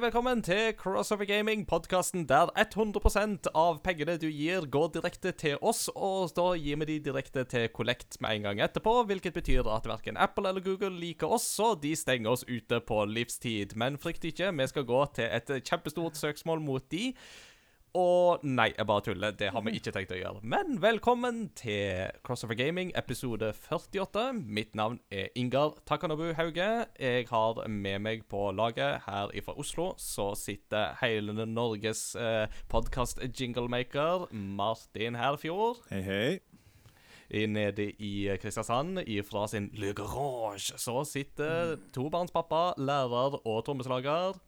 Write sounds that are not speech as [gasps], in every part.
Hjertelig velkommen til Crossover Gaming, podkasten der 100 av pengene du gir, går direkte til oss, og da gir vi de direkte til Collect med en gang etterpå, hvilket betyr at verken Apple eller Google liker oss, så de stenger oss ute på livstid. Men frykt ikke, vi skal gå til et kjempestort søksmål mot de. Og nei, jeg bare tuller. Det har vi ikke tenkt å gjøre. Men velkommen til Crossover Gaming, episode 48. Mitt navn er Ingar Takanobu Hauge. Jeg har med meg på laget her fra Oslo, så sitter hele Norges eh, podkast-jinglemaker Martin Herfjord. Hei, hei. Nede i Kristiansand, ifra sin Le Garage, så sitter tobarnspappa, lærer og trommeslager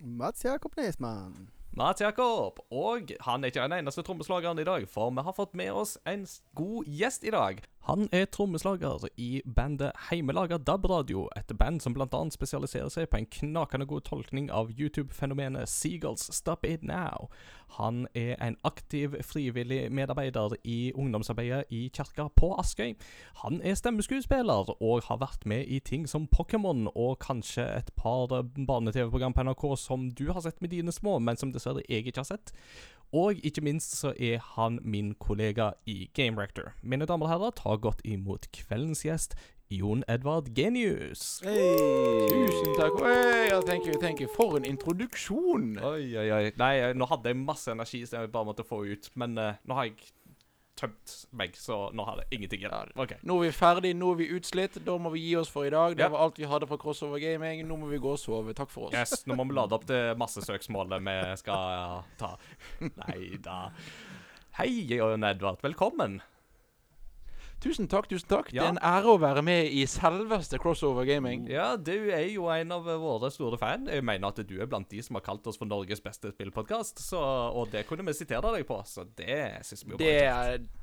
Mats Jakob Nesmann. Mats Jakob. Og han er ikke den eneste trommeslageren i dag, for vi har fått med oss en god gjest i dag. Han er trommeslager i bandet Heimelaga DAB-radio, et band som annet spesialiserer seg på en knakende god tolkning av YouTube-fenomenet Seagulls Stop It Now. Han er en aktiv frivillig medarbeider i ungdomsarbeidet i kirka på Askøy. Han er stemmeskuespiller og har vært med i ting som Pokémon og kanskje et par barne-TV-program på NRK som du har sett med dine små, men som dessverre jeg ikke har sett. Og ikke minst så er han min kollega i Game Rector. Mine damer og herrer, ta godt imot kveldens gjest, Jon Edvard Genius. Tusen takk. Hey, thank you, thank you. For en introduksjon! Oi, oi, oi. Nei, nå hadde jeg masse energi som jeg bare måtte få ut, men uh, nå har jeg tømt meg, så nå har jeg ingenting igjen. Okay. Nå er vi ferdig, nå er vi utslitt. Da må vi gi oss for i dag. Det Ja. var alt vi hadde fra Crossover Gaming. Nå må vi gå og sove. Takk for oss. Yes, nå må vi lade opp det [laughs] massesøksmålet vi skal ta. Nei da. Hei, Jon Edvard. Velkommen. Tusen takk, tusen takk. Det er en ære å være med i selveste Crossover Gaming. Ja, du er jo en av våre store fan. Jeg mener at du er blant de som har kalt oss for Norges beste spillpodkast, og det kunne vi sitere deg på, så det syns vi jo bare er kjekt.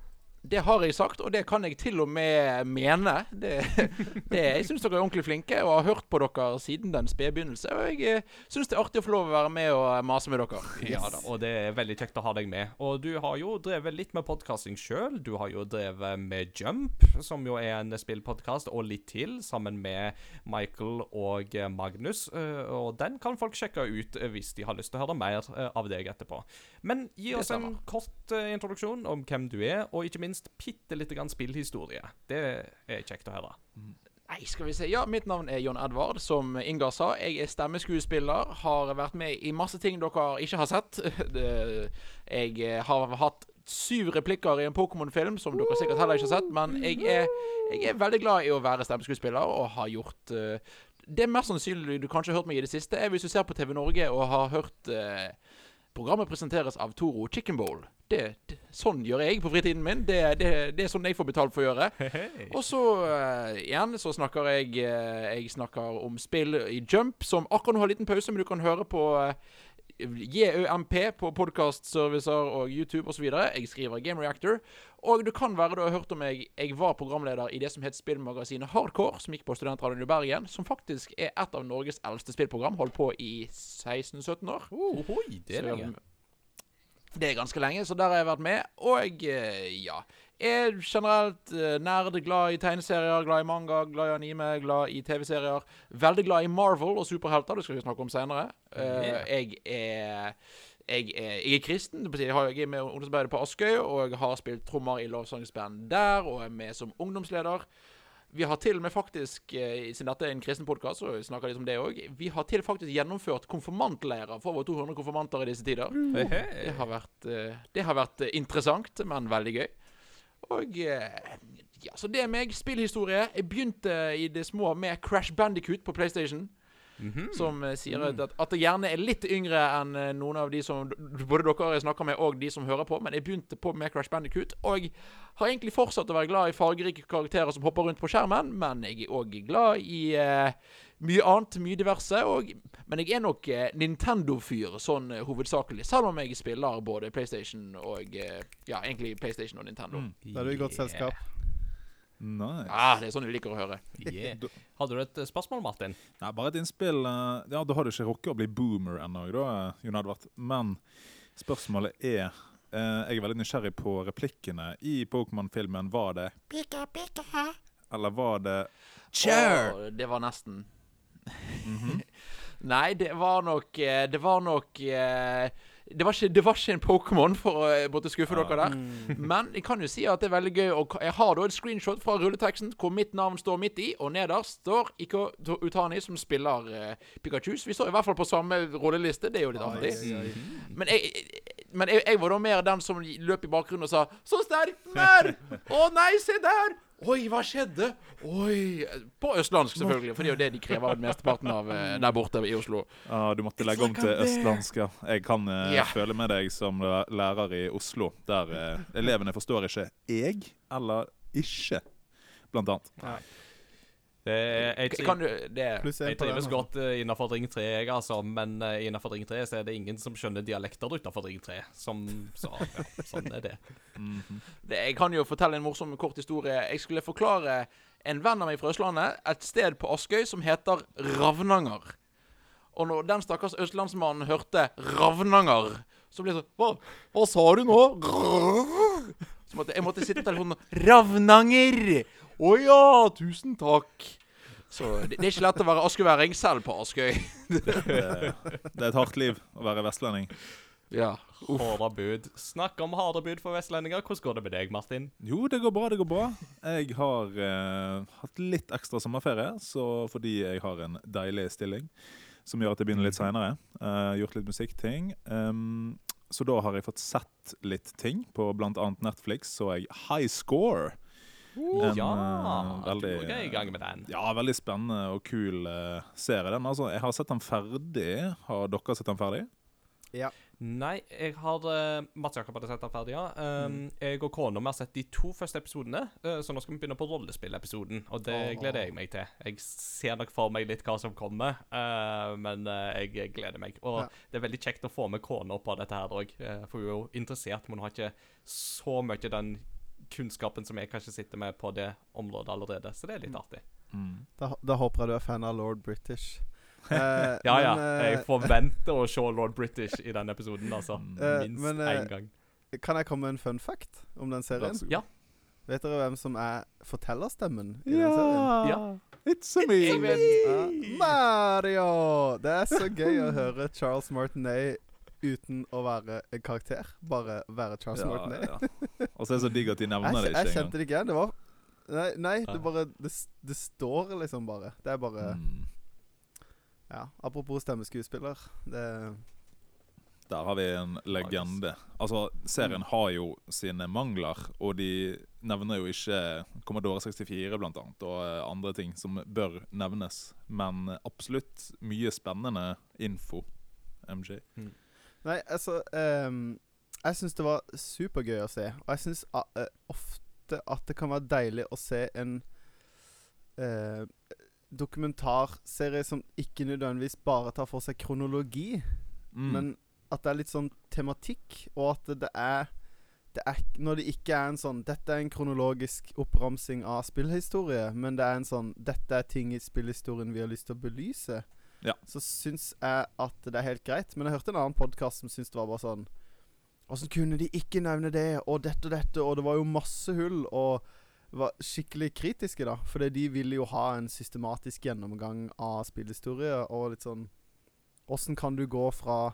Det har jeg sagt, og det kan jeg til og med mene. Det, [laughs] det, jeg syns dere er ordentlig flinke, og har hørt på dere siden den spede begynnelse. Og jeg eh, syns det er artig å få lov å være med og mase med dere. Ja da, og det er veldig kjekt å ha deg med. Og du har jo drevet litt med podkasting sjøl. Du har jo drevet med Jump, som jo er en spillpodkast, og litt til, sammen med Michael og eh, Magnus. Eh, Og den kan folk sjekke ut eh, hvis de har lyst til å høre mer eh, av deg etterpå. Men gi oss en kort eh, introduksjon om hvem du er, og ikke minst bitte lite grann spillhistorie. Det er kjekt å høre. Nei, skal vi se. Ja, mitt navn er John Edvard, som Ingar sa. Jeg er stemmeskuespiller. Har vært med i masse ting dere ikke har sett. [laughs] Jeg eh, har hatt syv replikker i en Pokémon-film, som dere sikkert heller ikke har sett. Men jeg er, jeg er veldig glad i å være stemmeskuespiller, og har gjort eh, Det mest sannsynlig du kanskje har hørt meg i det siste, er hvis du ser på TV Norge og har hørt eh, Programmet presenteres av Toro Chicken Bowl. Det, det, sånn gjør jeg på fritiden min. Det, det, det er sånn jeg får betalt for å gjøre. [laughs] Og så uh, igjen så snakker jeg uh, Jeg snakker om spill i Jump, som akkurat nå har en liten pause, men du kan høre på uh, JØMP på podkastservicer og YouTube osv. Jeg skriver Game Reactor. Og det kan være du har hørt om meg Jeg var programleder i det som het spillmagasinet Hardcore, som gikk på Studentradioen i Bergen. Som faktisk er et av Norges eldste spillprogram. Holdt på i 16-17 år. Ohoi, det er lenge. Det er ganske lenge, så der har jeg vært med. Og eh, ja Er generelt eh, nerd, glad i tegneserier, glad i manga, glad i anime, glad i TV-serier. Veldig glad i Marvel og superhelter, det skal vi snakke om senere. Yeah. jeg er jeg er, jeg er kristen. Jeg er med ungdomsarbeidet på Askøy, og jeg har spilt trommer i lovsangsband der, og er med som ungdomsleder. Vi har til og med faktisk, eh, siden dette er en kristen podkast, så snakker litt om det òg, vi har til faktisk gjennomført konfirmantleirer for over 200 konfirmanter i disse tider. Hei. Det har vært, eh, det har vært eh, interessant, men veldig gøy. Og ja, så det er meg. Spillhistorie. Jeg begynte i det små med Crash Bandicoot på PlayStation. Mhm. Som eh, sier at, at det gjerne er litt yngre enn eh, noen av de som Både dere snakker med, og de som hører på. Men jeg begynte på med Crash Bandicoot. Og har egentlig fortsatt å være glad i fargerike karakterer som hopper rundt på skjermen. Men jeg er òg glad i uh, mye annet, mye diverse. Og, men jeg er nok uh, Nintendo-fyr sånn uh, hovedsakelig. Selv om jeg spiller både PlayStation og Ja, egentlig PlayStation og Nintendo. Mm. Da er du i godt selskap. Nice. Ah, det er sånn jeg liker å høre. Yeah. Hadde du et eh, spørsmål, Martin? Nei, bare et innspill. eh, Ja, Da har du ikke rukket å bli boomer ennå, da, eh, Jon Edvard. Men spørsmålet er eh, Jeg er veldig nysgjerrig på replikkene i Pokémon-filmen. Var det Pika, pika, Eller var det Åh, det var nesten Mhm. [laughs] Nei, det var nok Det var nok eh, det var, ikke, det var ikke en Pokémon, for å eh, måtte skuffe Ja. dere der. Mm. Men jeg kan jo si at det er veldig gøy. Og jeg har da et screenshot fra rulleteksten hvor mitt navn står midt i, og nederst står Iko Utani, som spiller uh, Pikachu. Vi står i hvert fall på samme rolleliste. Det er jo litt artig. oi. Men, jeg, men jeg, jeg var da mer den som løp i bakgrunnen og sa 'Så sterk den er!' [laughs] 'Å nei, se der!' Oi, hva skjedde? Oi På østlandsk, selvfølgelig, for det er jo det de krever mesteparten av eh, der borte i Oslo. Ja, du måtte legge om til østlandsk. Ja. Jeg kan uh, yeah. føle med deg som lærer i Oslo, der uh, elevene forstår ikke 'jeg' eller 'ikke', blant annet. Det er, jeg, Kan du det jeg trives altså. godt uh, innafor Ring 3, jeg, altså. Men uh, innafor Ring 3 så er det ingen som skjønner dialekter utenfor Ring 3. Som Så ja, sånn er det. Mhm. det, Jeg kan jo fortelle en morsom kort historie. Jeg skulle forklare en venn av meg fra Østlandet et sted på Askøy som heter Ravnanger. Og når den stakkars østlandsmannen hørte Ravnanger, så ble det sånn Hva, hva sa du nå? Så måtte, jeg måtte sitte på telefonen og Ravnanger! Å ja, tusen takk. Så det, det er ikke lett å være askøværing selv på Askøy. [laughs] Det, det er et hardt liv å være vestlending. Ja. Harde bud. Snakk om harde bud for vestlendinger. Hvordan går det med deg, Martin? Jo, det går bra, det går bra. Jeg har eh, hatt litt ekstra sommerferie, så fordi jeg har en deilig stilling som gjør at jeg begynner litt seinere. gjort litt musikkting. Um, så da har jeg fått sett litt ting. På bl.a. Netflix så jeg High Score. En, ja, eh, veldig- du er i gang med den. Ja, veldig spennende og kul uh, serie. Den, altså, jeg har sett den ferdig. Har dere sett den ferdig? Ja. Nei, jeg har uh, Mats Jakob hadde sett den ferdig, ja. Um, Jeg og kona har sett de to første episodene, uh, så nå skal vi begynne på rollespillepisoden. Og det oh. gleder jeg meg til. Jeg ser nok for meg litt hva som kommer, uh, men uh, jeg gleder meg. Og Ja. det er veldig kjekt å få med kona på dette her òg, for hun er jo interessert, men hun har ikke så mye den kunnskapen som jeg kanskje sitter med på det området allerede, så det er litt artig. Da, da håper jeg du er fan av Lord British. [laughs] Eh, Ja ja, men, eh, jeg forventer å se Lord British i den episoden, altså. Eh, Minst én eh, gang. Kan jeg komme med en fun fact om den serien? Ja. Vet dere hvem som er fortellerstemmen i den serien? Ja. It's a me! It's a me. Ja, Mario! Det er så gøy å høre Charles Martinet uten å være en karakter. Bare være Charles Ja, Martinet. ja. Og så er det så digg at de nevner Jeg, det jeg kjente det ikke igjen. Det var Nei, nei det bare det, det står liksom bare. Det er bare Mm. Ja. Apropos stemmeskuespiller. Det Der har vi en legende. Altså, serien har jo sine mangler, og de nevner jo ikke Commodore 64 blant annet, og eh, andre ting som bør nevnes. Men absolutt mye spennende info. MJ. Nei, altså um, Jeg syns det var supergøy å se. Og jeg syns ofte at det kan være deilig å se en uh, dokumentarserie som ikke nødvendigvis bare tar for seg kronologi, Mm. men at det er litt sånn tematikk, og at det er det er, Når det ikke er en sånn Dette er en kronologisk oppramsing av spillhistorie, men det er en sånn Dette er ting i spillhistorien vi har lyst til å belyse. Ja. Så syns jeg at det er helt greit. Men jeg hørte en annen podkast som syntes det var bare sånn Åssen kunne de ikke nevne det, og dette og dette, og det var jo masse hull, og var skikkelig kritiske, da. Fordi de ville jo ha en systematisk gjennomgang av spillhistorie, og litt sånn Åssen kan du gå fra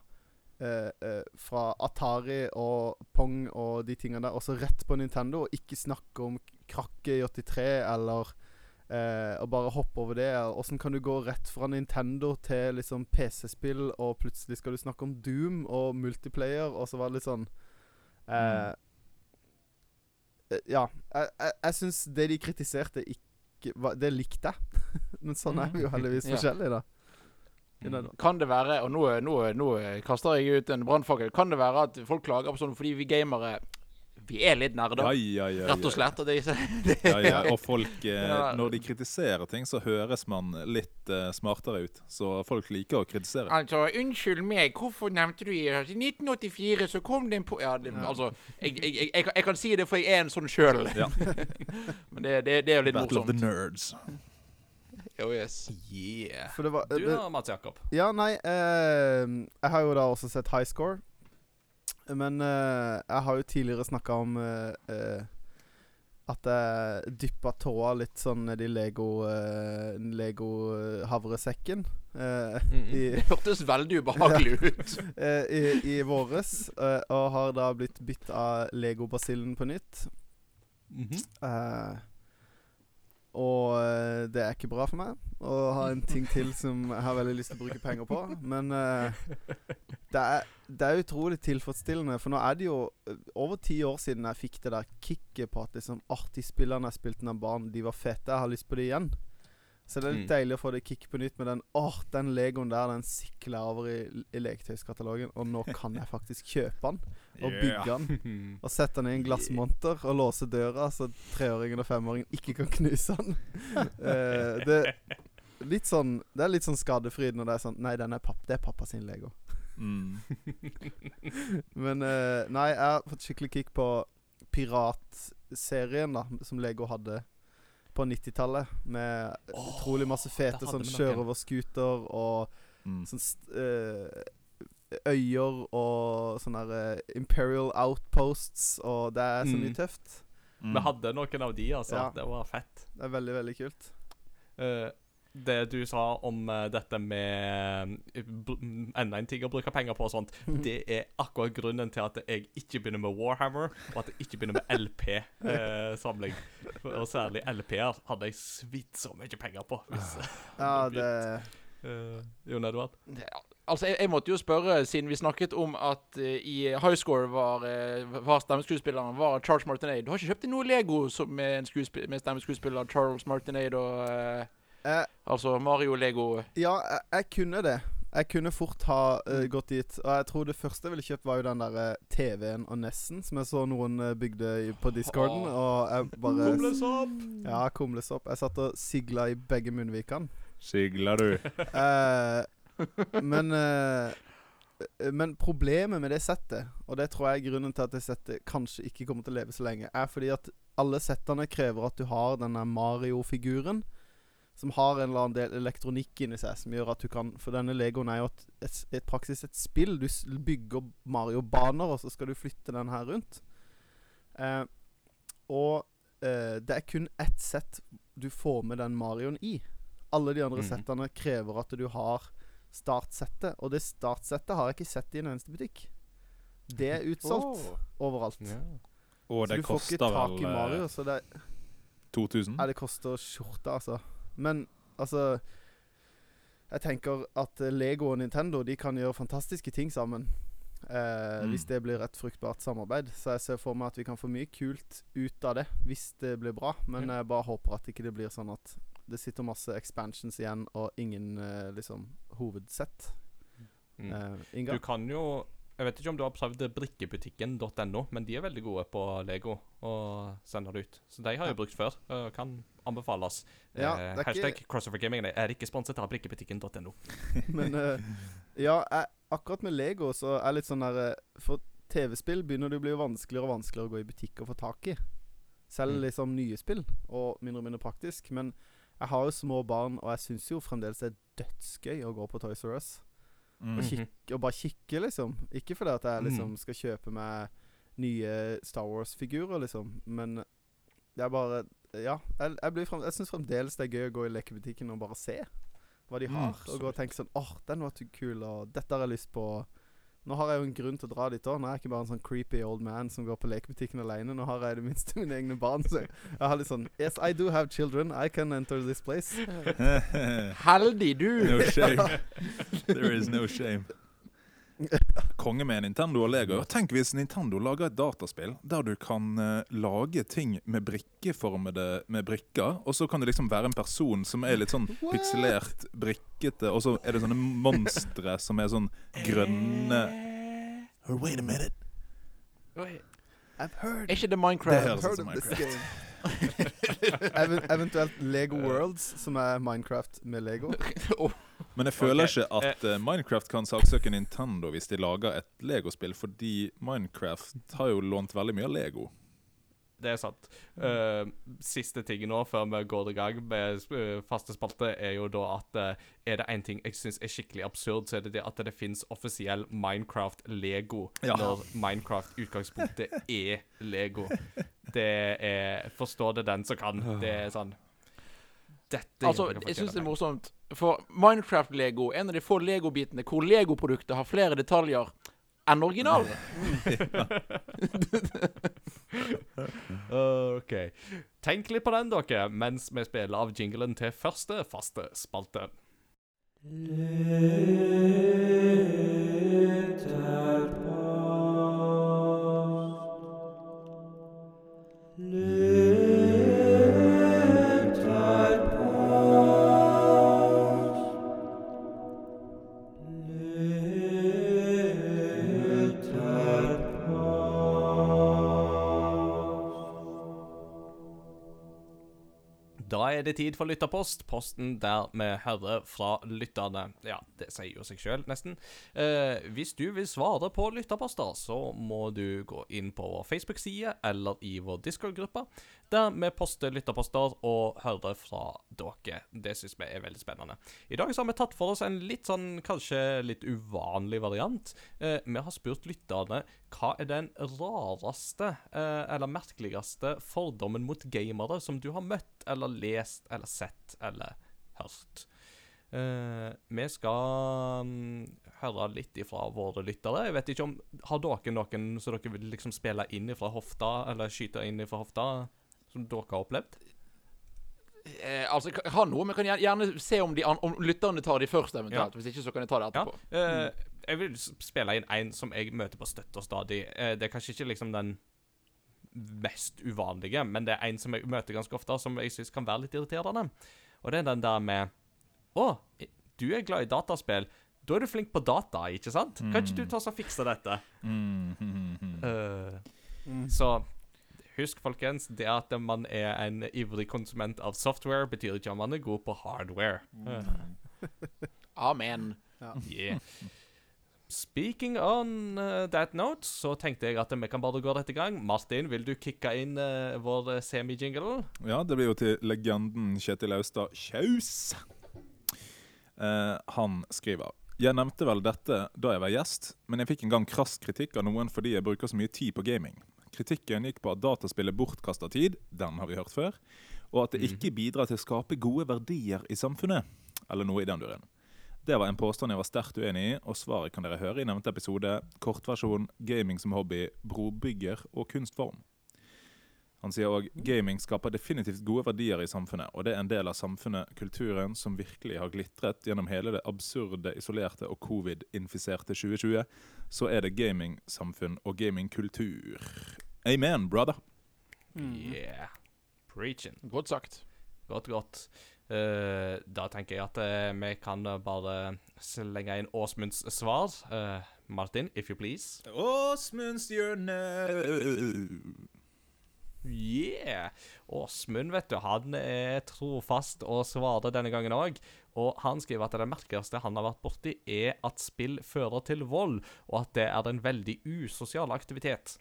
eh, eh, Fra Atari og Pong og de tingene der, og så rett på Nintendo, og ikke snakke om krakket i 83, eller eh, og bare hoppe over det. Åssen kan du gå rett fra Nintendo til liksom PC-spill, og plutselig skal du snakke om Doom og multiplayer, og så var det litt sånn eh, eh, Ja. Jeg, jeg, jeg syns det de kritiserte, ikke var, Det likte jeg. [laughs] Men sånn er vi jo heldigvis [laughs] forskjellige, da. Mm. den- Kan det være, og nå, nå, nå kaster jeg ut en brannfakkel, kan det være at folk klager på sånn fordi vi gamere Vi er litt nerder, Ja, ja, ja, rett og slett. Og det, det, [laughs] Ja, ja. Og folk eh, Når de kritiserer ting, så høres man litt eh, smartere ut. Så folk liker å kritisere. Altså, unnskyld meg, hvorfor nevnte du i I 1984 så kom det en på... Ja, det, Ja. altså jeg, jeg, jeg, jeg, kan- jeg kan si det, for jeg er en sånn sjøl. Ja. [laughs] Men det, det, det er jo litt Battle of the nerds. [laughs] Oh, yes. Yeah. For det var Du da, Mats Jakob? Ja, nei eh, Jeg har jo da også sett High Score. Men uh, jeg har jo tidligere snakka om uh, uh, At jeg dyppa tåa litt sånn nedi Lego Lego-havresekken. eh, Mm, i, Det hørtes veldig ubehagelig [laughs] ut. [laughs] i, i våres. og har da blitt bitt av Lego-basillen på nytt. Mhm. Eh, og eh, det er ikke bra for meg å ha en ting til [laughs] som jeg har veldig lyst til å bruke penger på. Men uh, [laughs] det, er, det er utrolig tilfredsstillende, for nå er det jo eh, over ti år siden jeg fikk det der kicket på at liksom, ah, spillerne jeg spilte da jeg barn, de var fete. Jeg har lyst på det igjen. Så det er litt Mm. deilig å få det kicket på nytt med den Åh, den Legoen der, den sikler jeg over i, i leketøyskatalogen, og nå kan jeg faktisk kjøpe den og bygge den. [laughs] Og sette den i en glassmonter og låse døra, så treåringen og femåringen ikke kan knuse den. [laughs] Eh, det, litt sånn, det er litt sånn skadefryd når det er sånn Nei, den er papp, det er pappa sin Lego. Mm. [laughs] Men eh, nei, jeg har fått skikkelig kick på piratserien da som Lego hadde på 90-tallet. Med oh, utrolig masse fete sånn sjørøverscooter og Mm. sånn eh, øyer og sånne der, eh, Imperial Outposts, og det er så mye Mm. tøft. Mm. Vi hadde noen av de, altså. Ja. Det var fett. Det er veldig, veldig kult. Uh, det du sa om uh, dette med enda en ting å bruke penger på og sånt, [laughs] det er akkurat grunnen til at jeg ikke begynner med Warhammer, og at jeg ikke begynner med LP-samling. og særlig LP-er hadde jeg svidd så mye penger på. Hvis, Ja, [laughs] det uh, Jon Edvard? Det- Altså, jeg, jeg måtte jo spørre, siden vi snakket om at uh, i High Score var, uh, var stemmeskuespilleren var Charles Martinet. Du har ikke kjøpt inn noe Lego som med, med stemmeskuespiller Charles Martinet og uh, eh, Altså Mario Lego. Ja, jeg, jeg kunne det. Jeg kunne fort ha eh, gått dit. Og jeg tror det første jeg ville kjøpt, var jo den der TV-en og Nessen som jeg så noen bygde i, på discorden. Åh. Og jeg bare Kumles opp! Ja, kumles opp. Jeg satt og sigla i begge munnvikene. Sigla, du? Eh, men eh, Men problemet med det settet, og det tror jeg er grunnen til at det settet kanskje ikke kommer til å leve så lenge, er fordi at alle settene krever at du har denne Mario-figuren. Som har en eller annen del elektronikk inni seg som gjør at du kan For denne Legoen er jo et, et, et praksis et spill. Du bygger Mario-baner, og så skal du flytte den her rundt. Eh, og eh, det er kun ett sett du får med den Marioen i. Alle de andre mm. settene krever at du har startsettet, og det startsettet har jeg ikke sett i en eneste butikk. Det er utsolgt overalt. Og Så det koster vel Mario, eh, så det 2000? Ja, det koster skjorta, altså. Men altså Jeg tenker at Lego og Nintendo De kan gjøre fantastiske ting sammen. Eh, Mm. Hvis det blir et fruktbart samarbeid. Så jeg ser for meg at vi kan få mye kult ut av det hvis det blir bra. Men jeg bare håper at ikke det blir sånn at det sitter masse expansions igjen og ingen uh, liksom hovedsett. Mm. Inga? Du kan jo Jeg vet ikke om du har prøvd brikkebutikken.no, men de er veldig gode på Lego og sender det ut. Så de har jeg brukt før. og kan anbefales. Ja, uh, hashtag ikke- crossover gaming er ikke sponset av brikkebutikken.no. [laughs] Men ja, jeg, akkurat med Lego så er litt sånn der For TV-spill begynner det å bli vanskeligere og vanskeligere å gå i butikk og få tak i. Selv Mm. liksom nye spill, og mindre og mindre praktisk. Men jeg har jo små barn, og jeg syns jo fremdeles det er dødsgøy å gå på Toys R Us. Mm. Og, kikke, og bare kikke, liksom. Ikke fordi at jeg liksom Mm. skal kjøpe meg nye Star Wars-figurer, liksom. Men det er bare Ja. Jeg, jeg, blir frem, jeg syns fremdeles det er gøy å gå i lekebutikken og bare se hva de Mm, har. og gå og tenke sånn åh, den var så kul, og dette har jeg lyst på. Nå har jeg jo en grunn til å dra dit òg. Nå er jeg ikke bare en sånn creepy old man som går på lekebutikken alene. Nå har jeg i det minste mine egne barn. Så jeg, jeg har litt sånn Yes, I do have children. I can enter this place. Heldig du! no shame. [laughs] There is no shame. Konge med Nintendo og Lego. Tenk hvis Nintendo lager et dataspill der du kan uh, lage ting med brikkeformede med brikker, og så kan det liksom være en person som er litt sånn pikselert, brikkete, og så er det sånne monstre som er sånn grønne oh, Wait a minute. I've heard Er ikke det Det høres ut som Minecraft. [laughs] Even, eventuelt Lego Worlds, som er Minecraft med Lego. [laughs] Men jeg føler okay. ikke at uh, Minecraft kan saksøke Nintendo hvis de lager et Lego-spill, fordi Minecraft har jo lånt veldig mye av Lego. Det er sant. Uh, siste ting nå, før vi går i gang med eh, faste spalte, er jo da at uh, er det én ting jeg syns er skikkelig absurd, så er det det at det fins offisiell Minecraft-Lego Ja. når Minecraft utgangspunktet [laughs] er Lego. Det er Forstår det den som kan. Det er sånn Dette Altså, jeg syns det er morsomt. For Minecraft-Lego en av de få Lego-bitene hvor Lego-produktet har flere detaljer enn originalen. [laughs] OK. Tenk litt på den, dere, mens vi spiller av jinglen til første faste spalte. Da er det tid for lytterpost. Posten der vi hører fra lytterne. Ja, det sier jo seg sjøl, nesten. Eh, hvis du vil svare på lytterposter, så må du gå inn på vår Facebook-side eller i vår Discord-gruppe, der vi poster lytterposter og hører fra dere. Det syns vi er veldig spennende. I dag så har vi tatt for oss en litt sånn, kanskje litt uvanlig variant. Eh, vi har spurt lytterne hva er den rareste eh, eller merkeligste fordommen mot gamere som du har møtt eller lest eller sett eller hørt. Eh, vi skal um, høre litt ifra våre lyttere. Jeg vet ikke om Har dere noen som dere vil liksom spille inn ifra hofta, eller skyte inn ifra hofta, som dere har opplevd? Eh, altså, jeg har noe, men kan gjerne se om, de, an- om lytterne tar de først, eventuelt. Hvis ikke, så kan jeg ta det Ja. etterpå. eh, jeg vil spille inn en som jeg møter på støtt og stadig. Eh, det er kanskje ikke liksom den mest uvanlige, men det er en som jeg møter ganske ofte, som jeg syns kan være litt irriterende. Og det er den der med Å, du er glad i dataspill. Da er du flink på data, ikke sant? Kan ikke du ta og fikse dette? Mm, mm, [laughs] mm. Eh, Så husk, folkens, det at man er en ivrig konsument av software, betyr ikke at man er god på hardware. [laughs] Amen. Yeah. Speaking on uh, that note, så tenkte jeg at vi kan bare gå rett i gang. Martin, vil du kicke inn uh, vår semijingle? semi-jingle? Ja, det blir jo til legenden Kjetil Austad Kjaus. Uh, han skriver Jeg nevnte vel dette da jeg var gjest, men jeg fikk en gang krass kritikk av noen fordi jeg bruker så mye tid på gaming. Kritikken gikk på at dataspill er bortkasta tid, den har vi hørt før, og at det ikke bidrar til å skape gode verdier i samfunnet. Eller noe i den duren. Det var en påstand jeg var sterkt uenig i, og svaret kan dere høre i nevnte episode. Kortversjon gaming som hobby, brobygger og kunstform. Han sier òg gaming skaper definitivt gode verdier i samfunnet, og det er en del av samfunnet, kulturen, som virkelig har glitret gjennom hele det absurde, isolerte og covid-infiserte 2020. Så er det gamingsamfunn og gamingkultur. Amen, brother. Yeah. Preaching. Godt sagt. Godt, godt. Uh, da tenker jeg at uh, vi kan uh, bare slenge inn Åsmunds svar. Uh, Martin, if you please. Åsmunds Stjørne Yeah! Åsmund, vet du, han er trofast og svarer denne gangen òg. Og han skriver at det merkeligste han har vært borti, er at spill fører til vold, og at det er en veldig usosial aktivitet.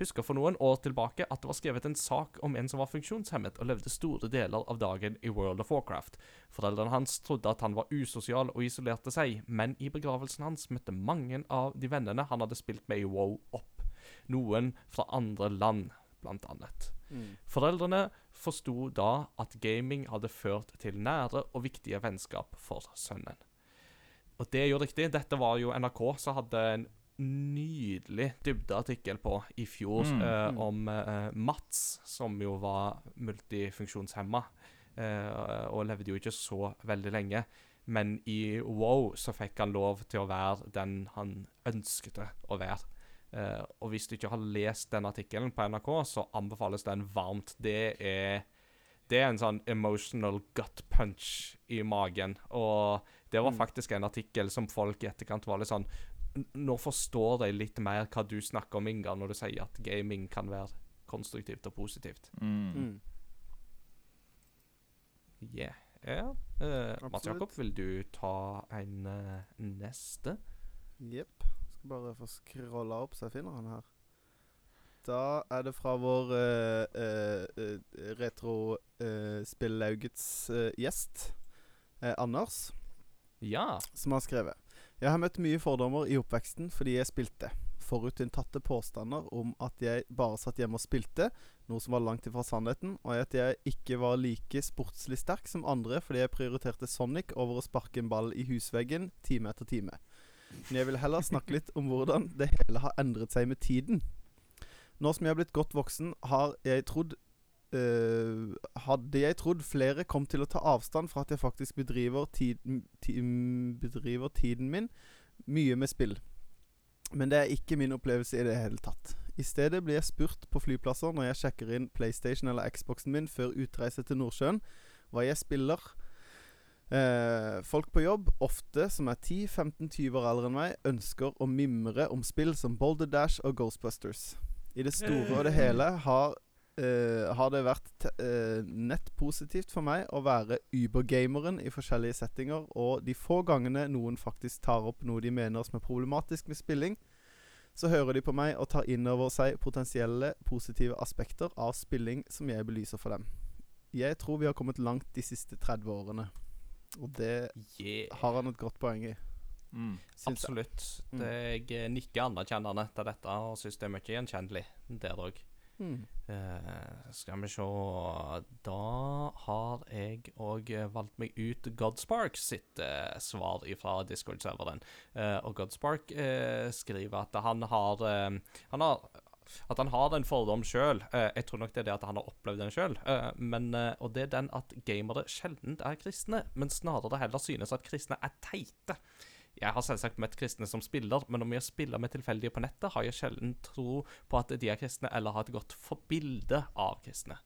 Husker for noen år tilbake at det var skrevet en sak om en som var funksjonshemmet og levde store deler av dagen i World of Warcraft. Foreldrene hans trodde at han var usosial og isolerte seg, men i begravelsen hans møtte mange av de vennene han hadde spilt med i WoW, opp. Noen fra andre land, blant annet. Foreldrene forsto da at gaming hadde ført til nære og viktige vennskap for sønnen. Og det er jo riktig. Dette var jo NRK som hadde en nydelig dybdeartikkel på i fjor Mm, eh, om eh, Mats, som jo var multifunksjonshemma, eh, og levde jo ikke så veldig lenge. Men i Wow så fikk han lov til å være den han ønsket å være. Eh, og hvis du ikke har lest den artikkelen på NRK, så anbefales den varmt. Det er det er en sånn emotional gut punch i magen. Og det var Mm. faktisk en artikkel som folk i etterkant var litt sånn Nå forstår jeg litt mer hva du snakker om, Inga, når du sier at gaming kan være konstruktivt og positivt. Mm. Mm. Yeah. Ja. Eh, Mats Jakob, vil du ta en uh, neste? Jepp. Skal bare få scrolla opp så jeg finner han her. Da er det fra vår uh, uh, retro-spilleaugets gjest, eh, Anders, Ja. som har skrevet. Jeg har møtt mye fordommer i oppveksten fordi jeg spilte. Forutinntatte påstander om at jeg bare satt hjemme og spilte, noe som var langt ifra sannheten, og at jeg ikke var like sportslig sterk som andre fordi jeg prioriterte Sonic over å sparke en ball i husveggen time etter time. Men jeg vil heller snakke litt om hvordan det hele har endret seg med tiden. Nå som jeg har blitt godt voksen, har jeg trodd øh, Hadde jeg trodd flere kom til å ta avstand fra at jeg faktisk bedriver, tid, ti, bedriver tiden min mye med spill. Men det er ikke min opplevelse i det hele tatt. I stedet blir jeg spurt på flyplasser når jeg sjekker inn PlayStation eller Xboxen min før utreise til Nordsjøen, hva jeg spiller. Eh, folk på jobb, ofte som er 10-15-20 år eldre enn meg, ønsker å mimre om spill som Boulder Dash og Ghostbusters. I det store og det hele har, eh, har det vært eh, nett positivt for meg å være übergameren i forskjellige settinger, og de få gangene noen faktisk tar opp noe de mener som er problematisk med spilling, så hører de på meg og tar inn over seg potensielle positive aspekter av spilling som jeg belyser for dem. Jeg tror vi har kommet langt de siste 30 årene. Og det Yeah. har han et godt poeng i. Mm. Absolutt. Mm. Det, jeg nikker anerkjennende til dette og syns det er mye gjenkjennelig der òg. Mm. Uh, skal vi se Da har jeg òg valgt meg ut Godspark sitt uh, svar fra Discord-serveren. Uh, og Godspark skriver at han har Han har at han har den fordom sjøl. jeg tror nok det er det at han har opplevd den sjøl. og det er den at gamere sjelden er kristne, men snarere heller synes at kristne er teite. Jeg har selvsagt møtt kristne som spiller, men om jeg spiller med tilfeldige på nettet, har jeg sjelden tro på at de er kristne, eller har et godt forbilde av kristne.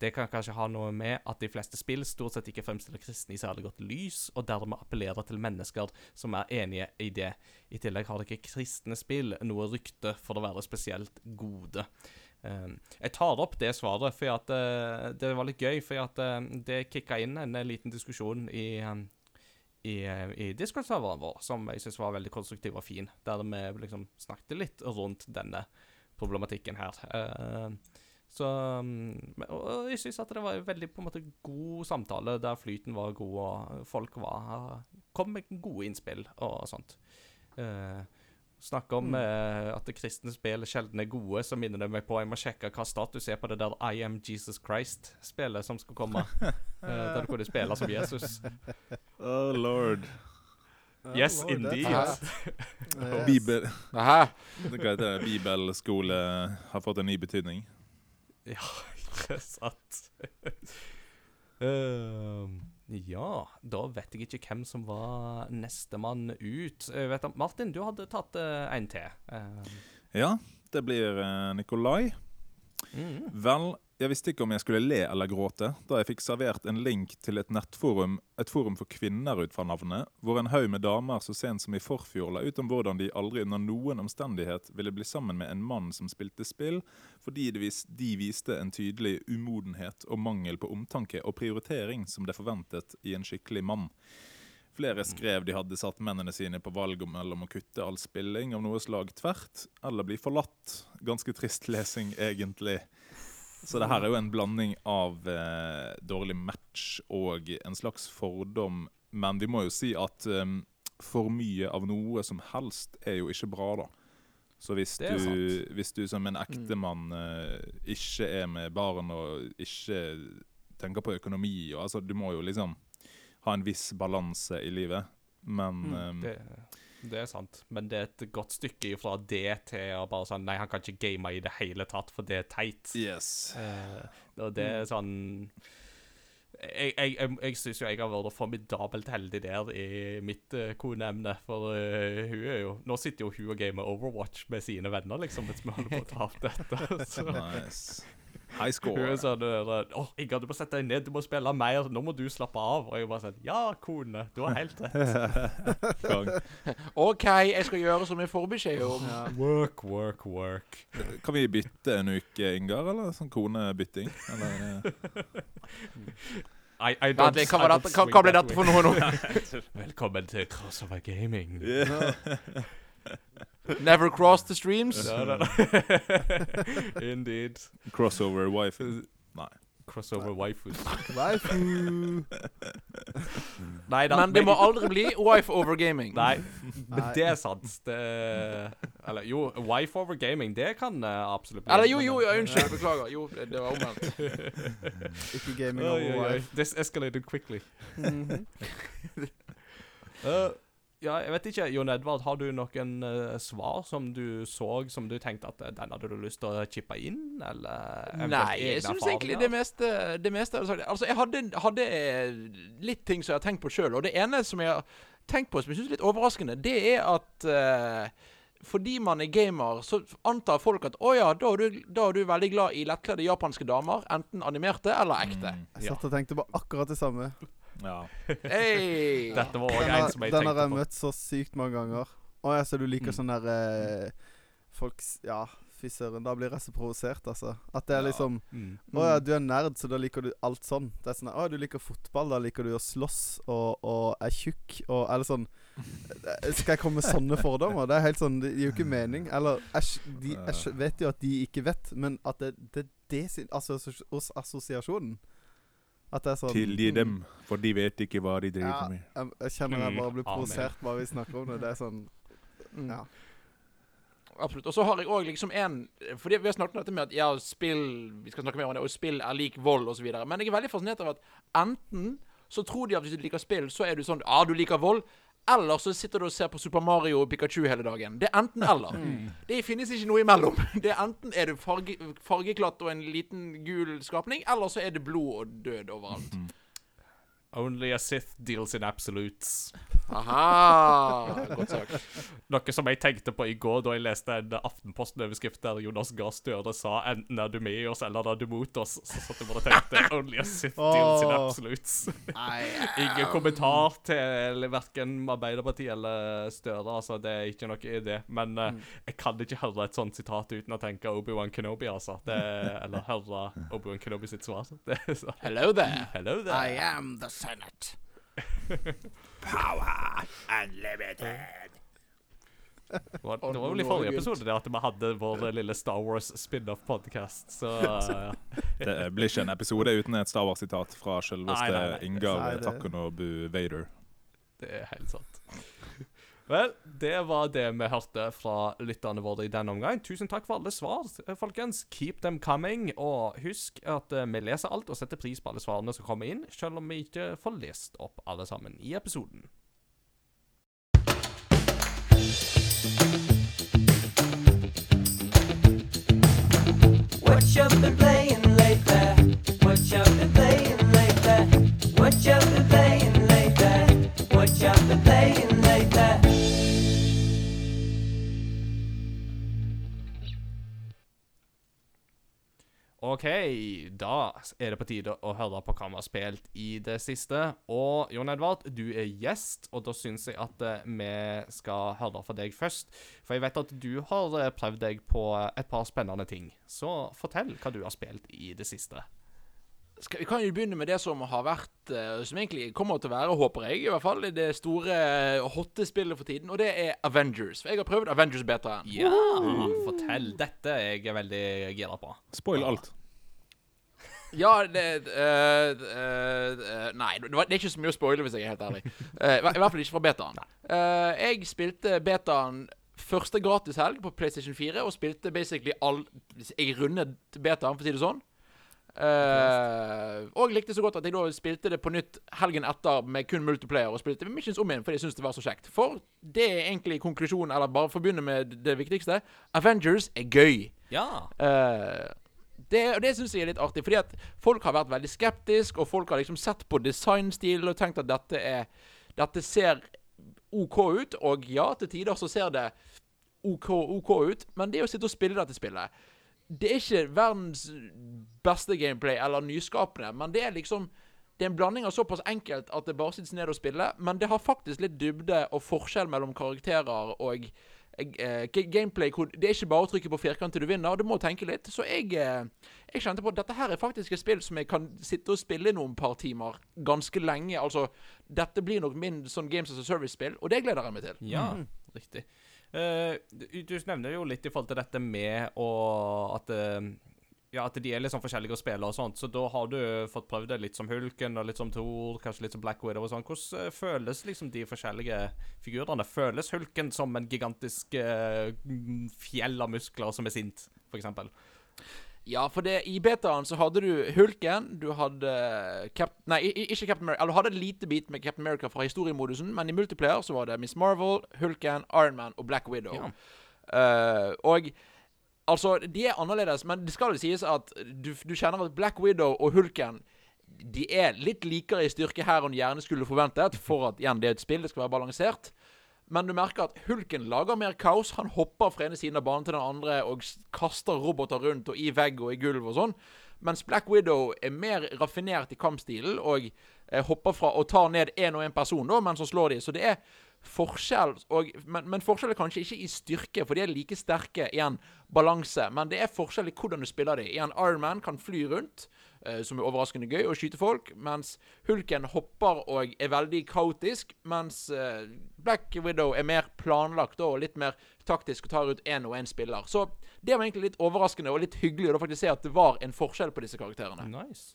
Det kan kanskje ha noe med at de fleste spill stort sett ikke fremstiller kristne i særlig godt lys, og dermed appellerer til mennesker som er enige i det. I tillegg har det ikke kristne spill noe rykte for å være spesielt gode. Um, jeg tar opp det svaret, for uh, det var litt gøy, for uh, det kicka inn en, liten diskusjon i um, i, i Discord-serveren vår, som jeg syns var veldig konstruktiv og fin. Der vi liksom snakket litt rundt denne problematikken her. Uh, så um, Og jeg syns at det var en veldig på en måte god samtale, der flyten var god, og folk var, kom med gode innspill og sånt. Eh, Snakke om eh, at kristne spill sjelden er gode, så minner det meg på jeg må sjekke hva status er på det der I Am Jesus Christ-spillet som skal komme. [laughs] eh, der du kunne spille som Jesus. Oh lord. Yes, Lord, er indeed. Bibel, Hæ? Bibelskole har fått en ny betydning. [laughs] Ja, ikke sant. uh, [laughs] ja, da vet jeg ikke hvem som var nestemann ut. Uh, vet at Martin, du hadde tatt uh, en til. Uh. Ja, det blir eh, Nikolai. mm. Vel, jeg visste ikke om jeg skulle le eller gråte da jeg fikk servert en link til et nettforum, et forum for kvinner ut fra navnet, hvor en haug med damer så sent som i forfjor la ut om hvordan de aldri under noen omstendighet ville bli sammen med en mann som spilte spill, fordi vis, de viste en tydelig umodenhet og mangel på omtanke og prioritering som det forventet i en skikkelig mann. Flere skrev de hadde satt mennene sine på valg om mellom å kutte all spilling av noe slag tvert, eller bli forlatt. Ganske trist lesing, egentlig. Så det her er jo en blanding av eh, dårlig match og en slags fordom. Men vi må jo si at um, for mye av noe som helst er jo ikke bra, da. Så hvis du, hvis du som en ektemann eh, ikke er med barn og ikke tenker på økonomi og altså, Du må jo liksom ha en viss balanse i livet. Men eh, det, det er sant. Men det er et godt stykke fra det til å bare sånn Nei, han kan ikke game i det hele tatt, for det er teit. Yes. Uh, og det er sånn Jeg, jeg, jeg, jeg syns jo jeg har vært formidabelt heldig der i mitt uh, koneemne. For uh, hun er jo Nå sitter jo hun og gamer Overwatch med sine venner, liksom, mens vi holder på å ta opp dette. [laughs] Så Nice. High hun sa det der, Å, Inga, du må sette deg ned, du må spille mer. Nå må du slappe av. Og jeg bare sånn Ja, kone, du har helt rett. [laughs] OK, jeg skal gjøre som jeg får beskjed om. Ja. Work, work, work. Kan vi bytte en uke, Ingar? Eller sånn konebytting? Eller, eh, I, I hva, ble dette for noe nå? [laughs] Velkommen til Crossover Gaming. [laughs] Never cross the streams. Ja, [laughs] da. Indeed. Crossover wife. Nei. Crossover waifus. [laughs] Waifu. Nei da. Men det må aldri bli wife over gaming. Nei, men Nei. det er sant. Det Eller jo, wife over gaming, det kan uh, absolutt bli. Eller jo, jo, men, ja, unnskyld. Beklager. Jo, det det var omvendt. [laughs] Ikke gaming over oi, oi. wife. This escalated quickly. Mhm. Uh, ja, jeg vet ikke, Jon Edvard, har du noen uh, svar som du så, som du tenkte at uh, den hadde du lyst til å chippe inn, eller Nei, jeg syns egentlig det meste Det meste sagt. Altså, jeg hadde, hadde litt ting som jeg har tenkt på sjøl, og det ene som jeg har tenkt på som jeg syns er litt overraskende, det er at uh, fordi man er gamer, så antar folk at å ja, da er, du, da er du veldig glad i lettkledde japanske damer, enten animerte eller ekte. Mm, Jeg satt og tenkte på akkurat det samme. Ja. Hey. [laughs] Dette var òg en som jeg tenkte på. den har jeg møtt så sykt mange ganger. Å ja, så du liker Mm. sånn der eh, Folk Ja, fy søren. Da blir jeg så provosert, altså. At det er Ja. liksom Mm. Å ja, du er nerd, så da liker du alt sånn. Det er sånn Å, du liker fotball, da liker du å slåss og, og er tjukk og Eller sånn eh, Skal jeg komme med sånne [laughs] fordommer? Det er helt sånn Det gir jo ikke mening. Eller jeg, de, jeg vet jo at de ikke vet, men at det, det er det sin Altså hos assosiasjonen. At det er sånn Tilgi dem, for de vet ikke hva de Ja, driver med. jeg, jeg kjenner jeg bare blir Mm, provosert bare vi snakker om det. Det er sånn Mm. Ja. Absolutt. Og så har jeg òg liksom en Fordi vi har snakket om dette med at ja, spill Vi skal snakke mer om det, og spill er lik vold osv. Men jeg er veldig fascinert av at enten så tror de at hvis du liker spill, så er du sånn Ja, du liker vold. Eller så sitter du og ser på Super Mario og Pikachu hele dagen. Det er enten-eller. [laughs] Det finnes ikke noe imellom. [laughs] Det er Enten er du farge, fargeklatt og en liten gul skapning, eller så er det blod og død overalt. [laughs] Only a Sith deals in absolutes. Aha! Godt sagt. Noe som jeg tenkte på i går da jeg leste en Aftenposten-overskrift der Jonas Gahr Støre sa 'enten er du med oss, eller er du mot oss'. Så satt jeg bare og tenkte [laughs] 'only a Sith deals in absolutes'. Ingen kommentar til verken Arbeiderpartiet eller Støre. Altså, det er ikke noe i det. Men uh, jeg kan ikke høre et sånt sitat uten å tenke Obi-Wan Kenobi, altså. Det, eller høre Obi-Wan Kenobi sitt svar. [laughs] Det er så. Hello there. Hello there. am the Senate. [laughs] Det var, det var vel i forrige episode det at vi hadde vår lille Star Wars spin-off-podkast. Så [laughs] ja. Det blir ikke en episode uten et Star Wars-sitat fra selveste. Ingar Takunobu Vader. Det er helt sant. Vel, det var det vi hørte fra lytterne våre i denne omgang. Tusen takk for alle svar, folkens. Keep them coming. Og husk at eh, vi leser alt og setter pris på alle svarene som kommer inn, selv om vi ikke får lest opp alle sammen i episoden. What you been playing OK, da er det på tide å høre på hva vi har spilt i det siste. Og Jon Edvard, du er gjest, og da syns jeg at eh, vi skal høre fra deg først. For jeg vet at du har eh, prøvd deg på et par spennende ting. Så fortell hva du har spilt i det siste. Skal, vi kan jo begynne med det som har vært eh, Som egentlig kommer til å være, håper jeg, i hvert fall det store hottespillet hotte spillet for tiden. Og det er Avengers. For jeg har prøvd Avengers betaen. Ja, fortell. Dette er jeg veldig gira på. Spoil alt. Ja, det uh, eh, eh, Nei, det, var, det er ikke så mye å spoile, hvis jeg er helt ærlig. Uh, I hvert fall ikke fra betaen. Eh, jeg spilte betaen første gratishelg på PlayStation 4, og spilte basically all Jeg rundet betaen, for å si det sånn. Eh, og likte så godt at jeg da spilte det på nytt helgen etter med kun multiplayer. Og spilte Missions om igjen fordi jeg syntes det var så kjekt. For det er egentlig konklusjonen, eller bare for å begynne med det viktigste. Avengers er gøy. Ja. Uh, det, og det syns jeg er litt artig, fordi at folk har vært veldig skeptiske, og folk har liksom sett på designstilen og tenkt at dette er Dette ser OK ut, og ja, til tider så ser det OK, OK ut, men det å sitte og spille dette spillet Det er ikke verdens beste gameplay eller nyskapende, men det er liksom det er en blanding av såpass enkelt at det bare sitter ned og spiller, men det har faktisk litt dybde og forskjell mellom karakterer og eh, gameplay. Det er ikke bare å trykke på firkant til du vinner, du må tenke litt. Så jeg, eh, jeg kjente på at dette her er faktisk et spill som jeg kan sitte og spille noen par timer ganske lenge. Altså, dette blir nok min sånn Games as a Service-spill, og det gleder jeg meg til. Ja, riktig. Eh, du, nevner jo litt i forhold til dette med å at eh, ja, at de er litt sånn forskjellige å spille og sånt, så da har du fått prøvd det litt som Hulken og litt som Thor, kanskje litt som Black Widow og sånn. Hvordan eh, føles liksom de forskjellige figurene? Føles Hulken som en gigantisk uh, fjell av muskler som er sint, for eksempel? Ja, for det, i betaen så hadde du Hulken, du hadde Cap Nei, ikke Captain America. Eller du hadde en lite bit med Captain America fra historiemodusen, men i multiplayer så var det Miss Marvel, Hulken, Iron Man og Black Widow. Ja. Uh, og altså, de er annerledes, men det skal jo sies at du, du kjenner at Black Widow og Hulken de er litt likere i styrke her enn du gjerne skulle forventet, for at igjen, det er et spill, det skal være balansert. Men du merker at Hulken lager mer kaos. Han hopper fra ene siden av banen til den andre og kaster roboter rundt og i vegg og i gulv og sånn. Mens Black Widow er mer raffinert i kampstilen og eh, hopper fra og tar ned én og én person da, mens han slår de. Så det er forskjell, og, men, men forskjell er kanskje ikke i styrke, for de er like sterke. Igjen, balanse. Men det er forskjell i hvordan du spiller dem. Igjen, Iron Man kan fly rundt, som er overraskende gøy, å skyte folk. Mens Hulken hopper og er veldig kaotisk. Mens eh, Black Widow er mer planlagt da, og litt mer taktisk og tar ut én og én spiller. Så det var egentlig litt overraskende og litt hyggelig å da faktisk se at det var en forskjell på disse karakterene. Nice.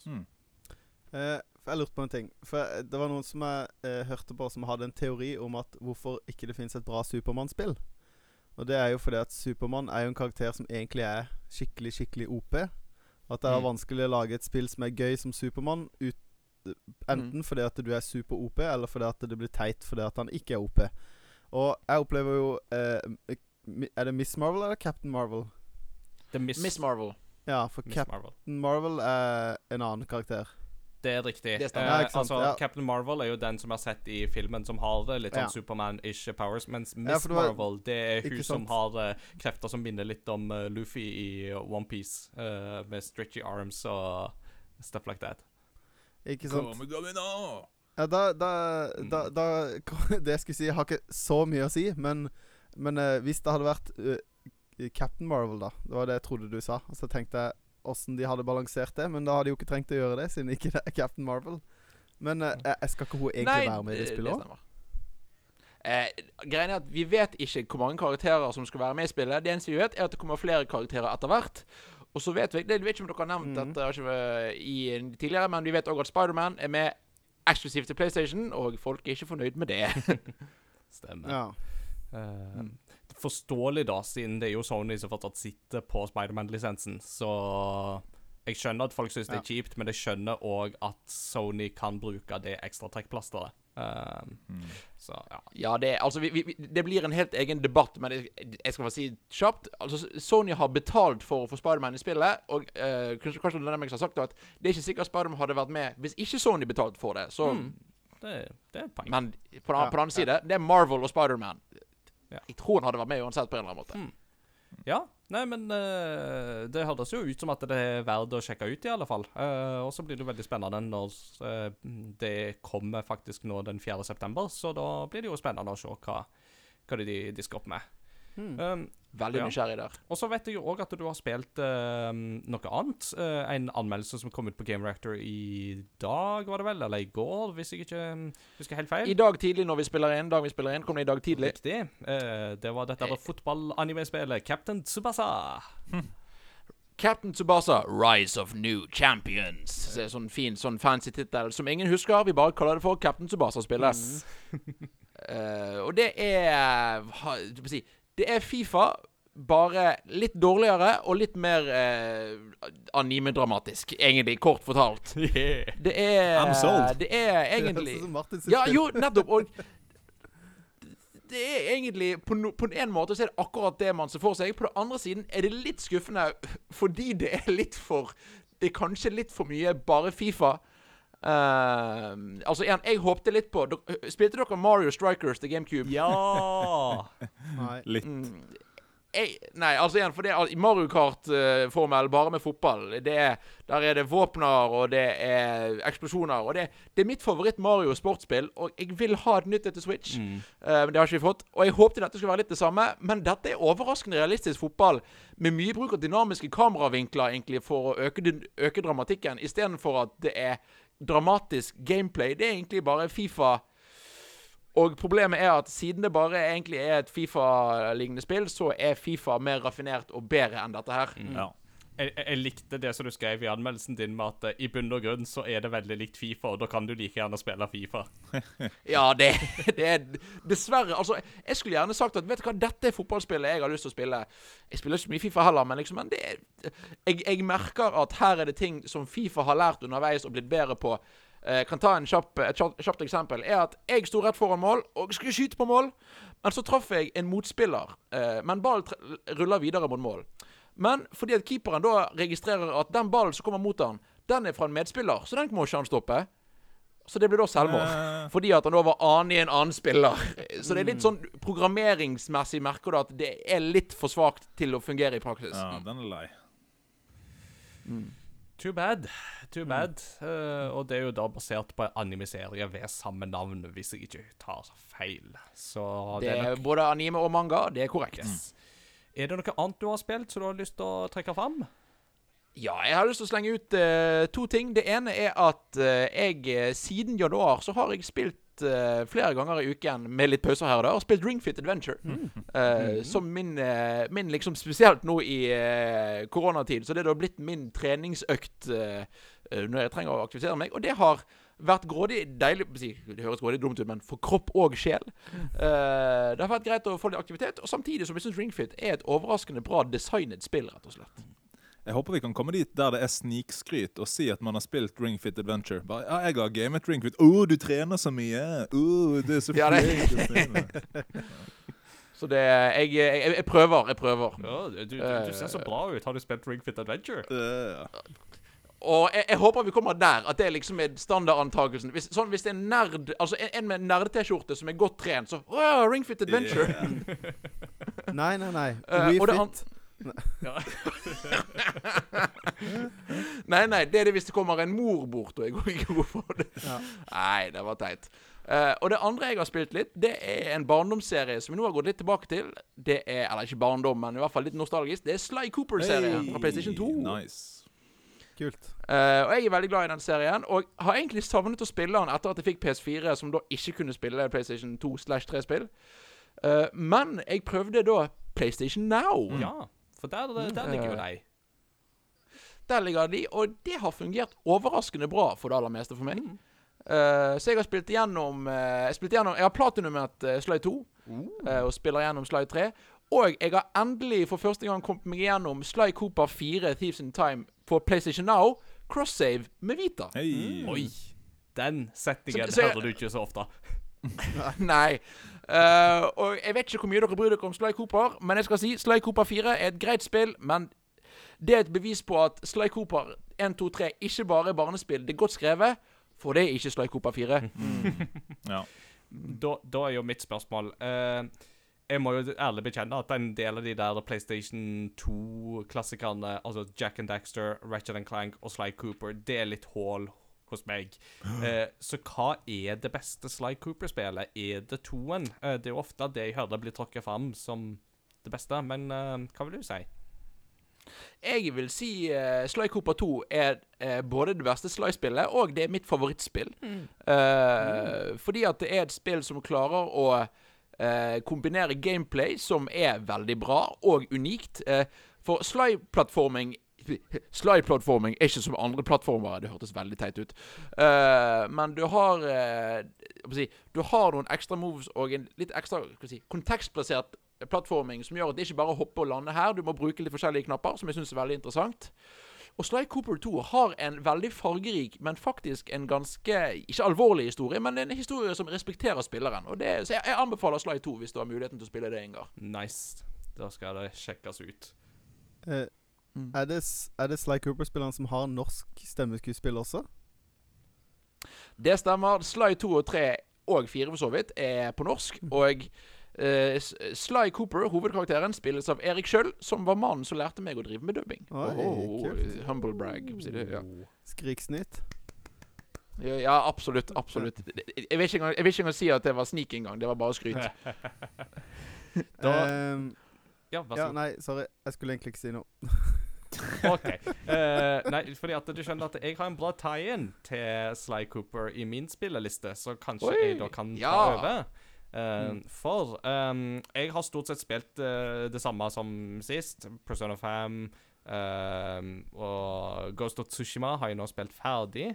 Eh, for jeg lurte på en ting. For eh, Det var noen som jeg uh, hørte på som hadde en teori om at hvorfor ikke det finnes et bra Supermann-spill. Og det er jo fordi at Supermann er jo en karakter som egentlig er skikkelig, skikkelig OP. At det er Mm. vanskelig å lage et spill som er gøy som Supermann, enten enten fordi at du er super-OP, eller fordi at det blir teit fordi at han ikke er OP. Og jeg opplever jo eh, Er det Miss Marvel eller Captain Marvel? Det er Miss, Miss Marvel. Ja, for Miss Captain Marvel. Marvel er en annen karakter. Det er riktig. Det stemmer. Eh, ikke sant, altså, ja. Captain Marvel er jo den som jeg har sett i filmen som har eh, litt sånn Ja. Superman-ish powers, mens Miss ja, var- Marvel det er hun som har uh, krefter som minner litt om uh, Luffy i Onepiece, uh, med stretchy arms og stuff like that. Ikke sant? Ja, da, da, Mm. da, da [laughs] Det jeg skulle si, jeg har ikke så mye å si, men, men eh, hvis det hadde vært eh, Captain Marvel, da Det var det jeg trodde du sa. Og så tenkte jeg åssen de hadde balansert det, men da hadde de jo ikke trengt å gjøre det, siden ikke det er Captain Marvel. Men eh, jeg, jeg skal ikke hun egentlig være med i det spillet òg? Eh, greien er at Vi vet ikke hvor mange karakterer som skal være med i spillet. Det eneste vi vet, er at det kommer flere karakterer etter hvert. Og så vet vi det, Jeg vet ikke om dere har nevnt mm. dette ikke, i tidligere, men vi vet òg at Spiderman er med eksklusivt til PlayStation, og folk er ikke fornøyd med det. [laughs] Stemmer. Ja. Uh, Mm. Forståelig, da, siden det er jo Sony som fortsatt sitter på Spiderman-lisensen. Så jeg skjønner at folk syns det er kjipt, men jeg skjønner òg at Sony kan bruke det ekstra trekkplasteret. Um, Mm. så ja. Ja, det, altså, vi, vi, det blir en helt egen debatt, men jeg, jeg skal bare si kjapt. Altså, Sony har betalt for å få Spiderman i spillet, og uh, kanskje, kanskje Dynamics har sagt at det er ikke sikkert Spiderman hadde vært med hvis ikke Sony betalte for det. Så, Mm. Det, det er poeng. Men på den, Ja, på den annen side, det er Marvel og Spiderman. Ja. Jeg tror han hadde vært med uansett, på en eller annen måte. Mm. Ja, nei, men uh, det høres jo ut som at det er verdt å sjekke ut, i alle fall. Uh, og så blir det jo veldig spennende når uh, det kommer faktisk nå den 4. september, så da blir det jo spennende å se hva, hva de disker opp med. Mm. Um, Veldig Ja. nysgjerrig der. og så vet jeg jo òg at du har spilt uh, noe annet. Uh, en anmeldelse som kom ut på Game Reactor i dag, var det vel? Eller i går, hvis jeg ikke um, husker helt feil. I dag tidlig når vi spiller inn, dag vi spiller inn, kom det i dag tidlig. Riktig. Uh, det var dette Eh. fotballanimespillet Captain Tsubasa. Captain Tsubasa, Rise of New Champions. Så det er sånn fin, sånn fancy tittel som ingen husker. Vi bare kaller det for Captain Tsubasa-spillet. [laughs] Eh, og det er hva, si, Det er Fifa, bare litt dårligere og litt mer eh, anime-dramatisk, egentlig, kort fortalt. [laughs] Det er I'm sold. Det er egentlig [laughs] Ja, jo, nettopp. Og det er egentlig På, no, på en måte så er det akkurat det man ser for seg. På den andre siden er det litt skuffende fordi det er litt for Det er kanskje litt for mye bare Fifa. Eh, altså igjen, jeg håpte litt på dere- Spilte dere Mario Strikers til GameCube? Ja! [laughs] Nei. Litt. Mm, jeg, nei, altså igjen, for det er Mario Kart-formel, bare med fotball. Det er, der er det våpner, og det er eksplosjoner. Og det, det er mitt favoritt Mario sportsspill, og jeg vil ha et nytt etter Switch. Mm. Uh, men det har ikke vi fått. Og jeg håpte dette skulle være litt det samme, men dette er overraskende realistisk fotball. Med mye bruk av dynamiske kameravinkler egentlig for å øke, øke dramatikken, istedenfor at det er dramatisk gameplay. Det er egentlig bare Fifa Og problemet er at siden det bare egentlig er et Fifa-lignende spill, så er Fifa mer raffinert og bedre enn dette her. Ja. Jeg, jeg, likte det som du skrev i anmeldelsen din, med at eh, i bunn og grunn så er det veldig likt Fifa, og da kan du like gjerne spille Fifa. [laughs] Ja, det, det er Dessverre. Altså, jeg skulle gjerne sagt at vet du hva, dette er fotballspillet jeg har lyst til å spille. Jeg spiller ikke så mye Fifa heller, men liksom men det er, jeg, jeg merker at her er det ting som Fifa har lært underveis og blitt bedre på. Jeg kan ta kjapp, et kjapt, eksempel. er at Jeg sto rett foran mål og skulle skyte på mål. Men så traff jeg en motspiller. eh, Men ballen ruller videre mot mål. Men fordi at keeperen da registrerer at den ballen som kommer mot han, den er fra en medspiller, så den må ikke han stoppe. Så det blir da selvmål. Eh, Fordi at han da var annen i en annen spiller. Så det er litt sånn programmeringsmessig merker du at det er litt for svakt til å fungere i praksis. ja, den er lei. Too bad. Too bad. Eh, og det er jo da basert på en anime-serie ved samme navn, hvis jeg ikke tar feil. Så Det det er nok både anime og manga. Det er korrekt. yes. Er det noe annet du har spilt som du har lyst til å trekke fram? Ja, jeg har lyst til å slenge ut uh, to ting. Det ene er at uh, jeg eh, siden januar så har jeg spilt flere ganger i uken med litt pauser her og der. Og spilt Ringfit Adventure. Eh, Som min, uh, min liksom Spesielt nå i uh, koronatid, så det har da blitt min treningsøkt når jeg trenger å aktivisere meg. Og det har vært grådig deilig Det høres grådig dumt ut, men for kropp og sjel. Uh, det har vært greit å få litt aktivitet, og samtidig som jeg syns Ringfit er et overraskende bra designet spill, rett og slett. Jeg håper vi kan komme dit der det er snikskryt og si at man har spilt Ring Fit Adventure. Bare, ja, jeg har gamet Ring Fit. oh, du trener så mye! Å, det er så Ja, flink! å trene'. [laughs] Så det jeg, jeg, jeg prøver. Jeg prøver. Ja, du, du, du ser så bra ut. Har du spilt Ring Fit Adventure? Eh, Og jeg, jeg håper vi kommer der, at det liksom er standardantakelsen. Hvis, sånn, hvis det er en nerd Altså en, en med nerd-T-skjorte som er godt trent, så Å ja, Ringfit Adventure. yeah. Nei, nei, nei. Eh, We og det Fit. Ja. [laughs] Nei, nei, det er det hvis det kommer en mor bort og jeg går ikke god for det. Ja. Nei, det var teit. Uh, og det andre jeg har spilt litt, det er en barndomsserie som vi nå har gått litt tilbake til. Det er, Eller ikke barndom, men i hvert fall litt nostalgisk. Det er Sly Cooper-serien fra PlayStation 2. Nice. Kult. Uh, og jeg er veldig glad i den serien, og har egentlig savnet å spille den etter at jeg fikk PS4, som da ikke kunne spille PlayStation 2 slash 3-spill. Uh, men jeg prøvde da PlayStation Now. ja, for der, der ligger jo deg. de. Der ligger de, og det har fungert overraskende bra for det aller meste for meg. Eh, så jeg har spilt igjennom eh, Jeg, spilt igjennom, jeg har platinumet uh, Sly 2, eh, og spiller gjennom Sly 3. Og jeg har endelig for første gang kommet meg igjennom Sly Cooper 4 Thieves in Time for PlayStation Now. Cross-save med Vita. Hei. Oi. Den settingen Så- så jeg- hører du ikke så ofte. [laughs] Nei. Uh, og jeg vet ikke hvor mye dere bryr dere om Sly Cooper, men jeg skal si Sly Cooper 4 er et greit spill, men det er et bevis på at Sly Cooper 1, 2, 3 ikke bare er barnespill. Det er godt skrevet, for det er ikke Sly Cooper 4. [laughs] Ja. Da, da er jo mitt spørsmål eh, Jeg må jo ærlig bekjenne at en del av de der PlayStation 2-klassikerne, altså Jack and Daxter, Ratchet and Clank og Sly Cooper, det er litt hull hos meg. Eh, så hva er det beste Sly Cooper-spillet? Er det toen? Eh, det er jo ofte det jeg hører blir tråkket fram som det beste, men eh, hva vil du si? Jeg vil si uh, Sly Cooper 2 er uh, både det verste Sly-spillet, og det er mitt favorittspill. Eh, Fordi at det er et spill som klarer å eh, kombinere gameplay som er veldig bra og unikt. Eh, for Sly-plattforming Slide-plattforming er ikke som andre plattformer. Det hørtes veldig teit ut. Eh, men du har jeg si, Du har noen ekstra moves og en litt ekstra si, kontekstplassert plattforming som gjør at det ikke bare er å hoppe og lande her. Du må bruke litt forskjellige knapper, som jeg syns er veldig interessant. Og Sly Cooper 2 har en veldig fargerik, men faktisk en ganske Ikke alvorlig historie, men en historie som respekterer spilleren. Og det, så jeg, jeg anbefaler Sly 2 hvis du har muligheten til å spille det, Ingar. Nice. Da skal det sjekkes ut. Uh, Mm. er, det, er det Sly Cooper-spilleren som har norsk stemmeskuespill også? Det stemmer. Sly 2 og 3 og 4 for så vidt er på norsk. Og eh, S- Sly Cooper, hovedkarakteren, spilles av Erik Schjøll, som var mannen som lærte meg å drive med dubbing. Oi, kult. humble brag. Ja. Skriksnitt? Ja, ja, absolutt. Absolutt. Jeg vil ikke engang, jeg vil ikke engang si at det var snik engang. Det var bare skryt. [laughs] Da um, Ja, vær så ja, nei, sorry. Jeg skulle egentlig ikke si noe. [laughs] OK. Uh, nei, fordi at du skjønner at jeg har en bra tie-in til Sly Cooper i min spilleliste, så kanskje Oi, jeg da kan ta ja. over. Eh, Mm. For um, jeg har stort sett spilt uh, det samme som sist. Persona 5 uh, og Ghost of Tsushima har jeg nå spilt ferdig.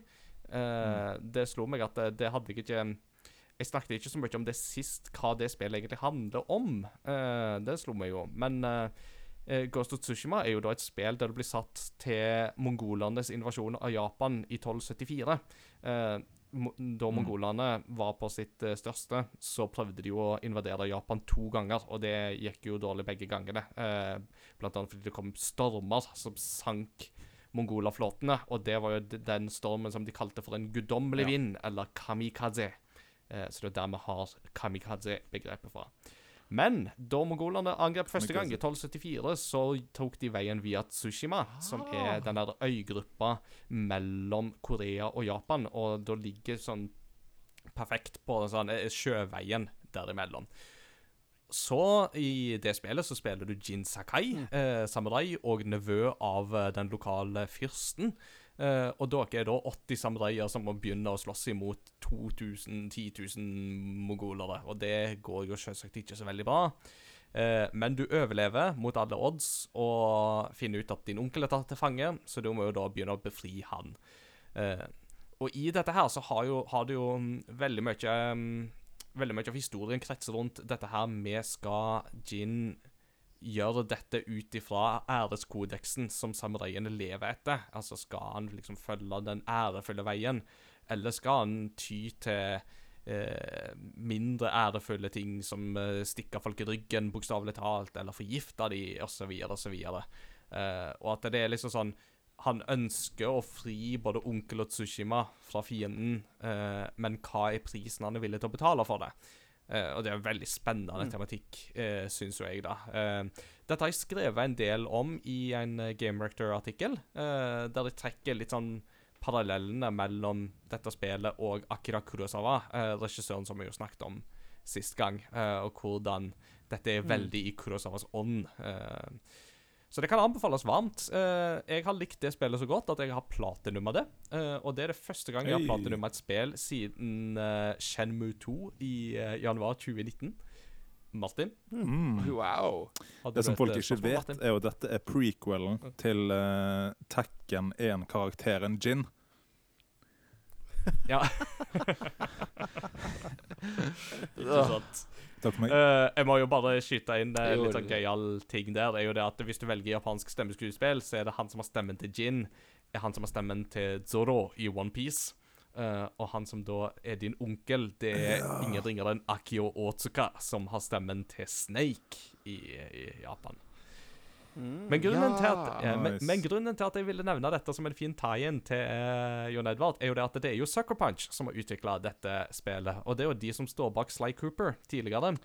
Mm. Det slo meg at det, det hadde jeg ikke Jeg snakket ikke så mye om det sist, hva det spillet egentlig handler om. Eh, det slo meg jo. Men eh, eh, Ghost of Tsushima er jo da et spill der det blir satt til mongolernes invasjon av Japan i 1274. Da mongolene var på sitt eh, største, så prøvde de jo å invadere Japan to ganger, og det gikk jo dårlig begge gangene. Eh, blant annet fordi det kom stormer som sank mongolerflåtene, og det var jo den stormen som de kalte for en guddommelig Ja. vind, eller kamikaze. Eh, så det er der vi har kamikaze-begrepet fra. Men da mongolerne angrep første gang, i 1274, så tok de veien via Tsushima, som er den der øygruppa mellom Korea og Japan, og da ligger sånn perfekt på sånn eh, sjøveien derimellom. Så i det spillet så spiller du Jin Sakai, eh, samurai, og nevø av eh, den lokale fyrsten. Eh, og dere er da 80 samuraier som må begynne å slåss imot 2000-10 000 mogolere. Og det går jo selvsagt ikke så veldig bra. Uh, men du overlever mot alle odds og finner ut at din onkel er tatt til fange, så du må jo da begynne å befri han. Uh, og i dette her så har, jo, har du jo mm, veldig mye um, Veldig mye av historien kretser rundt dette her med skal Jin gjøre dette ut ifra æreskodeksen som samuraiene lever etter. Altså, skal han liksom følge den ærefulle veien, eller skal han ty til eh, mindre ærefulle ting som eh, stikker folk i ryggen, bokstavelig talt, eller forgifter de, osv., osv. Eh, og at det er liksom sånn Han ønsker å fri både onkel og Tsushima fra fienden, eh, men hva er prisen han er villig til å betale for det? Eh, og det er en veldig spennende tematikk, uh, syns jo jeg, da. Uh, dette har jeg skrevet en del om i en uh, Game Rector-artikkel, uh, der jeg trekker litt sånn parallellene mellom dette spillet og Akira Kurosawa, eh, regissøren som vi jo snakket om sist gang, eh, og hvordan dette er veldig i Kurosawas ånd. eh. Så det kan anbefales varmt. Eh, jeg har likt det spillet så godt at jeg har platinumma det. eh, og det er det første gang jeg har platenummer platinumma et spill siden uh, Shenmue 2 i eh, januar 2019. Martin? Mm. Wow. Det som folk eh, ikke vet, Martin? er jo at dette er prequelen til uh, Tekken 1-karakteren Jin. Ja. [laughs] Ikke sant. Takk for meg. Uh, jeg må jo bare skyte inn eh, Jo, litt sånn det- gøyal ting der. er jo det at Hvis du velger japansk stemmeskuespill, så er det han som har stemmen til Jin, er han som har stemmen til Zoro i OnePiece. Uh, og han som da er din onkel, det er ingen ringere enn Akio Otsuka, som har stemmen til Snake i, i Japan. Men grunnen, til at, Ja. eh, men, men grunnen til at jeg ville nevne dette som en fin tie-in til uh, Jon Edvard, er jo det at det er jo Sucker Punch som har utvikla dette spillet. Og det er jo de som står bak Sly Cooper tidligere.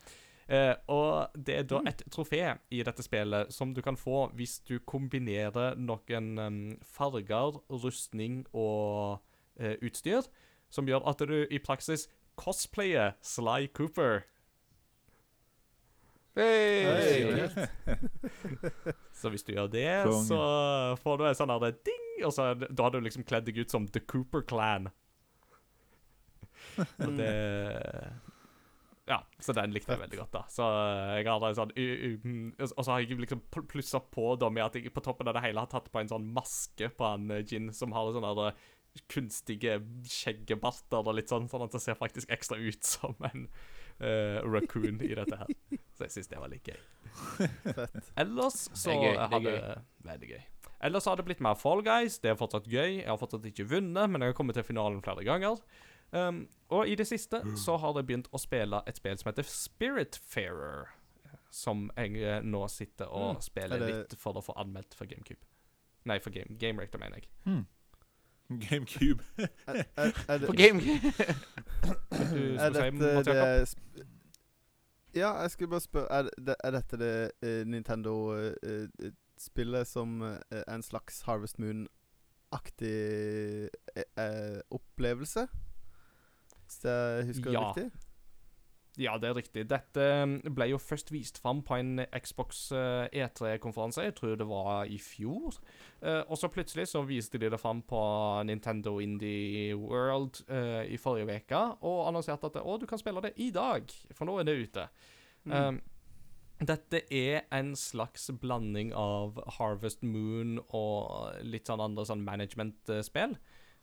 Uh, og det er da et trofé i dette spillet som du kan få hvis du kombinerer noen um, farger, rustning og uh, utstyr, som gjør at du i praksis cosplayer Sly Cooper. Hey. [laughs] Så hvis du gjør det, Konge. så får du en sånn her ding, og så da har du liksom kledd deg ut som The Cooper Clan. Og det Ja, så den likte jeg veldig godt, da. Så eh, jeg har en sånn u- Og så har jeg liksom pl- plussa på da med at jeg på toppen av det hele har tatt på en sånn maske på eh, Gin som har sånn der, eh, kunstige skjeggebarter og litt sånn, sånn at det ser faktisk ekstra ut som en eh, raccoon i dette her. Så jeg syns det var litt gøy. Ellers så Det gøy, det er Veldig gøy. Ellers har det blitt mer Fall Guys. Det er fortsatt gøy. Jeg har fortsatt ikke vunnet, men jeg har kommet til finalen flere ganger. Um, og i det siste så har jeg begynt å spille et spill som heter Spiritfarer. Som jeg eh, nå sitter og Mm. spiller Er det- litt for å få anmeldt for GameCube. Nei, for Game, Game Rector, mener jeg. Hmm. GameCube. Er, er, er, På det, Game Du er si, dette det Ja, jeg skulle bare spørre Er, det, er dette det uh, Nintendo-spillet som eh, er en slags Harvest Moon-aktig eh, eh, opplevelse? Hvis jeg husker Ja. riktig? Ja, det er riktig. Dette mm, ble jo først vist fram på en Xbox eh, E3-konferanse, jeg tror det var i fjor. Eh, og så plutselig så viste de det fram på Nintendo Indie World eh, i forrige uke, og annonserte at å, du kan spille det i dag, for nå er det ute. Um, dette er en slags blanding av Harvest Moon og litt sånn andre sånn management-spill.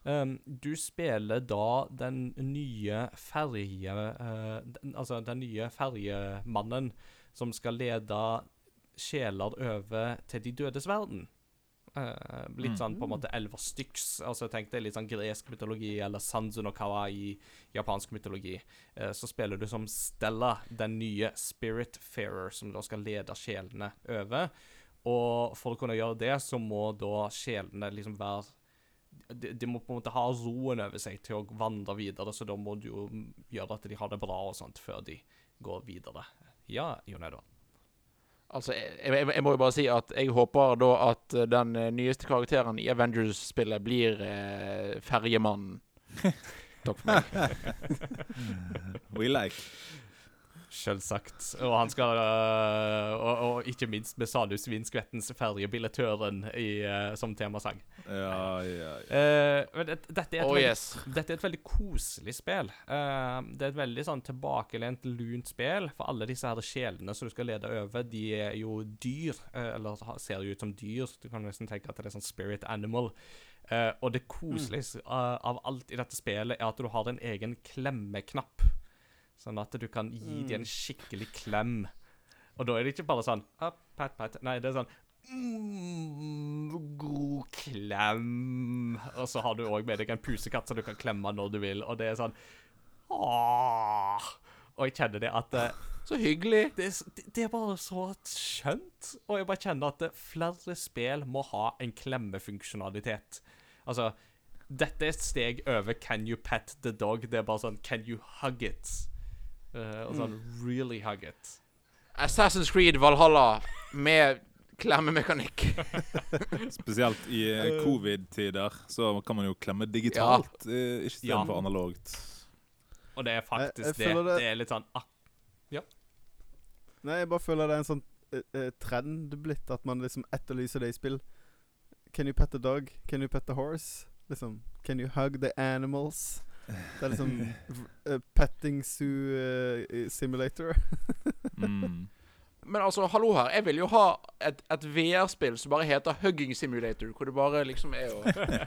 Um, du spiller da den nye ferje... Uh, den, altså den nye ferjemannen som skal lede sjeler over til de dødes verden. Uh, litt sånn på en måte elva Styx. Altså Tenk deg litt sånn gresk mytologi eller Sanzu no Kawa i japansk mytologi. Uh, så spiller du som Stella, den nye Spiritfarer, som da skal lede sjelene over. Og for å kunne gjøre det, så må da sjelene liksom være de, de må på en måte ha roen over seg til å vandre videre, så da må du jo gjøre at de har det bra og sånt før de går videre. Ja, Jon Edvard. Altså, jeg, jeg, jeg må jo bare si at jeg håper da at eh, den eh, nyeste karakteren i Avengers-spillet blir eh, ferjemannen. [laughs] Takk for meg. [laughs] We like. Selvsagt. Og han skal uh, og, og ikke minst med Sadu Svinskvettens ferjebilletøren uh, øh, som temasang. Ja, ja, ja. Uh, men det, dette, er et Oh veldig, yes. dette er et veldig koselig spill. Eh, det er et veldig sånn tilbakelent, lunt spill. For alle disse her sjelene som du skal lede over, de er jo dyr. eh, eller ser jo ut som dyr. Du kan nesten tenke at det er sånn spirit animal. Eh, og det koseligste eh, av alt i dette spillet er at du har en egen klemmeknapp. Sånn at du kan gi dem en skikkelig klem. Og da er det ikke bare sånn ah, pat, pat. Nei, det er sånn mm, God klem. Og så har du òg med deg en pusekatt som du kan klemme når du vil, og det er sånn Åh. Og jeg kjenner det at eh, Så hyggelig. det, er, det, det er bare så skjønt. Og jeg bare kjenner at eh, flere spill må ha en klemmefunksjonalitet. Altså, dette er et steg over 'can you pet the dog'? Det er bare sånn 'can you hug it'? Eh, og sånn 'really hug it'. Assassin's Creed Valhalla med klemmemekanikk. [laughs] Spesielt i eh, covid-tider så kan man jo klemme digitalt, eh, ikke Ja. analogt. Og det er faktisk Jeg- jeg det. det. det- er litt sånn Ja Nei, jeg bare føler det er en sånn eh, eh, trend blitt at man liksom etterlyser det i spill. Can you pet the dog? Can you pet the horse? Liksom Can you hug the animals? Det er liksom [laughs] eh, petting zoo uh, simulator. [laughs] Mm. Men altså, hallo her. Jeg vil jo ha et, et VR-spill som bare heter Hugging Simulator. Hvor du bare liksom er å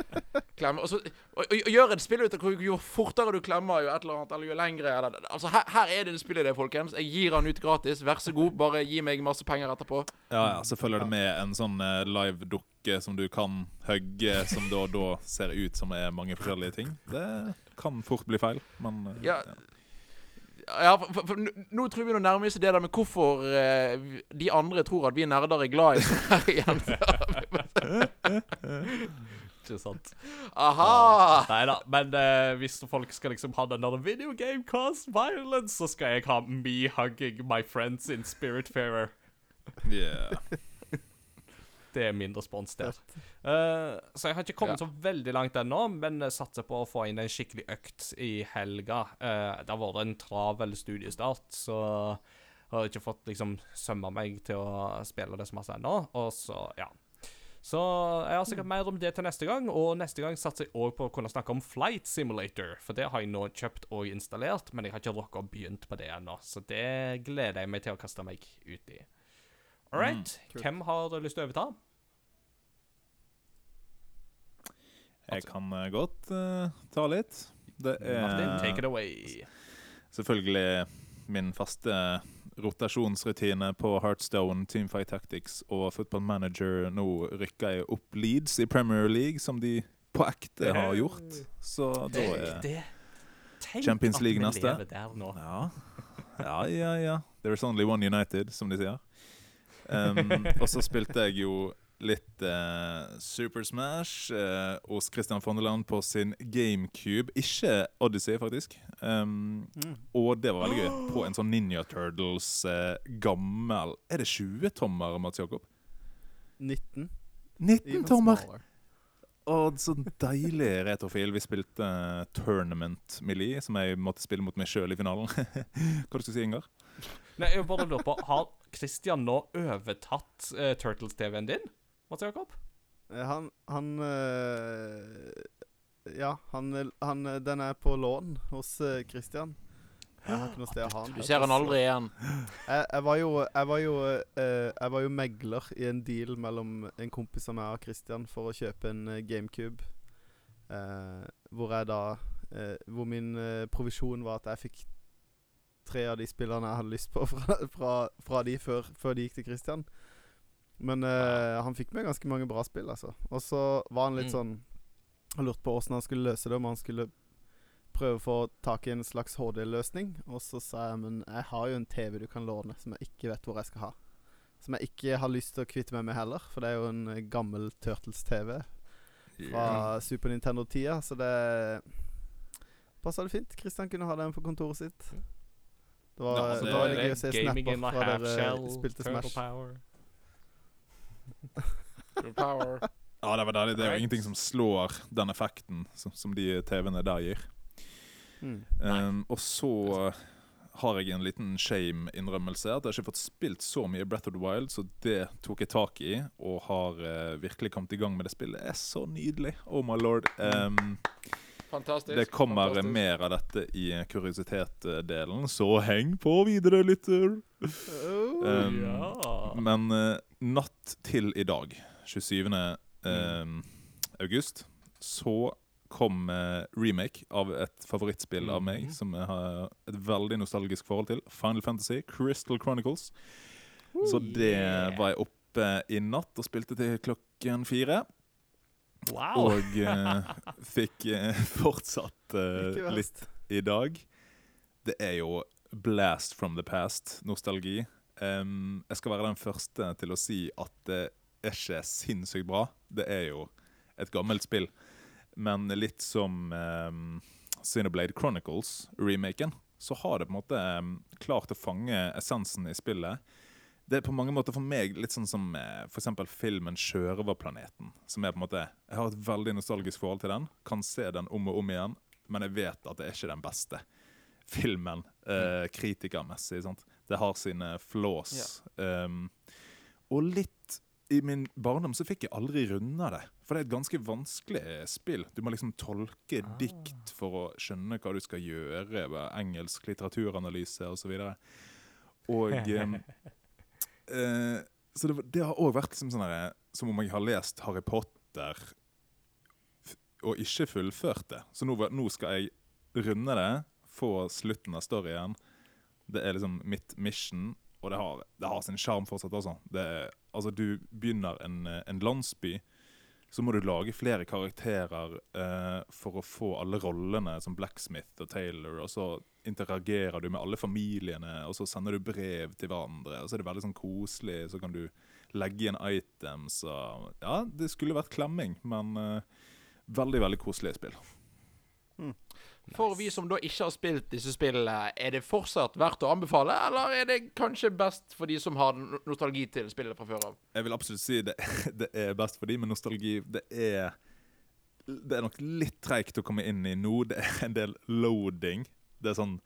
[laughs] klemme Og, så, og, og, og gjøre et spill ut av hvor jo fortere du klemmer, jo et eller annet, eller jo lengre eller, Altså, her, her er det en spillidé, folkens. Jeg gir han ut gratis. Vær så god. Bare gi meg masse penger etterpå. Ja, ja, så følger det med en sånn uh, live-dukke som du kan hugge, som da, da ser ut som er mange forskjellige ting. Det kan fort bli feil, men eh, Ja. Ja, for, for, for Nå tror vi nå nærmer oss det der med hvorfor eh, de andre tror at vi nerder er glad i sånne her [laughs] jenter. Ikke sant? Aha! Nei da. Men eh, hvis folk skal liksom ha den der video game cause violence, så skal jeg ha me hugging my friends in Spiritfarer. yeah. Det er min respons der. Uh, så jeg har ikke kommet Ja. så veldig langt ennå, men satser på å få inn en skikkelig økt i helga. Uh, det har vært en travel studiestart, så jeg har ikke fått liksom sømma meg til å spille det så masse ennå. Og så, ja. Så jeg har sikkert mer om det til neste gang, og neste gang satser jeg òg på å kunne snakke om Flight Simulator, for det har jeg nå kjøpt og installert, men jeg har ikke rukket å begynt på det ennå, så det gleder jeg meg til å kaste meg ut i. All right. mm, Hvem har lyst til å overta? Jeg kan eh, godt uh, ta litt. Det Martin, take it er away. selvfølgelig min faste rotasjonsrutine på Heartstone, Teamfight Tactics og Football Manager. Nå rykker jeg opp Leeds i Premier League, som de på ekte har gjort. Så da er Champions League neste. Ja. ja, ja, ja. There's only one United, som de sier. Um, [laughs] og så spilte jeg jo litt uh, Super Smash uh, hos Christian Fondeland på sin GameCube. Ikke Odyssey, faktisk. Um, Mm. og det var veldig gøy. På en [gasps] sånn Ninja Turtles uh, gammel Er det 20-tommer, Mats Jakob? 19. 19-tommer! Og så deilig retrofil. Vi spilte Tournament Millie, som jeg måtte spille mot meg sjøl i finalen. [laughs] Hva du skulle si, Ingar? Nei, jeg bare lurer på Har Christian nå overtatt Turtles-TV-en din? Mats Jakob? Eh, Han Han eh, Ja, han, han Den er på lån hos eh, Christian. Jeg har ikke noe sted å ha den. Du ser han aldri igjen. Jeg, jeg var jo Jeg var jo eh, Jeg var jo megler i en deal mellom en kompis av meg og Christian for å kjøpe en eh, GameCube. Eh, hvor jeg da eh, Hvor min eh, provisjon var at jeg fikk tre av de spillerne jeg hadde lyst på fra, fra, fra de før, før de gikk til Christian. Men uh, han fikk med ganske mange bra spill, altså. Og så var han litt Mm. sånn Han lurte på åssen han skulle løse det, om han skulle prøve å få tak i en slags HD-løsning. Og så sa jeg men jeg har jo en TV du kan låne som jeg ikke vet hvor jeg skal ha. Som jeg ikke har lyst til å kvitte meg med heller, for det er jo en eh, gammel Turtles-TV fra Super Nintendo-tida, så det passa det fint. Kristian kunne ha den på kontoret sitt. Det var, no, altså, det det var gøy å se snapper fra dere spilte Smash. power. Power. Ja, det var deilig. Det er jo ingenting som slår den effekten som, som de TV-ene der gir. Mm. Um, og så har jeg en liten shame-innrømmelse. At jeg ikke har fått spilt så mye Breath of the Wild, så det tok jeg tak i. Og har uh, virkelig kommet i gang med det spillet. Det er så nydelig. Oh my lord. Um, Fantastisk. det kommer fantastisk. mer av dette i kuriositet-delen, så heng på videre, lytter. Oh. Um, ja. Men uh, natt til i dag, 27. eh, august, så kom uh, remake av et favorittspill av meg, Mhm. som jeg har et veldig nostalgisk forhold til. Final Fantasy, Crystal Chronicles. Så det yeah. var jeg oppe i natt og spilte til klokken fire. Wow! Og uh, [laughs] fikk fortsatt litt i dag. Det er jo blast from the past, nostalgi. Um, jeg skal være den første til å si at det er ikke sinnssykt bra. Det er jo et gammelt spill. Men litt som um, Cineblade Chronicles, remaken, så har det på en måte um, klart å fange essensen i spillet. Det er på mange måter for meg litt sånn som eh, for eksempel filmen 'Sjørøverplaneten'. Som er på en måte Jeg har et veldig nostalgisk forhold til den. Kan se den om og om igjen, men jeg vet at det er ikke den beste filmen eh, kritikermessig. sant? Det har sine flaws. Um, og litt i min barndom så fikk jeg aldri runda det. For det er et ganske vanskelig spill. Du må liksom tolke Ah. dikt for å skjønne hva du skal gjøre. Engelsk litteraturanalyse osv. Og, og [laughs] em, eh, Så det, det har òg vært liksom sånn som om jeg har lest Harry Potter og ikke fullført det. Så nå, nå skal jeg runde det, få slutten av storyen. Det er liksom mitt mission, og det har, det har sin sjarm fortsatt. Det er, altså, du begynner en, en landsby, så må du lage flere karakterer eh, for å få alle rollene som Blacksmith og Taylor, og så interagerer du med alle familiene, og så sender du brev til hverandre, og så er det veldig sånn koselig, så kan du legge inn items, og ja, det skulle vært klemming, men eh, veldig, veldig koselig spill. For vi som da ikke har spilt disse spillene, er det fortsatt verdt å anbefale, eller er det kanskje best for de som har nostalgi til spillet fra før av? Jeg vil absolutt si det, [laughs] det er best for de med nostalgi. Det er, det er nok litt treigt å komme inn i nå. Det er en del loading. Det er sånn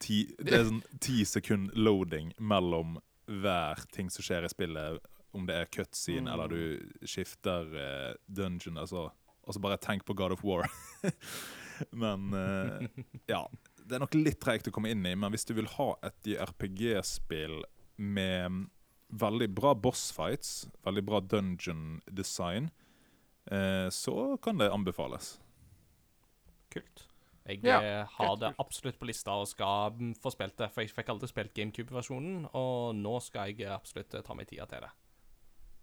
ti, det sånn ti sekund loading mellom hver ting som skjer i spillet. Om det er cutscene Mm. eller du skifter eh, dungeon. Altså, og så bare tenk på God of War. [laughs] men eh, ja. Det er nok litt treigt å komme inn i, men hvis du vil ha et RPG-spill med veldig bra bossfights, veldig bra dungeon design, eh, så kan det anbefales. Kult. Jeg Ja, eh, har kult, det absolutt på lista og skal få spilt det. For jeg fikk aldri spilt GameCube-versjonen, og nå skal jeg absolutt ta meg tida til det.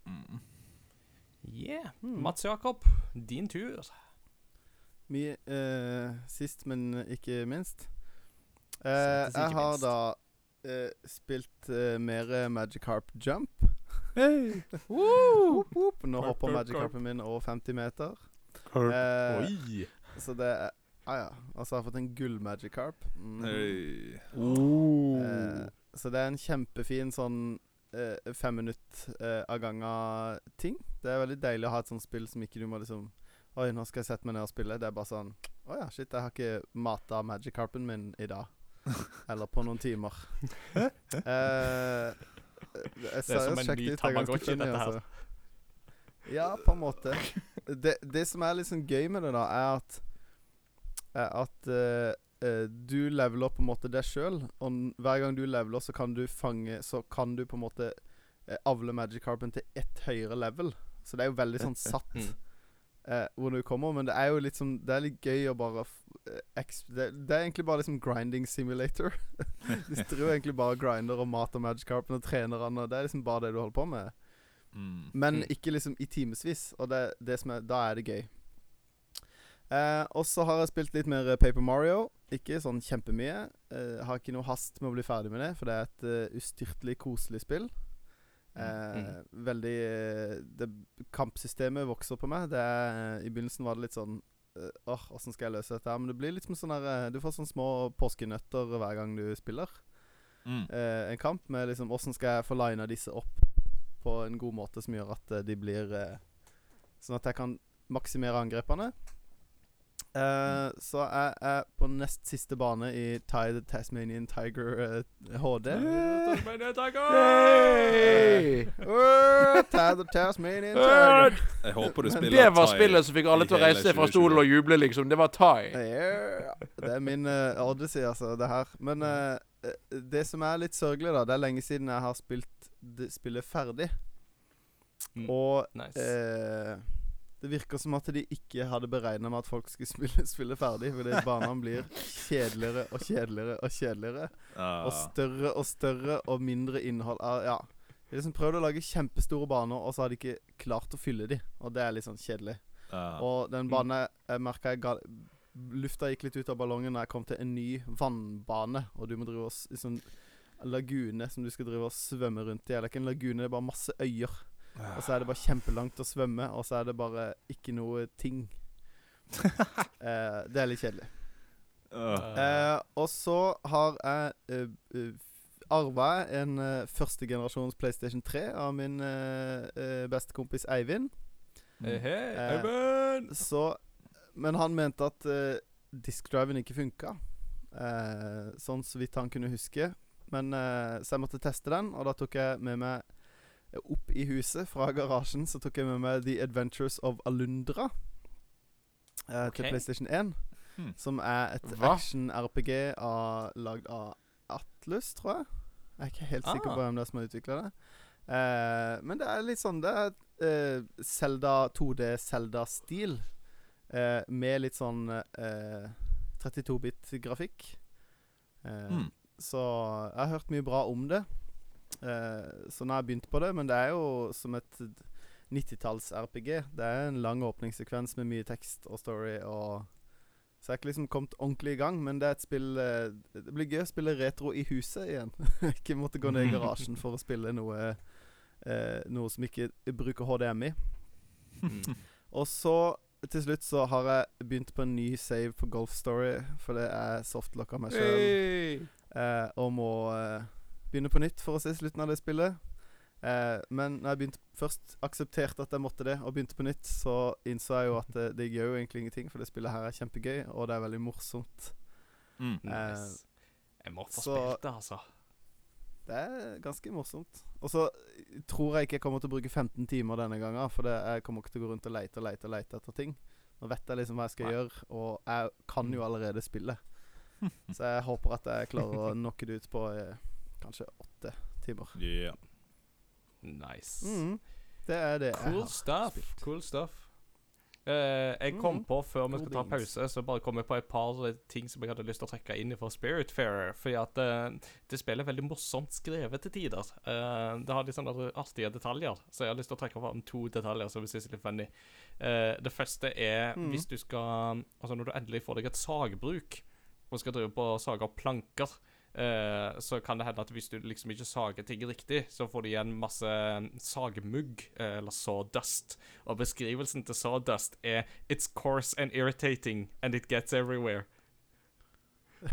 Mm. Yeah. Mm. Mats Jakob, din tur. Mye eh, sist, men ikke minst. Eh, ikke jeg har minst. da eh, spilt eh, mer Magic Harp Jump. Hey. [laughs] Whoop, whoop. Nå hopper carp, Magic Harpen min over 50 meter. Eh, Oi! så det er Ah ja. Altså, jeg har fått en gull Magic Harp. Mm. Hey. Eh, så det er en kjempefin sånn eh, fem minutt eh, av gangen ting. Det er veldig deilig å ha et sånt spill som ikke du må liksom Oi, nå skal jeg sette meg ned og spille. Det er bare sånn Å ja, shit, jeg har ikke mata Magic Carpen min i dag. [laughs] Eller på noen timer. eh, det er som en ny Tamagotchi, dette her. Ja, på en måte. Det, det som er litt sånn gøy med det, da, er at Er at eh, eh, du leveler på en måte deg sjøl, og hver gang du leveler, så kan du fange Så kan du på en måte eh, avle Magic Carpen til ett høyere level. Så det er jo veldig sånn satt Mm. Eh, hvor du kommer. Men det er jo litt sånn Det er litt gøy å bare eh, det, det er egentlig bare liksom grinding simulator. [laughs] du jo egentlig bare grinder og mater Magic Carpen og trener han, og det er liksom bare det du holder på med. Mm. Men Mm. ikke liksom i timevis, og det, det som er, da er det gøy. Eh, og så har jeg spilt litt mer eh, Paper Mario. Ikke sånn kjempemye. Eh, har ikke noe hast med å bli ferdig med det, for det er et uh, ustyrtelig koselig spill. Eh, Veldig eh, Det Kampsystemet vokser på meg. Det er, I begynnelsen var det litt sånn Åh, Åh, åssen skal jeg løse dette? her Men det blir litt som sånn der eh, Du får sånne små påskenøtter hver gang du spiller Mm. eh, en kamp. Med liksom åssen skal jeg få lina disse opp på en god måte som gjør at eh, de blir eh, Sånn at jeg kan maksimere angrepene. Eh, så jeg er på nest siste bane i Ty the Tasmanian Tiger uh, HD. Hey! Uh, Ty the Tasmanian Tiger. Jeg håper du spiller Det var spillet som fikk alle til å reise fra 2020. stolen og juble, liksom. Det var Tie. Yeah. Det er min uh, odyssey, altså, det her. Men eh, det som er litt sørgelig, da Det er lenge siden jeg har spilt spillet ferdig. Mm. Og Nice. Det virker som at de ikke hadde beregna med at folk skulle spille, spille ferdig. Fordi banene blir kjedeligere og kjedeligere og kjedeligere. Ah. Og større og større og mindre innhold. Ah, ja. De har liksom prøvd å lage kjempestore baner, og så har de ikke klart å fylle de. Og det er litt sånn kjedelig. Ah. Og den banen jeg, merka jeg ga Lufta gikk litt ut av ballongen da jeg kom til en ny vannbane. Og du må drive og sånn lagune som du skal drive og svømme rundt i. Eller ikke en lagune, det er bare masse øyer. Og så er det bare kjempelangt å svømme, og så er det bare ikke noe ting. [laughs] eh, det er litt kjedelig. Eh, og så har jeg uh, arva en uh, førstegenerasjons PlayStation 3 av min uh, bestekompis Eivind. Hei, hei, Eh, Eivind! Så Men han mente at uh, diskdriven ikke funka. Eh, sånn så vidt han kunne huske. Men eh, Så jeg måtte teste den, og da tok jeg med meg eh, opp i huset fra garasjen Så tok jeg med meg The Adventures of Alundra eh, til PlayStation 1. Hmm. Som er et action-RPG lagd av Atlus, tror jeg. Jeg er ikke helt sikker Ah. på hvem det er som har utvikla det. Eh, men det er litt sånn Det er eh, Zelda 2D Zelda-stil. Eh, med litt sånn eh, 32-bit-grafikk. Eh, Mm. Så jeg har hørt mye bra om det. Eh, så nå har jeg begynt på det, men det er jo som et 90-talls-RPG. Det er en lang åpningssekvens med mye tekst og story og Så jeg har ikke liksom kommet ordentlig i gang, men det er et spill uh, Det blir gøy å spille retro i huset igjen. [laughs] ikke måtte gå ned i garasjen for å spille noe uh, Noe som ikke bruker HDMI. Mm. Og så til slutt så har jeg begynt på en ny save på Golf Story, for det er softlocka meg sjøl. Hey! Og må begynne på nytt for å se slutten av det spillet. Eh, men når jeg begynte først aksepterte at jeg måtte det, og begynte på nytt, så innså jeg jo at det, det gjør jo egentlig ingenting, for det spillet her er kjempegøy, og det er veldig morsomt. Mm. Nice. Jeg må få spilt det, altså. Det er ganske morsomt. Og så tror jeg ikke jeg kommer til å bruke 15 timer denne gangen, for det, jeg kommer ikke til å gå rundt og lete og lete og lete etter ting. Nå vet jeg liksom hva jeg skal Nei. gjøre, og jeg kan jo allerede spille. [laughs] Så jeg håper at jeg klarer å knocke det ut på eh, kanskje åtte timer. Yeah. Nice. Mm. Det er det jeg har stuff. spilt. Cool stuff. Uh, jeg kom Mm. på før vi skal ta pause, så bare kom jeg på et par ting som jeg hadde lyst til å trekke inn for Spiritfarer. Fordi at uh, det spillet er veldig morsomt skrevet til tider. Uh, det har litt sånne artige detaljer, så jeg har lyst til å trekke fram to detaljer som jeg synes er litt funny. Det første er mm. hvis du skal Altså når du endelig får deg et sagbruk og skal drive på å sage opp planker, eh, så kan det hende at hvis du liksom ikke sager ting riktig, så får du igjen masse sagmugg, eh, eller sawdust. Og beskrivelsen til sawdust er It's coarse and irritating, and it gets everywhere. [laughs]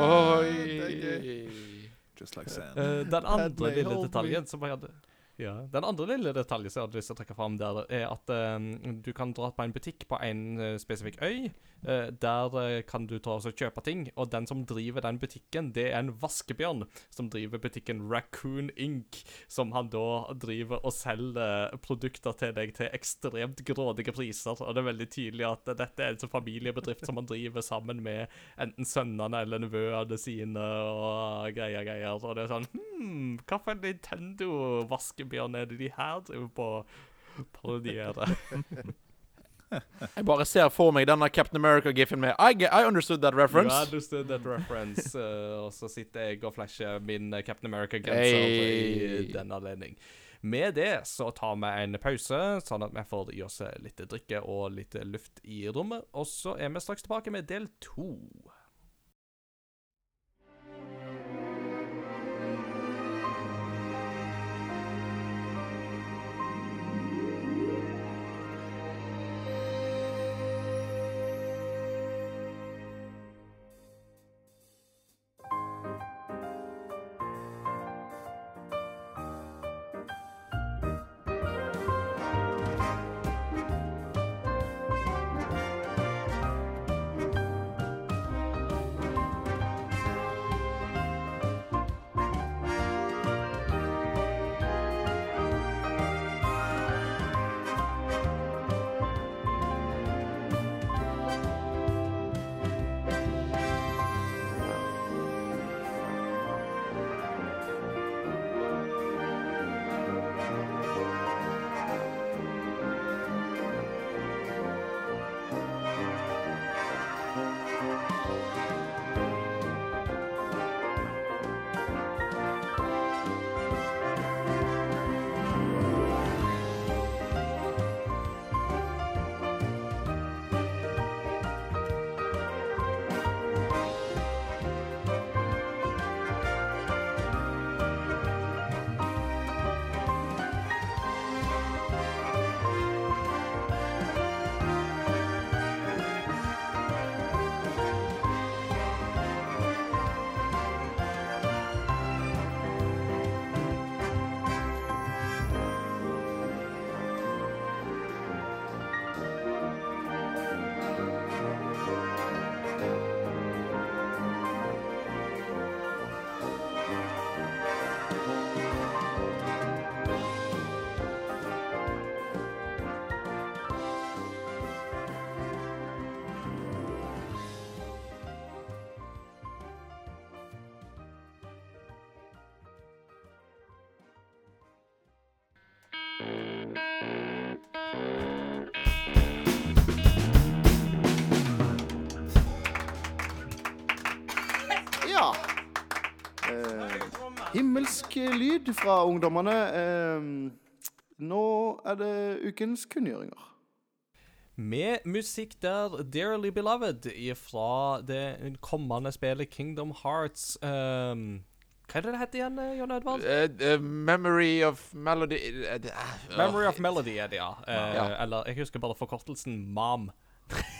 Oi! Er gøy. Just like sand. Uh, den andre lille detaljen som jeg hadde Ja. Den andre lille detaljen som jeg hadde lyst til å trekke fram der, er at uh, du kan dra på en butikk på en uh, spesifikk øy. Uh, der eh, kan du ta og kjøpe ting, og den som driver den butikken, det er en vaskebjørn som driver butikken Raccoon Inc., som han da driver og selger produkter til deg til ekstremt grådige priser. Og det er veldig tydelig at dette er en sånn familiebedrift som han driver sammen med enten sønnene eller nevøene sine og greier, greier. Og det er sånn Hm, hva for en Nintendo-vaskebjørn det de her driver på å parodiere? [laughs] Jeg bare ser for meg denne Captain America-giffen med I, I understood that You reference. understood that reference. Uh, [laughs] og så sitter jeg og flasher min uh, Captain America-genser i Hey. den anledning. Med det så tar vi en pause, sånn at vi får i oss litt drikke og litt luft i rommet. Og så er vi straks tilbake med del to. Himmelsk lyd fra ungdommene. Eh, nå er det ukens kunngjøringer. Med musikk der Dearly Beloved fra det kommende spillet Kingdom Hearts Um, Hva er det det heter igjen, John Edvard? Uh, uh, memory of melody uh, eh, Memory of Melody er det, ja. Eh, Ja. Eller jeg husker bare forkortelsen MAM.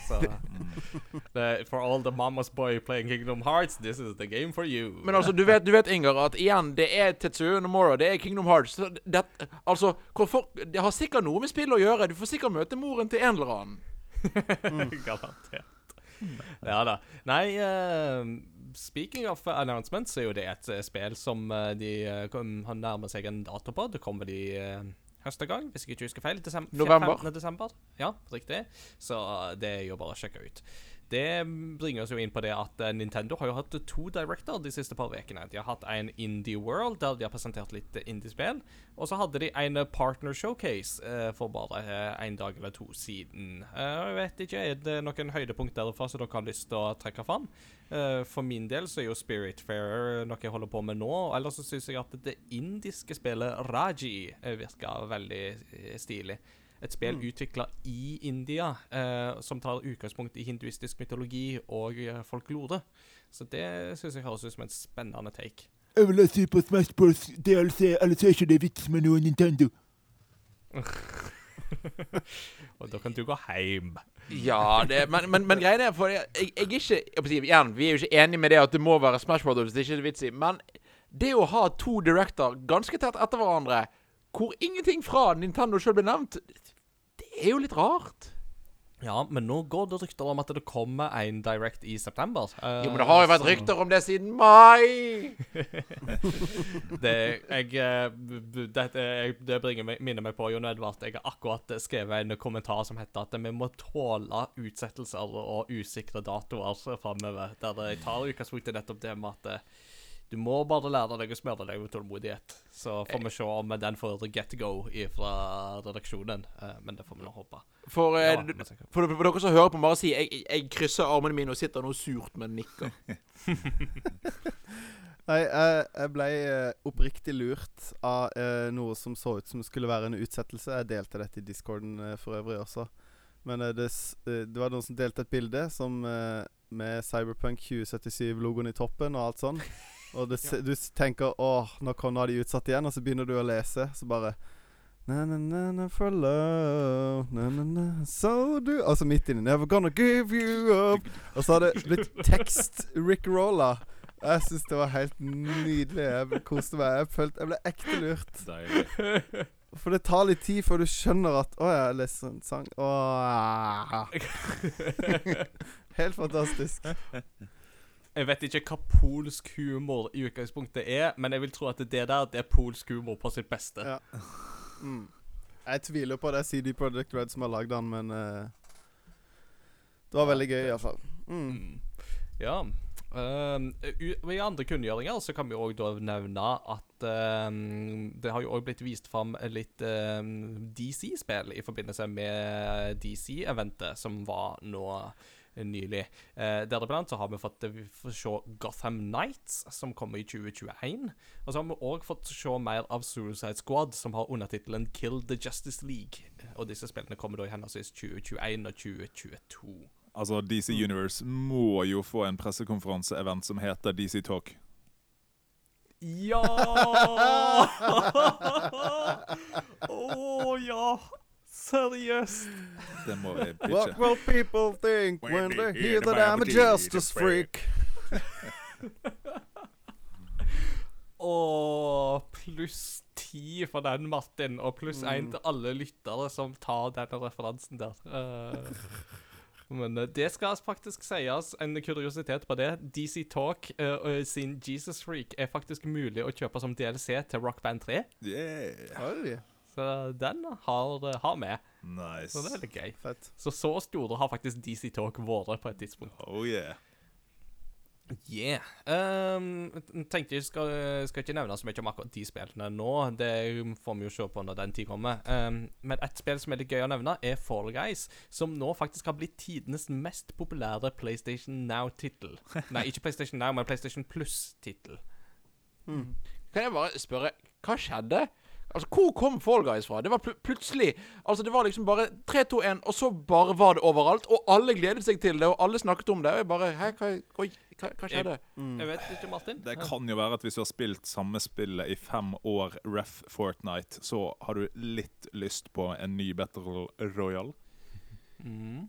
Så det- For all the mama's boy playing Kingdom Hearts, this is the game for you. Men altså, du vet, du vet Inger, at igjen, det er Tetsuya Nomura, det er Kingdom Hearts. Det, altså, hvorfor, det har sikkert noe med spill å gjøre. Du får sikkert møte moren til en eller annen. [laughs] Garantert. Ja da. Nei, uh, speaking of announcements, så er jo det et eh, spill som eh, de uh, nærmer seg en dato på. Det kommer de uh, høste gang, hvis jeg ikke husker feil. Desem November. 15. desember. Ja, riktig. Så det er jo bare å sjekke ut. Det bringer oss jo inn på det at eh, Nintendo har jo hatt to director de siste par ukene. De har hatt en Indie World, der de har presentert litt indiespill. Og så hadde de en Partner Showcase eh, for bare eh, en dag eller to siden. Eh, jeg vet ikke, Er det noen høydepunkt derfra som dere har lyst til å trekke fram? Eh, for min del så er jo Spiritfarer noe jeg holder på med nå. Ellers så syns jeg at det indiske spillet Raji eh, virker veldig stilig. Et spill Mm. utvikla i India, eh, som tar utgangspunkt i hinduistisk mytologi og eh, folklore. Så det syns jeg høres ut som en spennende take. Jeg vil ha Super Smash Bros. DLC, ellers er ikke det vits med noe Nintendo. [laughs] Og da kan du gå hjem. Ja, det, men, men, men greia er for jeg, jeg er ikke jeg si, igjen, Vi er jo ikke enige med det at det må være Smash Brothers. Det er ikke vits i. Men det å ha to director ganske tett etter hverandre hvor ingenting fra Nintendo sjøl ble nevnt. Er jo litt rart. Ja, men nå går det rykter om at det kommer en Direct i september. Uh, Jo, men det har jo vært rykter om det siden mai! [laughs] Det, jeg, det, jeg, det bringer meg, minner meg på Jon Edvard. Jeg har akkurat skrevet en kommentar som heter at vi må tåle utsettelser og usikre datoer framover. Der jeg tar utgangspunkt i nettopp det med at eh, du må bare lære deg å smøre deg med tålmodighet. Så får vi se om den får get go fra redaksjonen. Eh, Men det får vi nå håpe. For, eh, Ja, for, for dere som hører på, bare si jeg, jeg krysser armene mine og sitter nå surt, men nikker. [laughs] Nei, jeg, jeg ble eh, oppriktig lurt av eh, noe som så ut som skulle være en utsettelse. Jeg delte dette i discorden eh, for øvrig også. Men eh, det, det var noen som delte et bilde som, eh, med Cyberpunk 2077-logoen i toppen og alt sånn. [laughs] Og det, du tenker 'Åh, nå kommer de utsatt igjen', og så begynner du å lese, så bare Na, na, na, na, for love na, na, na, So do Altså midt inni 'Never gonna give you up'. Og så har det blitt tekst Rick Rolla. Jeg syns det var helt nydelig. Jeg koste meg. Jeg, følte, jeg ble ekte lurt. Deilig. For det tar litt tid før du skjønner at Å, jeg leser en sang. Åh. [laughs] Helt fantastisk. Jeg vet ikke hva polsk humor i utgangspunktet er, men jeg vil tro at det der det er polsk humor på sitt beste. Ja. Mm. Jeg tviler på det CD Project Red som har lagd den, men uh, Det var veldig gøy, iallfall. Mm. Mm. Ja. Um, I andre kunngjøringer så kan vi òg nevne at um, det har jo òg blitt vist fram litt um, DC-spill i forbindelse med DC-eventet som var nå nylig. Uh, Deriblant så har vi fått eh, vi får se Gotham Nights, som kommer i 2021. Og så har vi òg fått se mer av Suicide Squad, som har undertittelen Kill the Justice League. Og disse spillene kommer da i henholdsvis 2021 og 2022. Altså, DC Universe må jo få en pressekonferanse-event som heter DC Talk. Ja! [laughs] Å ja! Seriøst. Det må vi What pitche. will people think when they hear that I'm a justice freak? [laughs] Og pluss ti for den, Martin. Og pluss én til alle lyttere som tar denne referansen der. Uh, men eh, det skal faktisk sies, en kuriositet på det. DC Talk uh, sin Jesus Freak er faktisk mulig å kjøpe som DLC til Rock Band 3. Yeah. Oi, Så den har, har vi. Nice. Så det er litt gøy. fett. Så så store har faktisk DC Talk vært på et tidspunkt. Oh yeah. Yeah. Um, tenkte jeg skal, skal ikke nevne så mye om akkurat de spillene nå. Det får vi jo se på når den tid kommer. Um, men et spill som er litt gøy å nevne, er Fall Guys. Som nå faktisk har blitt tidenes mest populære PlayStation Now-tittel. [laughs] Nei, ikke PlayStation Now, men PlayStation Plus-tittel. Kan jeg bare spørre, hva skjedde? Altså, Hvor kom Fall Guys fra? Det var pl plutselig Altså, det var liksom bare 3, 2, 1, og så bare var det overalt. Og alle gledet seg til det, og alle snakket om det. Og jeg bare Hæ, hva, hva, hva, hva skjedde? Jeg vet ikke, Martin. Det kan jo være at hvis du har spilt samme spillet i fem år, ref Fortnite, så har du litt lyst på en ny Battle Royale. Mm.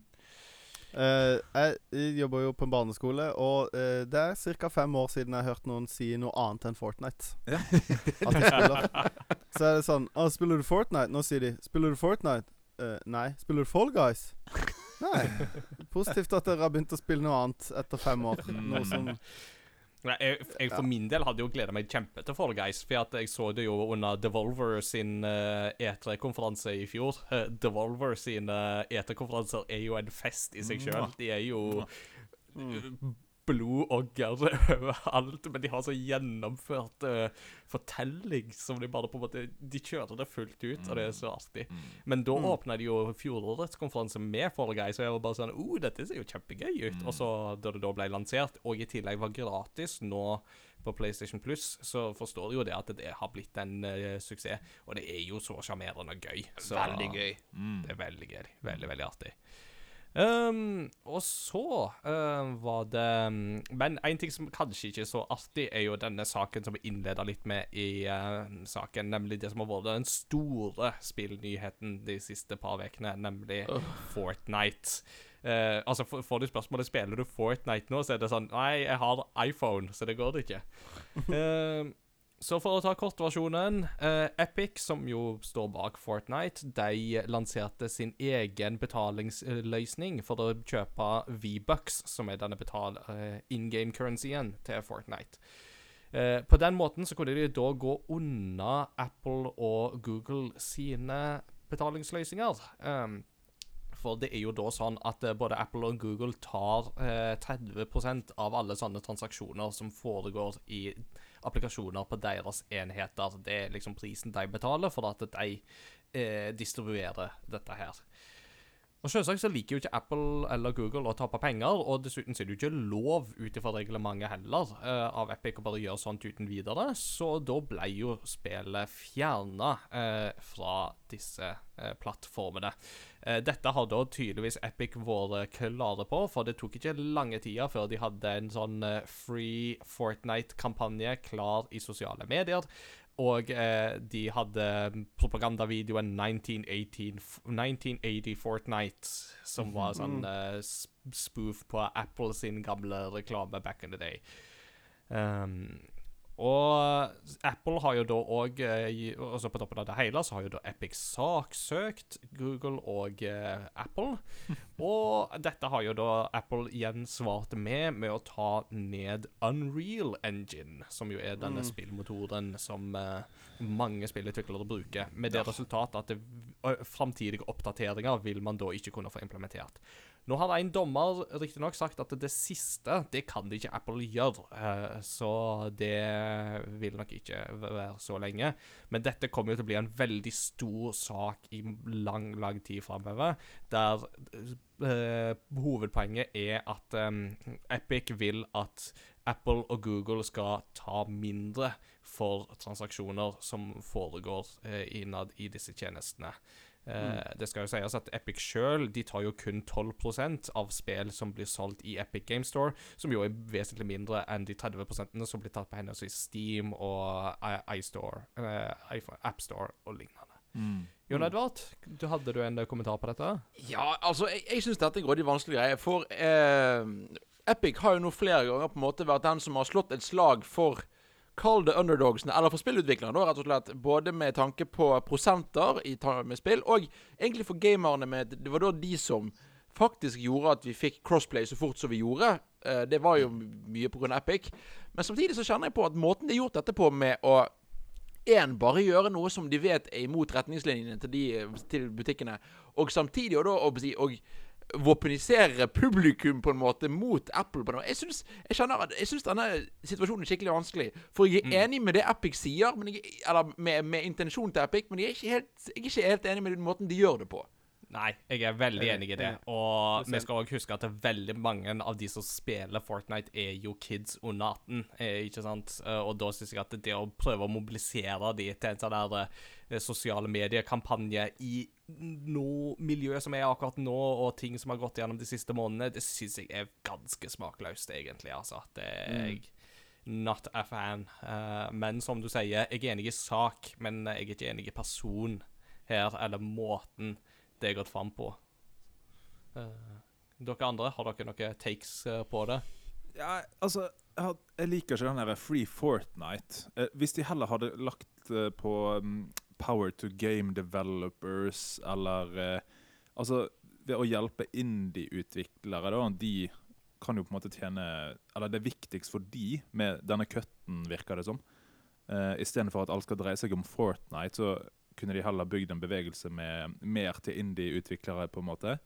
Eh, jeg jobber jo på en barneskole, og uh, det er ca. fem år siden jeg har hørt noen si noe annet enn Fortnite. Ja. [laughs] At de spiller. Så er det sånn Å, spiller du Fortnite? Nå sier de Spiller du Fortnite? Uh, nei. Spiller du Fall Guys? Nei. Positivt at dere har begynt å spille noe annet etter fem år. Noe som Nei, jeg, jeg for min del hadde jo gleda meg kjempe til Fall Guys, for jeg så det jo under Devolver sin uh, E3-konferanse i fjor. Uh, [laughs] Devolver sine E3-konferanser er jo en fest i seg sjøl. De er jo Mm. Blod og gørr overalt, men de har så gjennomført uh, fortelling som de bare på en måte De kjører det fullt ut, og det er så artig. Men da Mm. åpna de jo fjorårets konferanse med Fall Guys, og jeg var bare sånn oh, dette ser jo kjempegøy ut. Og så da det da ble lansert, og i tillegg var gratis nå på PlayStation Plus, så forstår du jo det at det har blitt en uh, suksess. Og det er jo så sjarmerende gøy. Så Veldig gøy. Mm. det er veldig gøy. Veldig, veldig artig. Um, og så uh, var det um, Men en ting som kanskje ikke er så artig, er jo denne saken som vi innleda litt med i uh, saken, nemlig det som har vært den store spillnyheten de siste par ukene, nemlig Fortnite. Uh, altså, for, Får du spørsmålet spiller du Fortnite nå, så er det sånn Nei, jeg har iPhone, så det går det ikke. [laughs] Så for å ta kortversjonen eh, Epic, som jo står bak Fortnite, de lanserte sin egen betalingsløsning for å kjøpe V-bucks, som er denne betal eh, in game currencyen til Fortnite. Eh, på den måten så kunne de da gå unna Apple og Google sine betalingsløsninger. Um, for det er jo da sånn at eh, både Apple og Google tar eh, 30 av alle sånne transaksjoner som foregår i applikasjoner på deres enheter. Det er liksom prisen de betaler for at de eh, distribuerer dette her. Og Selvsagt så liker jo ikke Apple eller Google å tape penger, og dessuten er det jo ikke lov ut ifra reglementet heller eh, av Epic å bare gjøre sånt uten videre, så da ble jo spillet fjerna eh, fra disse eh, plattformene. Eh, dette har da tydeligvis Epic vært klare på, for det tok ikke lange tida før de hadde en sånn eh, Free Fortnite-kampanje klar i sosiale medier. Og eh, de hadde propagandavideoen 1918, 1980 Fortnite, som var sånn eh, spoof på Apple sin gamle reklame back in the day. Um, og Apple har jo da òg Også på toppen av det hele så har jo da Epic saksøkt Google og eh, Apple. [laughs] Og dette har jo da Apple igjen svart med med å ta ned Unreal Engine, som jo er denne spillmotoren som eh, mange spillutviklere bruker, med det resultatet at det, framtidige oppdateringer vil man da ikke kunne få implementert. Nå har en dommer riktignok sagt at det siste det kan det ikke Apple gjøre, eh, så det vil nok ikke være så lenge. Men dette kommer jo til å bli en veldig stor sak i lang, lang tid framover, der eh, hovedpoenget er at em, Epic vil at Apple og Google skal ta mindre for transaksjoner som foregår eh, innad i disse tjenestene. Eh, Det skal jo sies at Epic sjøl tar jo kun 12% av spill som blir solgt i Epic Game Store, som jo er vesentlig mindre enn de 30% som blir tatt på henholdsvis Steam og I- iStore, eh, AppStore og lignende. Jon Edvard, du hadde du en eh, kommentar på dette? Ja, altså, jeg, jeg syns dette er en grådig vanskelig greie. For eh, Epic har jo nå flere ganger på en måte vært den som har slått et slag for Kall det underdogsene, eller for spillutviklerne, da, rett og slett. Både med tanke på prosenter i med spill, og egentlig for gamerne med Det var da de som faktisk gjorde at vi fikk crossplay så fort som vi gjorde. Eh, det var jo mye pga. Epic. Men samtidig så kjenner jeg på at måten de har gjort dette på med å en, bare gjøre noe som de vet er imot retningslinjene til, de, til butikkene, og samtidig og da og, og våpenisere publikum på en måte mot Apple på noe. Jeg syns, jeg kjenner jeg syns denne situasjonen er skikkelig vanskelig. For jeg er enig med det Epic sier, men jeg, eller med, med intensjonen til Epic, men jeg er, ikke helt, jeg er ikke helt enig med den måten de gjør det på. Nei, jeg er veldig Enig, enig i det. Og vi skal også huske at er veldig mange av de som spiller Fortnite, er jo kids under 18. eh, Ikke sant? Eh, Og da syns jeg at det å prøve å mobilisere de til en sånn der eh, sosiale medier-kampanje i noe miljø som er akkurat nå, og ting som har gått gjennom de siste månedene, det syns jeg er ganske smakløst, egentlig. Altså. Det er jeg not a fan. Uh, men som du sier, jeg er enig i sak, men jeg er ikke enig i person her, eller måten det er gått fram på. Uh, dere andre, har dere noen takes uh, på det? Ja, altså, jeg, liker ikke den der Free Fortnite. Hvis de heller hadde lagt på mm, Power to Game Developers, eller eh, Altså, ved å hjelpe indie-utviklere, da. De kan jo på en måte tjene Eller det er viktigst for de med denne cutten, virker det som. Uh, Istedenfor at alt skal dreie seg om Fortnite, så kunne de heller bygd en bevegelse med mer til indie-utviklere, på en måte.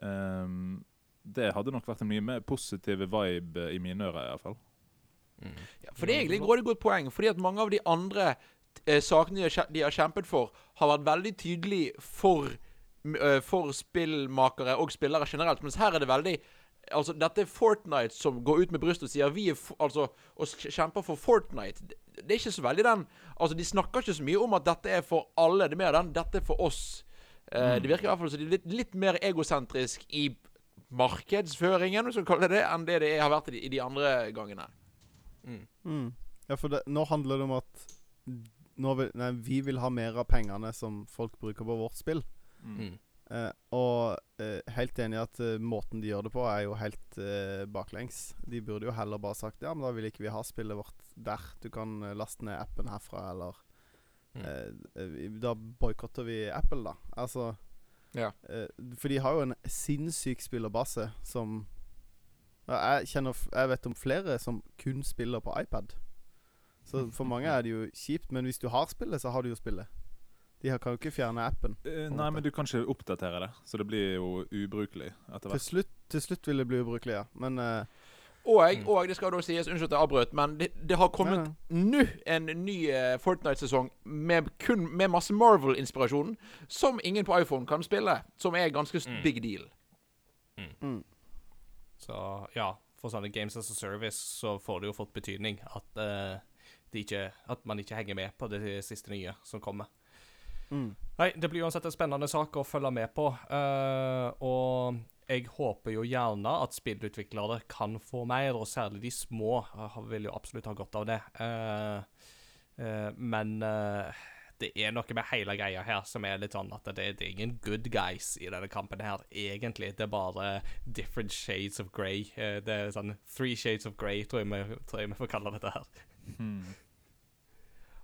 Um, det hadde nok vært en mye mer positiv vibe i mine ører, i hvert fall. Ja, for det er egentlig et grådig godt poeng, fordi at mange av de andre eh, sakene de har, de har kjempet for, har vært veldig tydelig for, eh, for spillmakere og spillere generelt. Mens her er det veldig Altså, dette er Fortnite som går ut med brystet og sier vi er altså, og kjemper for Fortnite. Det, er ikke så veldig den Altså, de snakker ikke så mye om at dette er for alle. Det er mer den dette er for oss. Mm. Det virker i hvert fall som de er litt, litt mer egosentrisk i markedsføringen, hvis vi kan kalle det det, enn det det har vært i de, i de andre gangene. Mm. Ja, for det, nå handler det om at vil, nei, vi vil ha mer av pengene som folk bruker på vårt spill. Mm. eh, og eh, helt enig i at eh, måten de gjør det på, er jo helt eh, baklengs. De burde jo heller bare sagt ja, men da vil ikke vi ha spillet vårt der. Du kan eh, laste ned appen herfra, eller Mm. eh, Da boikotter vi Apple, da. Altså Ja. eh, For de har jo en sinnssyk spillerbase som ja, jeg, kjenner, jeg vet om flere som kun spiller på iPad. Så for mange er det jo kjipt, men hvis du har spillet, så har du jo spillet. De her kan jo ikke fjerne appen. Eh, Nei, måte. men du kan ikke oppdatere det, så det blir jo ubrukelig etter Til hvert. slutt, til slutt vil det bli ubrukelig, ja. Men uh, Og, Mm. og det skal da sies, unnskyld at jeg avbrøt, men det, det har kommet nå en ny eh, Fortnite-sesong med med masse Marvel-inspirasjon, som ingen på iPhone kan spille. Som er ganske Mm. big deal. mm, Så ja, for sånne games as a service så får det jo fått betydning at, de ikke, at man ikke henger med på det siste nye som kommer. mm. Nei, det blir uansett en spennende sak å følge med på. Uh, og jeg håper jo gjerne at spillutviklere kan få mer, og særlig de små eh, vil jo absolutt ha godt av det. Uh, uh, men det er noe med hele greia her som er litt sånn at det, det er ingen good guys i denne kampen her, egentlig. Det er bare different shades of grey. Det er sånn three shades of grey, tror jeg vi, tror jeg vi får kalle dette her. Hmm.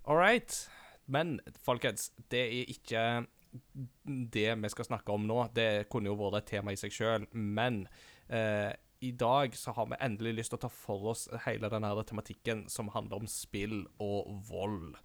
All right. Men folkens, det er ikke det vi skal snakke om nå. Det kunne jo vært et tema i seg sjøl. Men eh, i dag så har vi endelig lyst til å ta for oss hele denne tematikken som handler om spill og vold.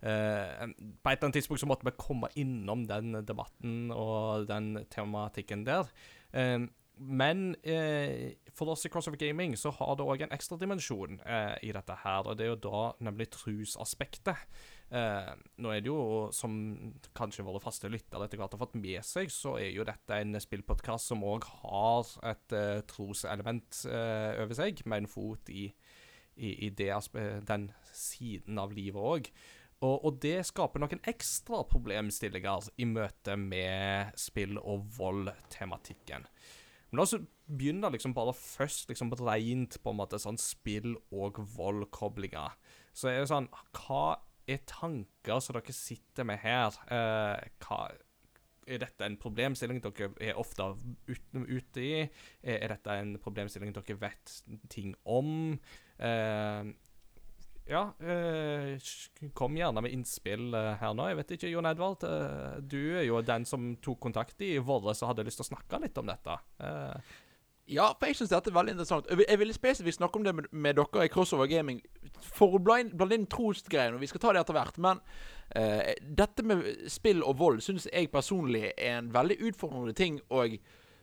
Eh, på et eller annet tidspunkt så måtte vi komme innom den debatten og den tematikken der. Eh, men eh, for oss i Crossover Gaming så har det òg en ekstra dimensjon eh, i dette her, og det er jo da nemlig trusaspektet. Eh, nå er det jo, som kanskje våre faste lyttere etter hvert har fått med seg, så er jo dette en spillpodkast som òg har et eh, troselement eh, over seg, med en fot i, i, i det, den siden av livet òg. Og, og det skaper noen ekstra problemstillinger i møte med spill- og vold-tematikken. Men la oss begynne liksom bare først liksom rent på en måte sånn spill- og voldkoblinger. Så er det sånn Hva er tanker som dere sitter med her? Eh, hva er dette en problemstilling dere er ofte ute, i? Er, er dette en problemstilling dere vet ting om? Eh, ja, eh, kom gjerne med innspill eh, her nå. Jeg vet ikke, Jon Edvard. eh, du er jo den som tok kontakt i våre som hadde lyst til å snakke litt om dette. Ja, for jeg syns dette er veldig interessant. Jeg vil, jeg spesifikt snakke om det med, med dere i Crossover Gaming. For å blande blande inn trosgreiene, og vi skal ta det etter hvert. Men uh, dette med spill og vold syns jeg personlig er en veldig utfordrende ting å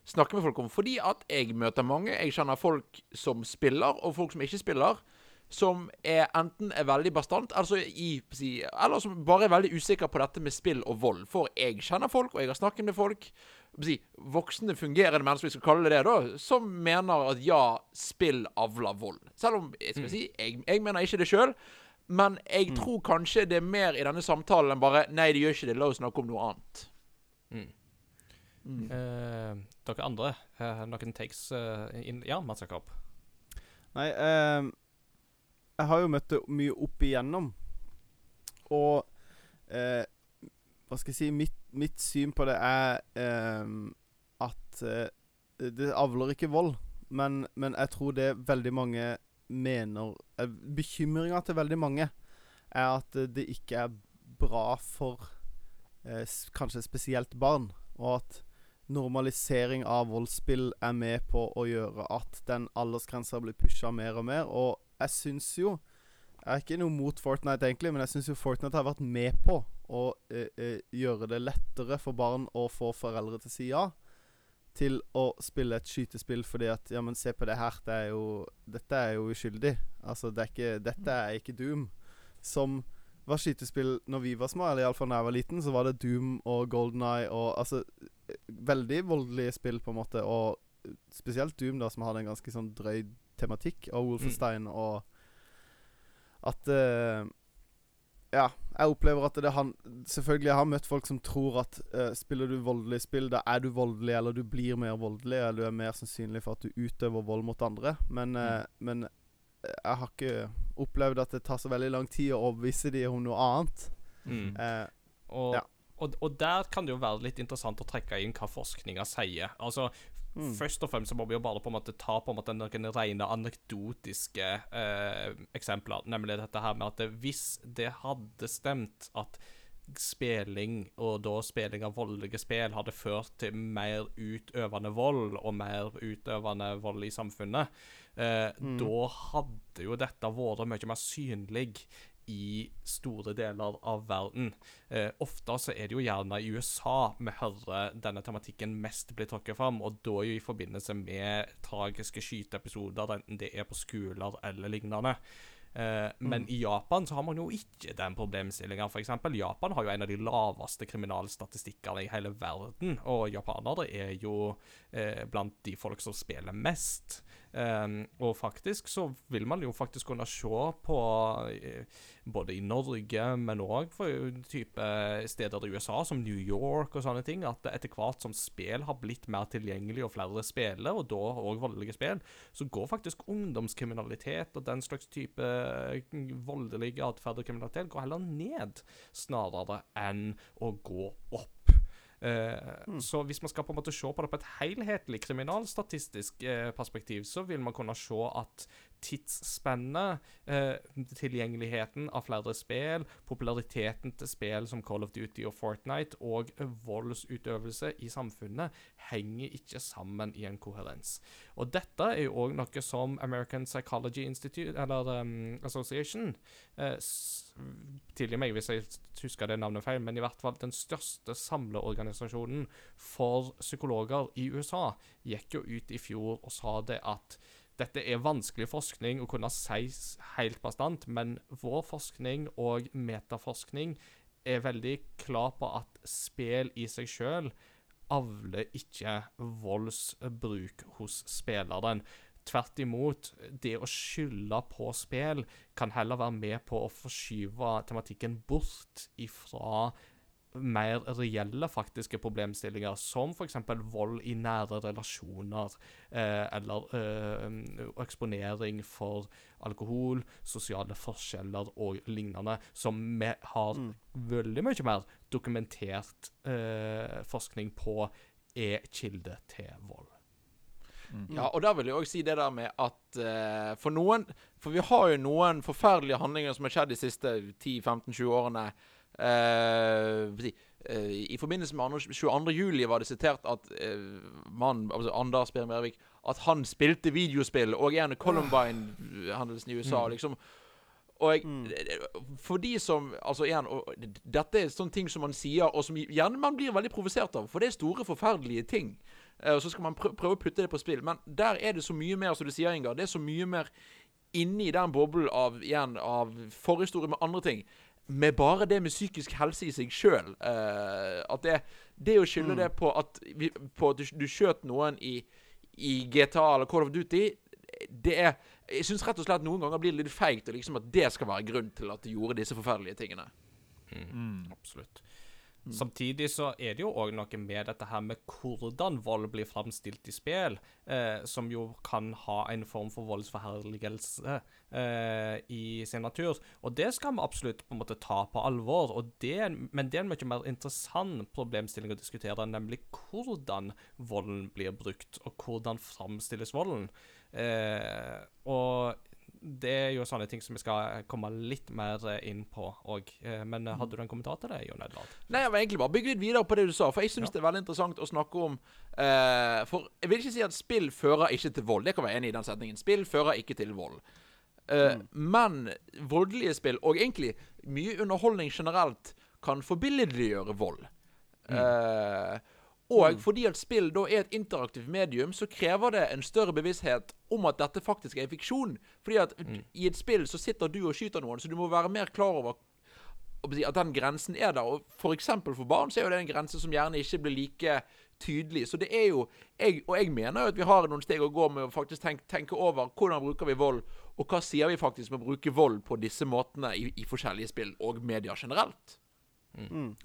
snakke med folk om. Fordi at jeg møter mange. Jeg kjenner folk som spiller, og folk som ikke spiller. Som er enten er veldig bastant, altså i, si, eller som bare er veldig usikker på dette med spill og vold. For jeg kjenner folk, og jeg har snakket med folk si, voksne, fungerende mennesker, vi skal kalle det det, da, som mener at ja, spill avler vold. Selv om jeg skal si, jeg, jeg mener ikke det sjøl. Men jeg tror kanskje det er mer i denne samtalen enn bare Nei, det gjør ikke det. La oss snakke om noe annet. Mm. Mm. Uh, dere andre, uh, noen takes uh, inn Ja, Mats Jakob. Nei, ehm, jeg har jo møtt det mye opp igjennom. Og eh, Hva skal jeg si mitt, mitt syn på det er eh, at eh, det avler ikke vold. Men, men jeg tror det veldig mange mener eh, Bekymringa til veldig mange er at det ikke er bra for eh, kanskje spesielt barn. Og at normalisering av voldsspill er med på å gjøre at den aldersgrensa blir pusha mer og mer. Og jeg syns jo Jeg er ikke noe mot Fortnite, egentlig, men jeg syns jo Fortnite har vært med på å eh, eh, gjøre det lettere for barn å få foreldre til å si ja til å spille et skytespill fordi at Ja, men se på det her. Det er jo, dette er jo uskyldig. Altså, det er ikke, dette er ikke Doom. Som var skytespill når vi var små, eller iallfall da jeg var liten, så var det Doom og Golden Eye og Altså eh, veldig voldelige spill, på en måte. Og eh, spesielt Doom, da, som hadde en ganske sånn drøy tematikk. Og Wolfenstein og At uh, Ja, jeg opplever at det han Selvfølgelig, jeg har møtt folk som tror at uh, spiller du voldelig spill, da er du voldelig, eller du blir mer voldelig, eller du er mer sannsynlig for at du utøver vold mot andre. Men, eh, men jeg har ikke opplevd at det tar så veldig lang tid å overbevise de om noe annet. Mm. Og, Ja. og, og der kan det jo være litt interessant å trekke inn hva forskninga sier. Altså, Først og fremst så må vi jo bare på en måte ta på en måte noen rene anekdotiske eh, eksempler. Nemlig dette her med at det, hvis det hadde stemt at spilling, og da spilling av voldelige spill, hadde ført til mer utøvende vold og mer utøvende vold i samfunnet, eh, da hadde jo dette vært mye mer synlig i store deler av verden. Eh, ofte så er det jo gjerne i USA vi hører denne tematikken mest bli tråkket fram, og da jo i forbindelse med tragiske skyteepisoder, enten det er på skoler eller lignende. Eh, Men i Japan så har man jo ikke den problemstillinga. F.eks. Japan har jo en av de laveste kriminalstatistikkene i hele verden, og japanere er jo eh, blant de folk som spiller mest. Um, og faktisk så vil man jo faktisk kunne se på eh, både i Norge, men òg type steder i USA, som New York og sånne ting, at etter hvert som spill har blitt mer tilgjengelig og flere spiller, og da òg voldelige spill, så går faktisk ungdomskriminalitet og den slags type voldelige, voldelig atferd og kriminalitet går heller ned, snarere enn å gå opp. Eh, Så hvis man skal på en måte se på det på et helhetlig kriminalstatistisk eh, perspektiv, så vil man kunne se at tidsspennet, eh, tilgjengeligheten av flere spill, populariteten til spill som Call of Duty og Fortnite, og voldsutøvelse i samfunnet henger ikke sammen i en koherens. Og dette er jo òg noe som American Psychology Institute, eller um, Association eh, Tilgi meg hvis jeg husker det navnet feil, men i hvert fall den største samleorganisasjonen for psykologer i USA gikk jo ut i fjor og sa det at dette er vanskelig forskning å kunne si helt bastant, men vår forskning og metaforskning er veldig klar på at spill i seg sjøl avler ikke voldsbruk hos spilleren. Tvert imot, det å skylde på spill kan heller være med på å forskyve tematikken bort ifra mer reelle faktiske problemstillinger, som f.eks. vold i nære relasjoner, eh, eller eh, eksponering for alkohol, sosiale forskjeller og lignende, som vi har veldig mye mer dokumentert eh, forskning på er kilde til vold. Ja, og der vil jeg òg si det der med at uh, for noen For vi har jo noen forferdelige handlinger som har skjedd de siste 10-15-20 årene. Eh, eh, I forbindelse med 22. juli var det sitert at uh, mannen, altså Anders Behring Mervik at han spilte videospill, og er under Columbine-hendelsen i USA. liksom og jeg, for de som Altså igjen, dette er sånne ting som man sier, og som gjerne man blir veldig provosert av. For det er store, forferdelige ting. Eh, og så skal man prø prøve å putte det på spill. Men der er det så mye mer, som du sier, Ingar. Det er så mye mer inni den boblen av igjen, av forhistorie med andre ting. Med bare det med psykisk helse i seg sjøl. at det, det å skylde det på at, vi, på at du, du skjøt noen i, i GTA eller Call of Duty, det er Jeg syns rett og slett noen ganger blir det litt feigt og liksom at det skal være grunn til at du gjorde disse forferdelige tingene. Absolutt. Samtidig så er det jo òg noe med dette her med hvordan vold blir framstilt i spill, eh, som jo kan ha en form for voldsforherligelse eh, i sin natur. Og det skal vi absolutt på en måte ta på alvor. Det, men det er en mye mer interessant problemstilling å diskutere, nemlig hvordan volden blir brukt, og hvordan framstilles volden. Eh, og det er jo sånne ting som vi skal komme litt mer eh, inn på òg. Eh, men eh, hadde du en kommentar til det, Jon Edvard? Nei, jeg vil egentlig bare bygge litt videre på det du sa, for jeg syns det er veldig interessant å snakke om uh, For jeg vil ikke si at spill fører ikke til vold. Det kan være enig i den setningen. Spill fører ikke til vold. Eh, Men voldelige spill, og egentlig mye underholdning generelt, kan forbilledliggjøre vold. Eh, og fordi at spill da er et interaktivt medium, så krever det en større bevissthet om at dette faktisk er fiksjon. Fordi at i et spill så sitter du og skyter noen, så du må være mer klar over at den grensen er der. Og for eksempel for barn så er jo det en grense som gjerne ikke blir like tydelig. Så det er jo jeg, Og jeg mener jo at vi har noen steg å gå med å faktisk tenke, tenke over hvordan bruker vi vold, og hva sier vi faktisk med å bruke vold på disse måtene i, i forskjellige spill, og media generelt.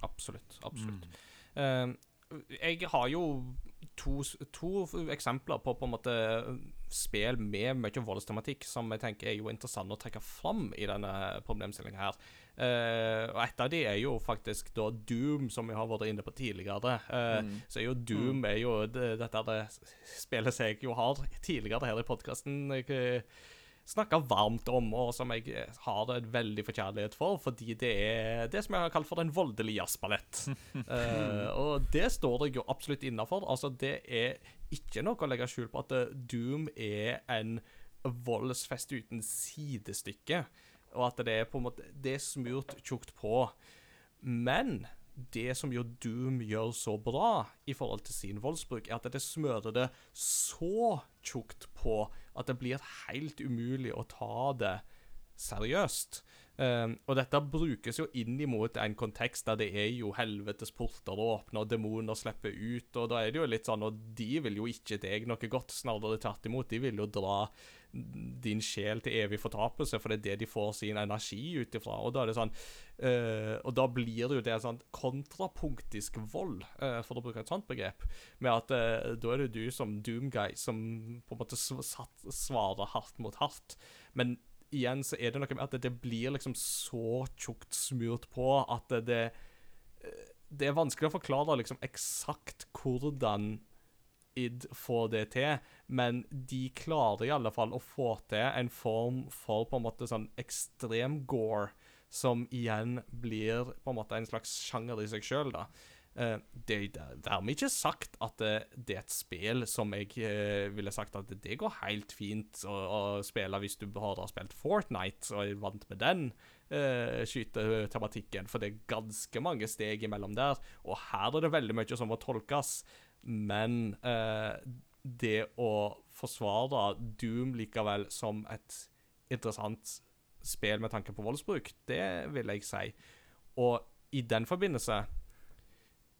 Absolutt. Absolutt. Eh, jeg har jo to, to eksempler på på en måte spill med mye voldstematikk som jeg tenker er jo interessant å trekke fram i denne problemstillingen her. Uh, og et av de er jo faktisk da Doom, som vi har vært inne på tidligere. Eh, Så er jo Doom er jo det, dette det spillet som jeg jo har tidligere her i podkasten snakka varmt om, og som jeg eh, har en veldig forkjærlighet for, fordi det er det som jeg har kalt for en voldelig jazzballett. uh, [laughs] og det står jeg jo absolutt innafor. Altså, det er ikke noe å legge skjul på at eh, Doom er en voldsfest uten sidestykke, og at det er på en måte Det er smurt tjukt på. Men det som jo Doom gjør så bra i forhold til sin voldsbruk, er at det smører det så tjukt på at det blir helt umulig å ta det seriøst. Um, og dette brukes jo inn imot en kontekst der det er jo helvetes porter å åpne, og demoner slipper ut, og da er det jo litt sånn Og de vil jo ikke deg noe godt, snarere tvert imot. De vil jo dra din sjel til evig fortapelse, for det er det de får sin energi ut ifra. Og da er det sånn eh, Og da blir det jo det sånn kontrapunktisk vold, eh, for å bruke et sånt begrep, med at eh, da er det du som doomguy som på en måte svarer hardt mot hardt. Men igjen så er det noe med at det, blir liksom så tjukt smurt på at det Det er vanskelig å forklare liksom eksakt hvordan id får det til, men de klarer i alle fall å få til en form for på en måte sånn ekstrem gore, som igjen blir på en måte en slags sjanger i seg sjøl, da. Eh, det er dermed ikke sagt at det, det er et spill som jeg uh, ville sagt at det går helt fint å, å spille hvis du har spilt Fortnite og er vant med den uh, skytetematikken, for det er ganske mange steg imellom der, og her er det veldig mye som må tolkes. Men eh, det å forsvare Doom likevel som et interessant spill med tanke på voldsbruk, det vil jeg si. Og i den forbindelse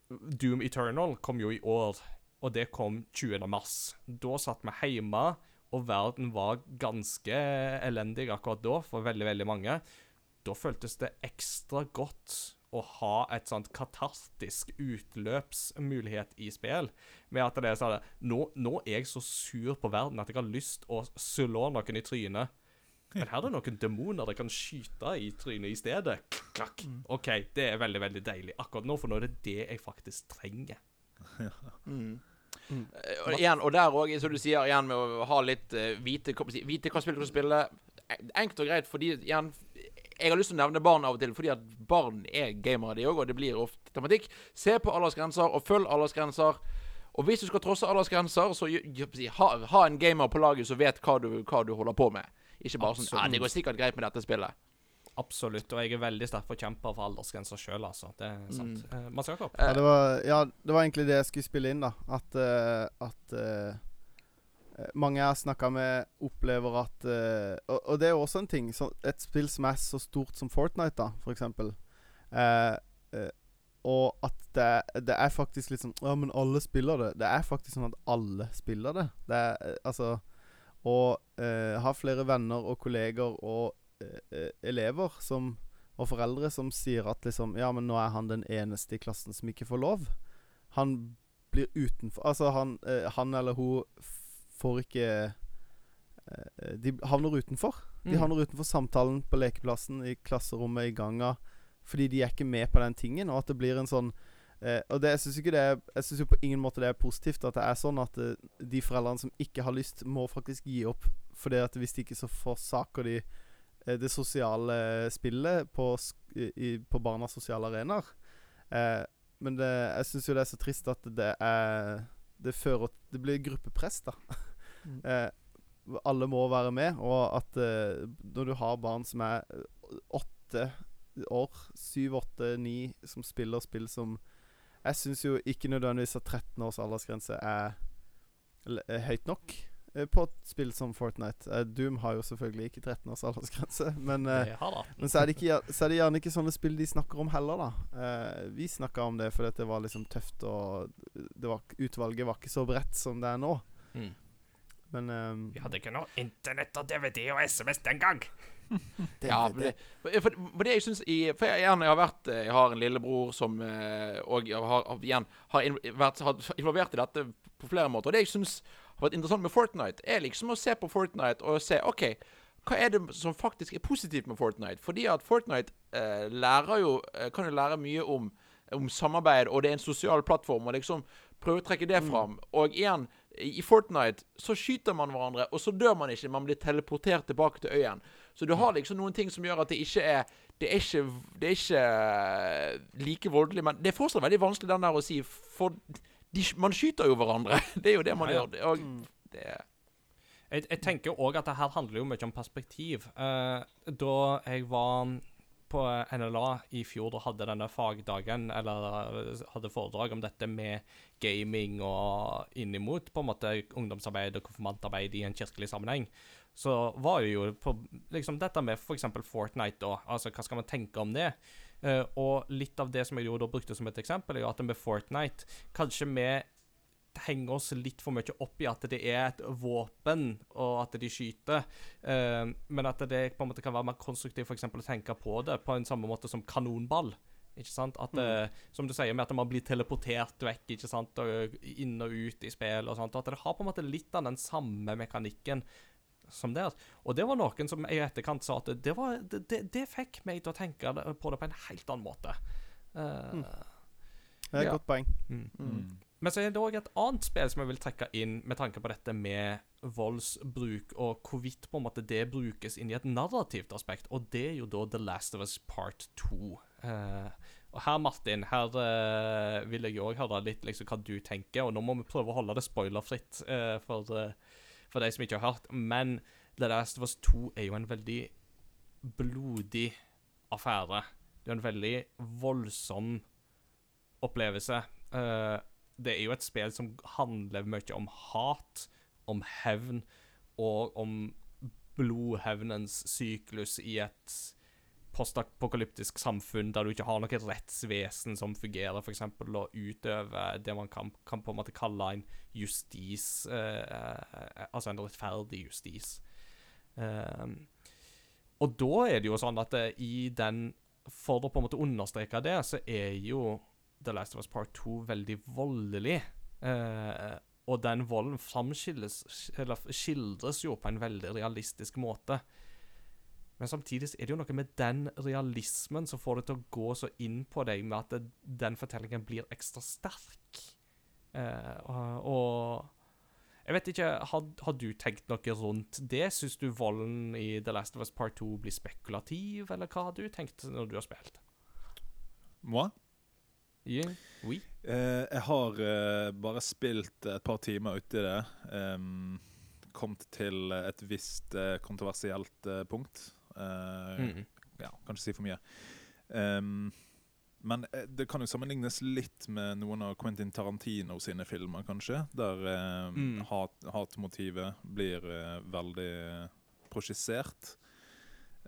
Doom Eternal kom jo i år, og det kom 20. mars. Da satt vi hjemme, og verden var ganske elendig akkurat da for veldig, veldig mange. Da føltes det ekstra godt å ha et sånt katartisk utløpsmulighet i spill. Med at det er sånn nå, nå er jeg så sur på verden at jeg har lyst å slå noen i trynet. Men her er det noen demoner dere kan skyte i trynet i stedet. Klakk. OK, det er veldig, veldig deilig akkurat nå, for nå er det det jeg faktisk trenger. [laughs] Eh, Og igjen, og der òg, som du sier, igjen med å ha litt uh, vite, hva- si, vite hva spillet du skal spille. Enkelt og greit, fordi igjen Jeg har lyst til å nevne barn av og til, fordi at barn er gamere, de òg, og det blir ofte tematikk. Se på aldersgrenser, og følg aldersgrenser. Og hvis du skal trosse aldersgrenser, så ha, ha en gamer på laget som vet hva du, hva du holder på med. Ikke bare sånn Absolutt. ja, 'Det går sikkert greit med dette spillet'. Absolutt. Og jeg er veldig sterk forkjemper for aldersgrenser sjøl, altså. Det er sant. Eh, Mats Jakob? Ja ja, det var egentlig det jeg skulle spille inn, da. At, uh, at eh, mange jeg har snakka med, opplever at uh, og, og det er jo også en ting. Så et spill som er så stort som Fortnite, da, for eksempel. Uh, eh, og at det, det er faktisk litt sånn Ja, men alle spiller det. Det er faktisk sånn at alle spiller det. Det er eh, altså eh, ha flere venner og kolleger og eh, eh, elever som og foreldre som sier at liksom Ja, men nå er han den eneste i klassen som ikke får lov. Han blir utenfor Altså, han, eh, han eller hun får ikke eh, De havner utenfor. De Mm. havner utenfor samtalen på lekeplassen, i klasserommet, i ganga. Fordi de er ikke med på den tingen, og at det blir en sånn eh, Og det, jeg syns ikke det er Jeg synes jo på ingen måte det er positivt at det er sånn at det, de foreldrene som ikke har lyst, må faktisk gi opp. Fordi at hvis de ikke så forsaker de eh, det sosiale spillet på, i- på barnas sosiale arenaer. Eh, men det, jeg syns jo det er så trist at det er Det fører Det blir gruppepress, da. [laughs] Eh, alle må være med, og at eh, når du har barn som er eh, åtte år, syv, åtte, ni, som spiller spill som Jeg syns jo ikke nødvendigvis at 13 års aldersgrense er, er høyt nok eh, på et spill som Fortnite. Uh, Doom har jo selvfølgelig ikke 13 års aldersgrense, [laughs] men eh, da. men så er, det ikke, så er det gjerne ikke sånne spill de snakker om heller, da. Uh, vi snakka om det fordi at det var liksom tøft, og det var, utvalget var ikke så bredt som det er nå. Mm. Men um, Vi hadde ikke noe internett og DVD og SMS den gang. Det, [laughs] Ja, det, for det, for, det jeg synes i, For jeg, igjen, jeg har vært eh, Jeg har en lillebror som òg Og har, har, igjen har in, vært har involvert i dette på flere måter. Og det jeg syns har vært interessant med Fortnite, er liksom å se på Fortnite og se OK, hva er det som faktisk er positivt med Fortnite? Fordi at Fortnite eh, lærer jo eh, kan jo lære mye om, om samarbeid, og det er en sosial plattform, og liksom prøve å trekke det fram. Og igjen, i Fortnite så skyter man hverandre, og så dør man ikke. Man blir teleportert tilbake til øyen. Så du har liksom noen ting som gjør at det ikke er Det er ikke, det er ikke eh, like voldelig, men det er fortsatt veldig vanskelig den der å si, for de, man skyter jo hverandre. [laughs] Det er jo det man Ja, ja. gjør. Og det er Jeg, jeg tenker òg at det her handler jo mye om perspektiv. Uh, da jeg var på NLA i fjor og hadde denne fagdagen, eller hadde foredrag om dette med gaming og innimot på en måte ungdomsarbeid og konfirmantarbeid i en kirkelig sammenheng, så var det jo på liksom dette med f.eks. Fortnite, da. Altså, hva skal man tenke om det? Uh, og litt av det som jeg jo da brukte som et eksempel, er jo at med Fortnite Kanskje vi henger oss litt for mye opp i at det er et våpen, og at de skyter. Eh, men at det på en måte kan være mer konstruktivt eksempel, å tenke på det på en samme måte som kanonball. Ikke sant? At, mm. Som du sier, med at man blir teleportert vekk ikke sant? Og inn og ut i spill. og sånt, og At det har på en måte litt av den samme mekanikken som det. Og det var noen som i etterkant sa at det, var, det, det, det fikk meg til å tenke på det på en helt annen måte. Eh, det er et Ja. godt poeng. mm. Men så er det òg et annet spill som jeg vil trekke inn med tanke på dette med voldsbruk, og hvorvidt på en måte det brukes inn i et narrativt aspekt, og det er jo da The Last of Us Part 2. Uh, og her, Martin, her uh, vil jeg òg høre litt liksom hva du tenker, og nå må vi prøve å holde det spoilerfritt uh, for, eh, for de som ikke har hørt, men The Last of Us 2 er jo en veldig blodig affære. Det er en veldig voldsom opplevelse. Eh, det er jo et spill som handler mye om hat, om hevn og om blodhevnens syklus i et postapokalyptisk samfunn der du ikke har noe rettsvesen som fungerer, f.eks. å utøve det man kan, kan på en måte kalle en justis eh, Altså en rettferdig justis. Eh, og da er det jo sånn at eh, i den For å på en måte understreke det, så er jo The Last of Us Part 2 veldig voldelig. Eh, og den volden skildres jo på en veldig realistisk måte. Men samtidig er det jo noe med den realismen som får det til å gå så inn på deg, med at det, den fortellingen blir ekstra sterk. Eh, og, og Jeg vet ikke, har, har du tenkt noe rundt det? Syns du volden i The Last of Us Part 2 blir spekulativ, eller hva har du tenkt når du har spilt? Moi? Yeah. Oui. Uh, jeg har uh, bare spilt et par timer uti det. Um, kommet til et visst uh, kontroversielt punkt. Mm. ja, kan ikke si for mye. Um, men det kan jo sammenlignes litt med noen av Quentin Tarantino sine filmer, kanskje. Der Mm. hat, hatmotivet blir veldig prosjisert.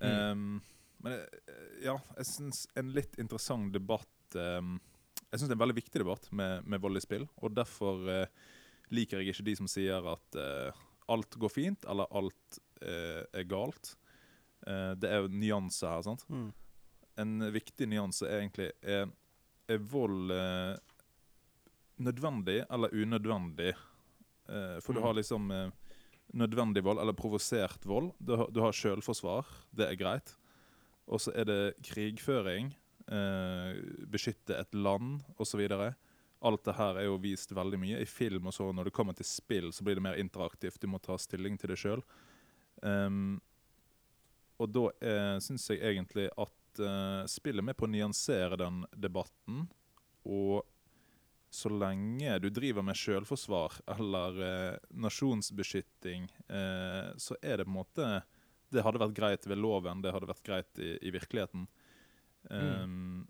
Ehm, men eh, ja, jeg syns en litt interessant debatt ehm, Jeg syns det er en veldig viktig debatt med, med i spill, og derfor eh, liker jeg ikke de som sier at eh, alt går fint, eller alt eh, er galt. Eh, det er jo nyanser her, sant? Mm. En viktig nyanse er egentlig er, er vold eh, nødvendig eller unødvendig? Eh, for du Mm. har liksom nødvendig vold, eller provosert vold. Du har, du har selvforsvar, det er greit. Og så er det krigføring, beskytte et land osv. Alt det her er jo vist veldig mye i film, og så når det kommer til spill, så blir det mer interaktivt. Du må ta stilling til det sjøl. Um, og da eh, syns jeg egentlig at eh, spillet er med på å nyansere den debatten. Og så lenge du driver med selvforsvar eller eh, nasjonsbeskytting, eh, så er det på en måte Det hadde vært greit ved loven, det hadde vært greit i, i virkeligheten. Um,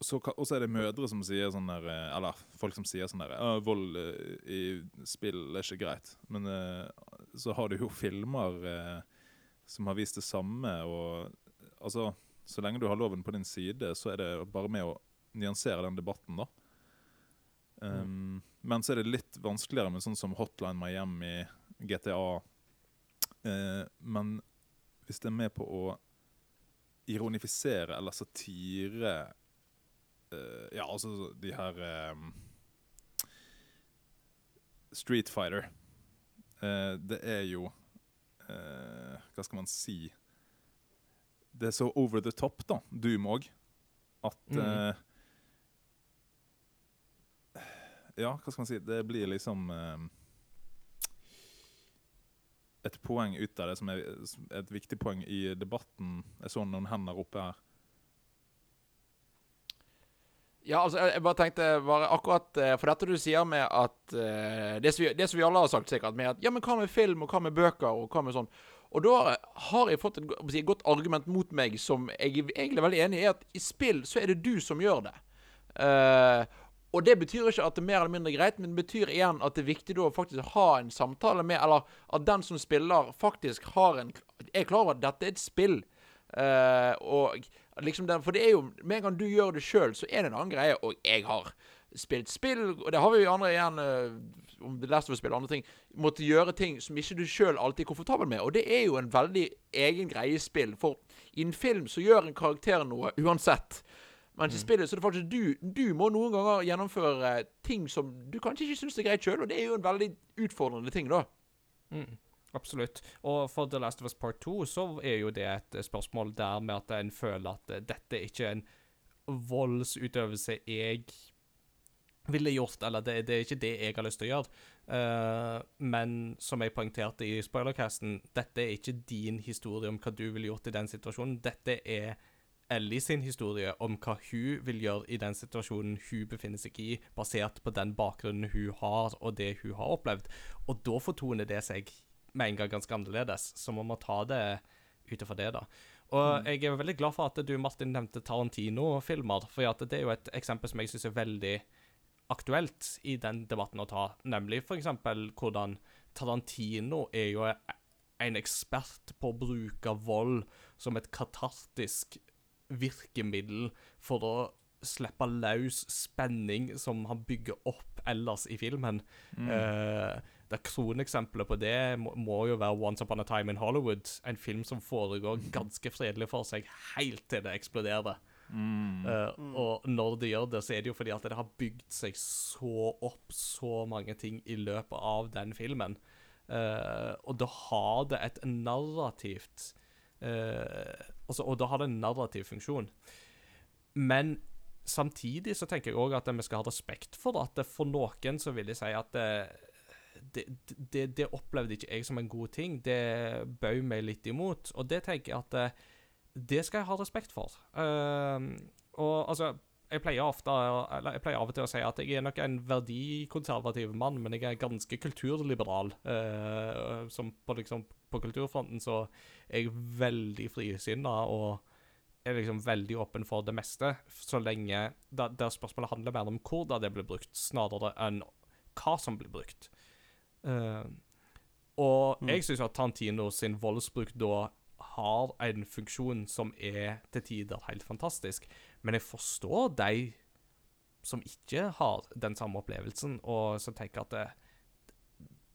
Og så er det mødre som sier sånn der eh, Eller folk som sier sånn der Vold eh, i spill er ikke greit. Men eh, så har du jo filmer som har vist det samme, og altså Så lenge du har loven på din side, så er det bare med å nyansere den debatten, da. Um, Men så er det litt vanskeligere med sånn som Hotline Miami, GTA. Uh, men hvis det er med på å ironifisere eller satire uh, Ja, altså de her um, Street Fighter. Uh, det er jo uh, Hva skal man si Det er så over the top, da, Doom òg, at Mm. Ja, hva skal man si? Det blir liksom et poeng ut av det som er er et viktig poeng i debatten. Jeg så noen hender oppe her. Ja, altså, jeg bare tenkte bare akkurat eh, For dette du sier med at eh, det, som vi, det som vi alle har sagt sikkert, med at ja, men hva med film, og hva med bøker, og hva med sånn Og da har jeg fått et, et godt argument mot meg som jeg egentlig er veldig enig i, at i spill så er det du som gjør det. Eh, og det betyr ikke at det er mer eller mindre greit, men det betyr igjen at det er viktig da å faktisk ha en samtale med Eller at den som spiller, faktisk har en Er klar over at dette er et spill. Uh, og liksom den, For det er jo Med en gang du gjør det sjøl, så er det en annen greie. Og jeg har spilt spill, og det har vi jo andre igjen uh, om The Last of Us-spill og andre ting. Måtte gjøre ting som ikke du sjøl alltid er komfortabel med. Og det er jo en veldig egen greie i spill. For i en film så gjør en karakter noe uansett. Mens i spillet så er det faktisk du Du må noen ganger gjennomføre ting som du kanskje ikke syns er greit sjøl, og det er jo en veldig utfordrende ting, da. Mm, absolutt. Og for The Last of Us Part 2 så er jo det et eh, spørsmål der med at en føler at eh, dette ikke er en voldsutøvelse jeg ville gjort, eller det, det er ikke det jeg har lyst til å gjøre. Uh, men som jeg poengterte i spoilercasten, dette er ikke din historie om hva du ville gjort i den situasjonen. Dette er Ellie sin historie om hva hun vil gjøre i den situasjonen hun befinner seg i, basert på den bakgrunnen hun har, og det hun har opplevd. Og da fortoner det seg med en gang ganske annerledes, så man må ta det ut ifra det, da. Og jeg er veldig glad for at du, Martin, nevnte Tarantino-filmer, for det er jo et eksempel som jeg syns er veldig aktuelt i den debatten å ta, nemlig f.eks. hvordan Tarantino er jo en ekspert på å bruke vold som et katartisk virkemiddel for å slippe løs spenning som han bygger opp ellers i filmen. Eh, det Kroneksempelet på det må, må jo være Once Upon a Time in Hollywood, en film som foregår ganske fredelig for seg helt til det eksploderer. Eh, og når det gjør det, så er det jo fordi at det har bygd seg så opp så mange ting i løpet av den filmen. Uh, og da har det et narrativt eh, altså, Og da har det en narrativ funksjon. Men samtidig så tenker jeg òg at vi skal ha respekt for det for noen så vil jeg si at det, det, det, det opplevde ikke jeg som en god ting. Det bøy meg litt imot. Og det tenker jeg at det, det skal jeg ha respekt for. Uh, og altså jeg pleier, ofte, eller jeg pleier av og til å si at jeg er nok en verdikonservativ mann, men jeg er ganske kulturliberal. Eh, som på, liksom, på kulturfronten så er jeg veldig frisinna og er liksom veldig åpen for det meste, så lenge Der spørsmålet handler mer om hvordan det blir brukt, snarere enn hva som blir brukt. Eh, og jeg syns at Tarantino sin voldsbruk da har en funksjon som er til tider helt fantastisk. Men jeg forstår de som ikke har den samme opplevelsen, og som tenker at det,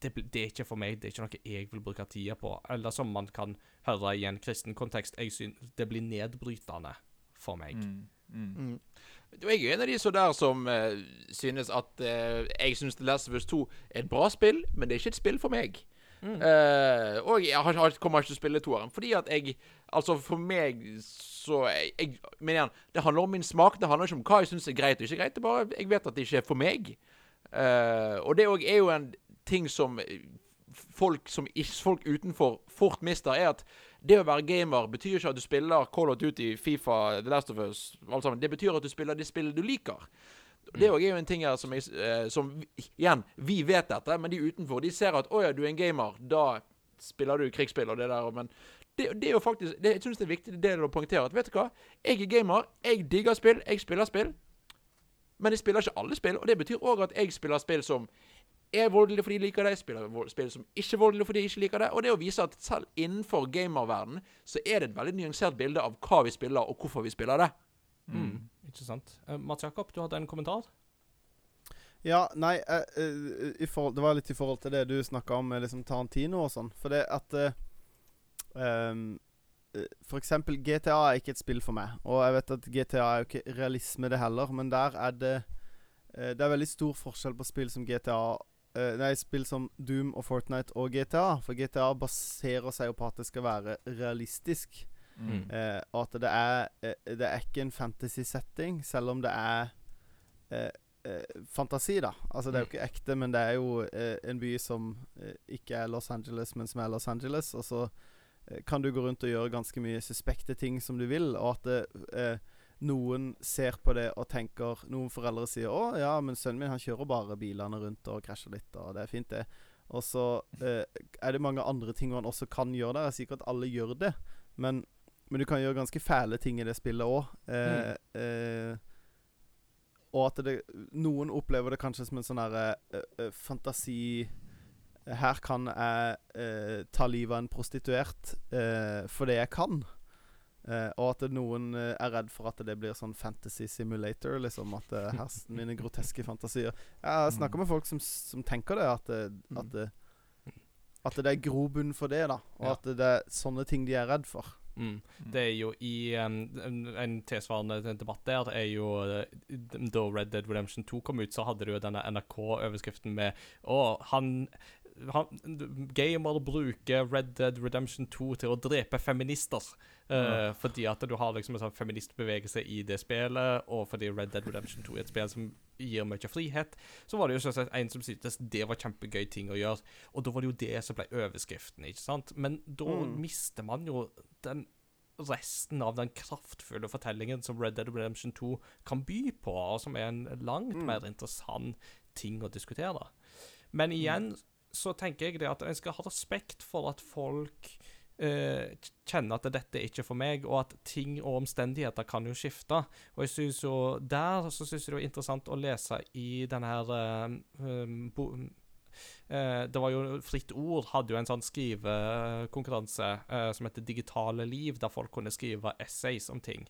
det, det er ikke for meg, det er ikke noe jeg vil bruke tida på. Eller som man kan høre i en kristen kontekst, jeg synes det blir nedbrytende for meg. Mm. Og Jeg er en av de så der som uh, synes at uh, Jeg synes The Last of Us 2 er et bra spill, men det er ikke et spill for meg. Eh, og jeg har, har, kommer ikke til å spille toeren, fordi at jeg Altså, for meg så jeg, jeg, Men igjen, det handler om min smak. Det handler ikke om hva jeg syns er greit og ikke greit. Det bare Jeg vet at det ikke er for meg. Uh, og det òg er jo en ting som folk som folk utenfor fort mister, er at det å være gamer betyr ikke at du spiller Call of Duty, Fifa, The Last of Us, alt sammen. Det betyr at du spiller de spillene du liker. Det òg er jo en ting her som, jeg, eh, som Igjen, vi vet dette, men de utenfor de ser at 'Å ja, du er en gamer', da spiller du krigsspill og det der. Men det, det er jo faktisk det, Jeg syns det er viktig del å poengtere at vet du hva, jeg er gamer, jeg digger spill, jeg spiller spill. Men jeg spiller ikke alle spill, og det betyr òg at jeg spiller spill som er voldelig fordi de liker det, jeg spiller spill som ikke er voldelig fordi de ikke liker det. Og det å vise at selv innenfor gamerverdenen så er det et veldig nyansert bilde av hva vi spiller, og hvorfor vi spiller det. Mm. Ikke sant? Uh, Mats Jakob, du hadde en kommentar? Ja, nei uh, eh, i forhold, Det var litt i forhold til det du snakka om med liksom Tarantino og sånn. For det at uh, eh, For eksempel GTA er ikke et spill for meg. Og jeg vet at GTA er jo ikke realisme, det heller. Men der er det uh, Det er veldig stor forskjell på spill som GTA eh, Nei, spill som Doom og Fortnite og GTA. For GTA baserer seg jo på at det skal være realistisk. Mm. Eh, og at det er eh, Det er ikke en fantasy-setting, selv om det er eh, eh, fantasi, da. Altså Det er jo ikke ekte, men det er jo eh, en by som eh, ikke er Los Angeles, men som er Los Angeles. Og så eh, kan du gå rundt og gjøre ganske mye suspekte ting som du vil, og at det, eh, noen ser på det og tenker Noen foreldre sier 'Å ja, men sønnen min han kjører bare bilene rundt og krasjer litt', og det er fint, det. Og så er det mange andre ting man også kan gjøre der. Jeg sier ikke at alle gjør det, men, men du kan gjøre ganske fæle ting i det spillet òg. Eh, eh, og at det, noen opplever det kanskje som en sånn herre eh, eh, fantasi Her kan jeg eh, ta livet av en prostituert eh, fordi jeg kan. Eh, og at det, noen eh, er redd for at det blir sånn fantasy simulator. Liksom At [laughs] det, her, mine groteske fantasier Jeg snakker med folk som, som tenker det. At det, at det At det er grobunn for det, da. Og Ja. at det er sånne ting de er redd for. Mm. Det er jo i um, en, en tilsvarende debatt der er jo eh, Da Red Dead Redemption 2 kom ut, så hadde du jo denne NRK-overskriften med Å, han, han Gamer bruker Red Dead Redemption 2 til å drepe feminister. Eh, Fordi at du har liksom en sånn feministbevegelse i det spillet, og fordi Red Dead Redemption 2 er et spill som gir mye frihet, så var det jo selvsagt en som syntes det var kjempegøy ting å gjøre. Og da var det jo det som ble overskriften, ikke sant? Men da Mm. mister man jo den resten av den kraftfulle fortellingen som Red Dead Redemption 2 kan by på, og som er en langt Mm. mer interessant ting å diskutere. Men igjen så tenker jeg det at en skal ha respekt for at folk eh, kjenner at dette er ikke for meg, og at ting og omstendigheter kan jo skifte. Og jeg synes jo Der så synes jeg det var interessant å lese i denne her eh, um, bo, eh, Det var jo Fritt Ord hadde jo en sånn skrivekonkurranse eh, som heter Digitale liv, der folk kunne skrive essays om ting.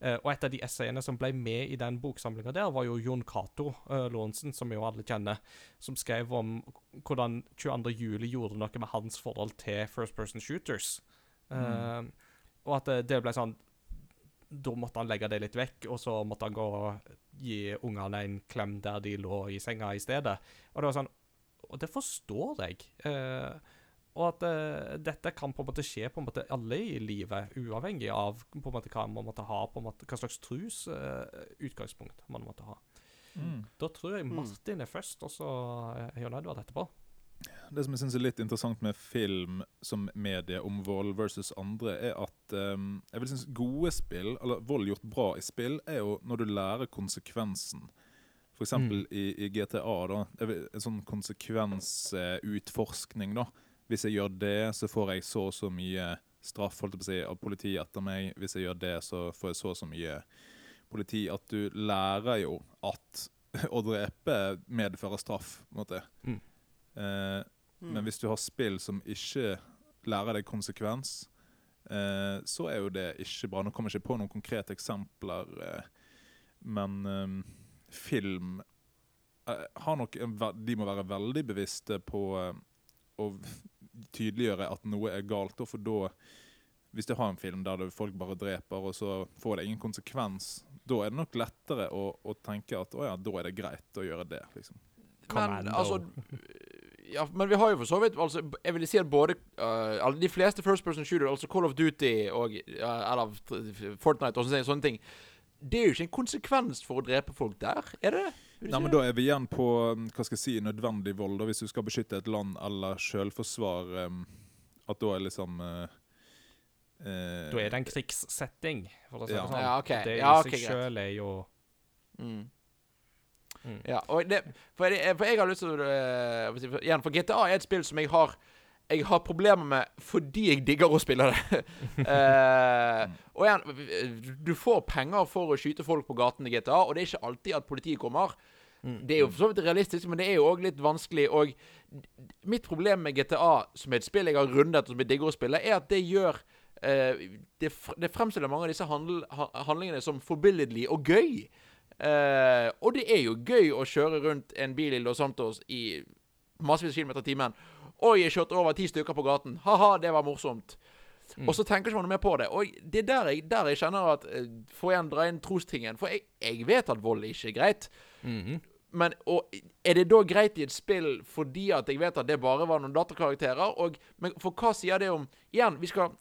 Eh, og et av de essayene som ble med i den boksamlinga der, var jo Jon Cato uh, Lorentzen, som jo alle kjenner, som skrev om hvordan 22. juli gjorde noe med hans forhold til First Person Shooters. Eh, og at det, ble sånn Da måtte han legge det litt vekk, og så måtte han gå og gi ungene en klem der de lå i senga i stedet. Og det var sånn Og det forstår jeg. Eh, og at uh, dette kan på en måte skje på en måte alle i livet, uavhengig av på en måte hva man måtte ha, på en måte, hva slags trus uh, utgangspunkt man måtte ha. Mm. Da tror jeg Mm. Martin er først, og så Jon Edvard etterpå. Det som jeg synes er litt interessant med film som medie om vold versus andre, er at um, jeg vil synes gode spill, eller vold gjort bra i spill, er jo når du lærer konsekvensen. For eksempel i, i GTA, da. En sånn konsekvensutforskning, da. Hvis jeg gjør det, så får jeg så og så mye straff holdt jeg på å si, av politiet etter meg. Hvis jeg gjør det, så får jeg så og så mye politi. At du lærer jo at [laughs] å drepe medfører straff, på en måte. Mm. Eh, men hvis du har spill som ikke lærer deg konsekvens, eh, så er jo det ikke bra. Nå kommer jeg ikke på noen konkrete eksempler, eh, men eh, film eh, har nok en, De må være veldig bevisste på eh, å tydeliggjøre at noe er galt. For da Hvis du har en film der folk bare dreper, og så får det ingen konsekvens, da er det nok lettere å, å tenke at å ja, da er det greit å gjøre det. liksom. Men altså ja, Men vi har jo for så vidt altså, Jeg vil si at både uh, De fleste First Person Shooter, altså Call of Duty og uh, eller Fortnite og sånne, sånne ting Det er jo ikke en konsekvens for å drepe folk der, er det? Nei, men? Da er vi igjen på um, hva skal jeg si, nødvendig vold. da, Hvis du skal beskytte et land eller selvforsvar. Um, at da er liksom uh, uh, Da er det en krigssetting, for å si det Ja. sånn. Ja, ok. Det i Ja, okay, seg sjøl er jo Mm. Mm. Ja, og det, for, jeg, for jeg har lyst til å for- Igjen, for GTA er et spill som jeg har Jeg har problemer med fordi jeg digger å spille det. [laughs] Eh, og igjen, du får penger for å skyte folk på gaten i GTA, og det er ikke alltid at politiet kommer. Det er jo for så vidt realistisk, men det er jo òg litt vanskelig. Og mitt problem med GTA, som er et spill jeg har rundet og som jeg digger å spille, er at det gjør eh, det, det fremstiller mange av disse handl handlingene som forbilledlig og gøy. Eh, og det er jo gøy å kjøre rundt en bil i Los Santos i massevis av kilometer i timen. Oi, jeg kjørte over ti stykker på gaten. Ha-ha, det var morsomt. Og så tenker ikke man mer på det. Og det er der jeg, der jeg kjenner at «Få Får igjen dra inn trostingen. For jeg, jeg vet at vold ikke er greit. Mhm. Men og, er det da greit i et spill fordi at jeg vet at det bare var noen datakarakterer? Og, men for hva sier det om Igjen, vi skal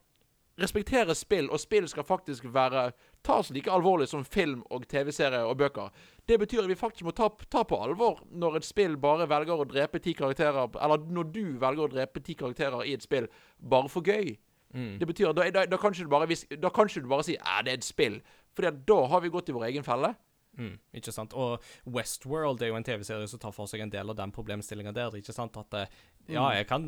respektere spill, og spill skal faktisk være tas like alvorlig som film og TV-serier og bøker. Det betyr at vi faktisk må ta, ta på alvor når et spill bare velger å drepe ti karakterer Eller når du velger å drepe ti karakterer i et spill bare for gøy. Mm. Det betyr at da, da, da kan ikke du bare, da kan ikke du bare si at det er et spill. For da har vi gått i vår egen felle. Mm, ikke sant. Og Westworld er jo en TV-serie som tar for seg en del av den problemstillinga der. Ikke sant? At eh, ja, jeg kan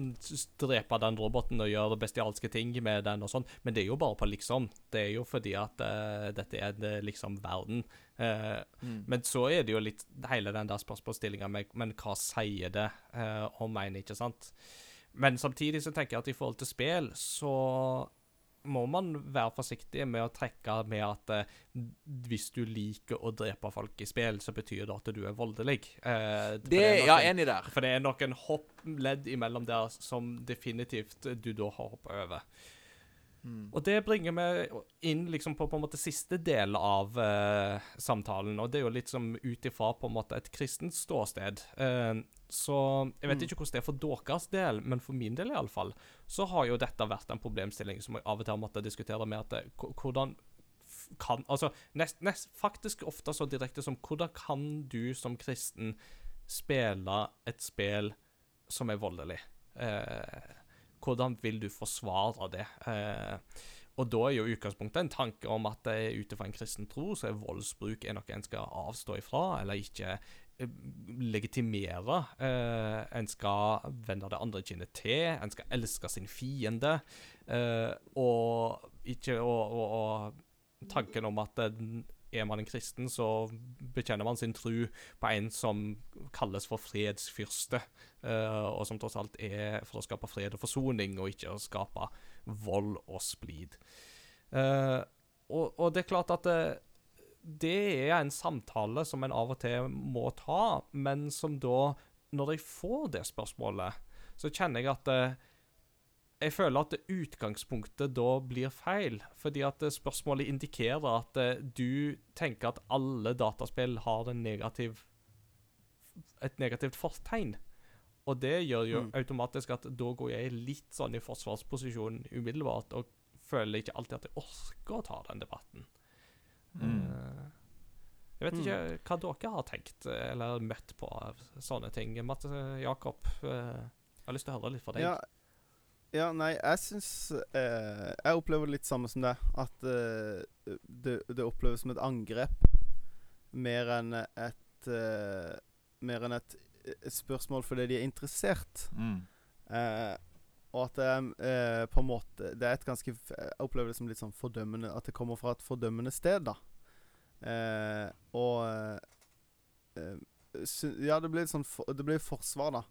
drepe den roboten og gjøre bestialske ting med den og sånn, men det er jo bare på liksom. Det er jo fordi at uh, dette er det liksom verden. Eh, Men så er det jo litt hele den der spørsmålsstillinga med Men hva sier det uh, om en, ikke sant? Men samtidig så tenker jeg at i forhold til spill, så må man være forsiktig med å trekke med at eh, hvis du liker å drepe folk i spill, så betyr det at du er voldelig. Eh, det, Det, er jeg ja, en- enig der. For det er noen hoppledd imellom der som definitivt du da har hoppa over. Og det bringer vi inn liksom på, på en måte siste del av eh, samtalen, og det er jo litt som ut ifra på en måte et kristent ståsted. Eh, så jeg vet ikke hvordan det er for deres del, men for min del iallfall, så har jo dette vært en problemstilling som jeg av og til har måttet diskutere med at eh, hvordan kan Altså nest, nest, faktisk ofte så direkte som hvordan kan du som kristen spille et spill som er voldelig? Eh, hvordan vil du forsvare det? Eh, og da er jo utgangspunktet en tanke om at ut ifra en kristen tro så er voldsbruk er noe en skal avstå ifra, eller ikke eh, legitimere. Eh, en skal vende det andre kinnet til, en skal elske sin fiende, eh, og ikke og, og, og tanken om at er man en kristen, så bekjenner man sin tru på en som kalles for fredsfyrste, eh, og som tross alt er for å skape fred og forsoning, og ikke å skape vold og splid. Eh, og, og det er klart at det, det er en samtale som en av og til må ta, men som da, når jeg får det spørsmålet, så kjenner jeg at eh, jeg føler at utgangspunktet da blir feil, fordi at eh, spørsmålet indikerer at eh, du tenker at alle dataspill har en negativ, et negativt fortegn. Og det gjør jo Mm. automatisk at da går jeg litt sånn i forsvarsposisjon umiddelbart, og føler ikke alltid at jeg orker å ta den debatten. Mm. jeg vet ikke hva dere har tenkt eh, eller møtt på av sånne ting. Matte Jakob, eh, jeg har lyst til å høre litt fra deg. Ja, ja, nei, jeg syns eh, Jeg opplever det litt samme som det. At eh, det, det oppleves som et angrep mer enn et eh, Mer enn et, et spørsmål fordi de er interessert. Mm. Eh, og at det er eh, på en måte Det er et ganske Jeg opplever det som litt sånn fordømmende At det kommer fra et fordømmende sted, da. Eh, og Ja, det blir litt sånn for, Det blir forsvar, da.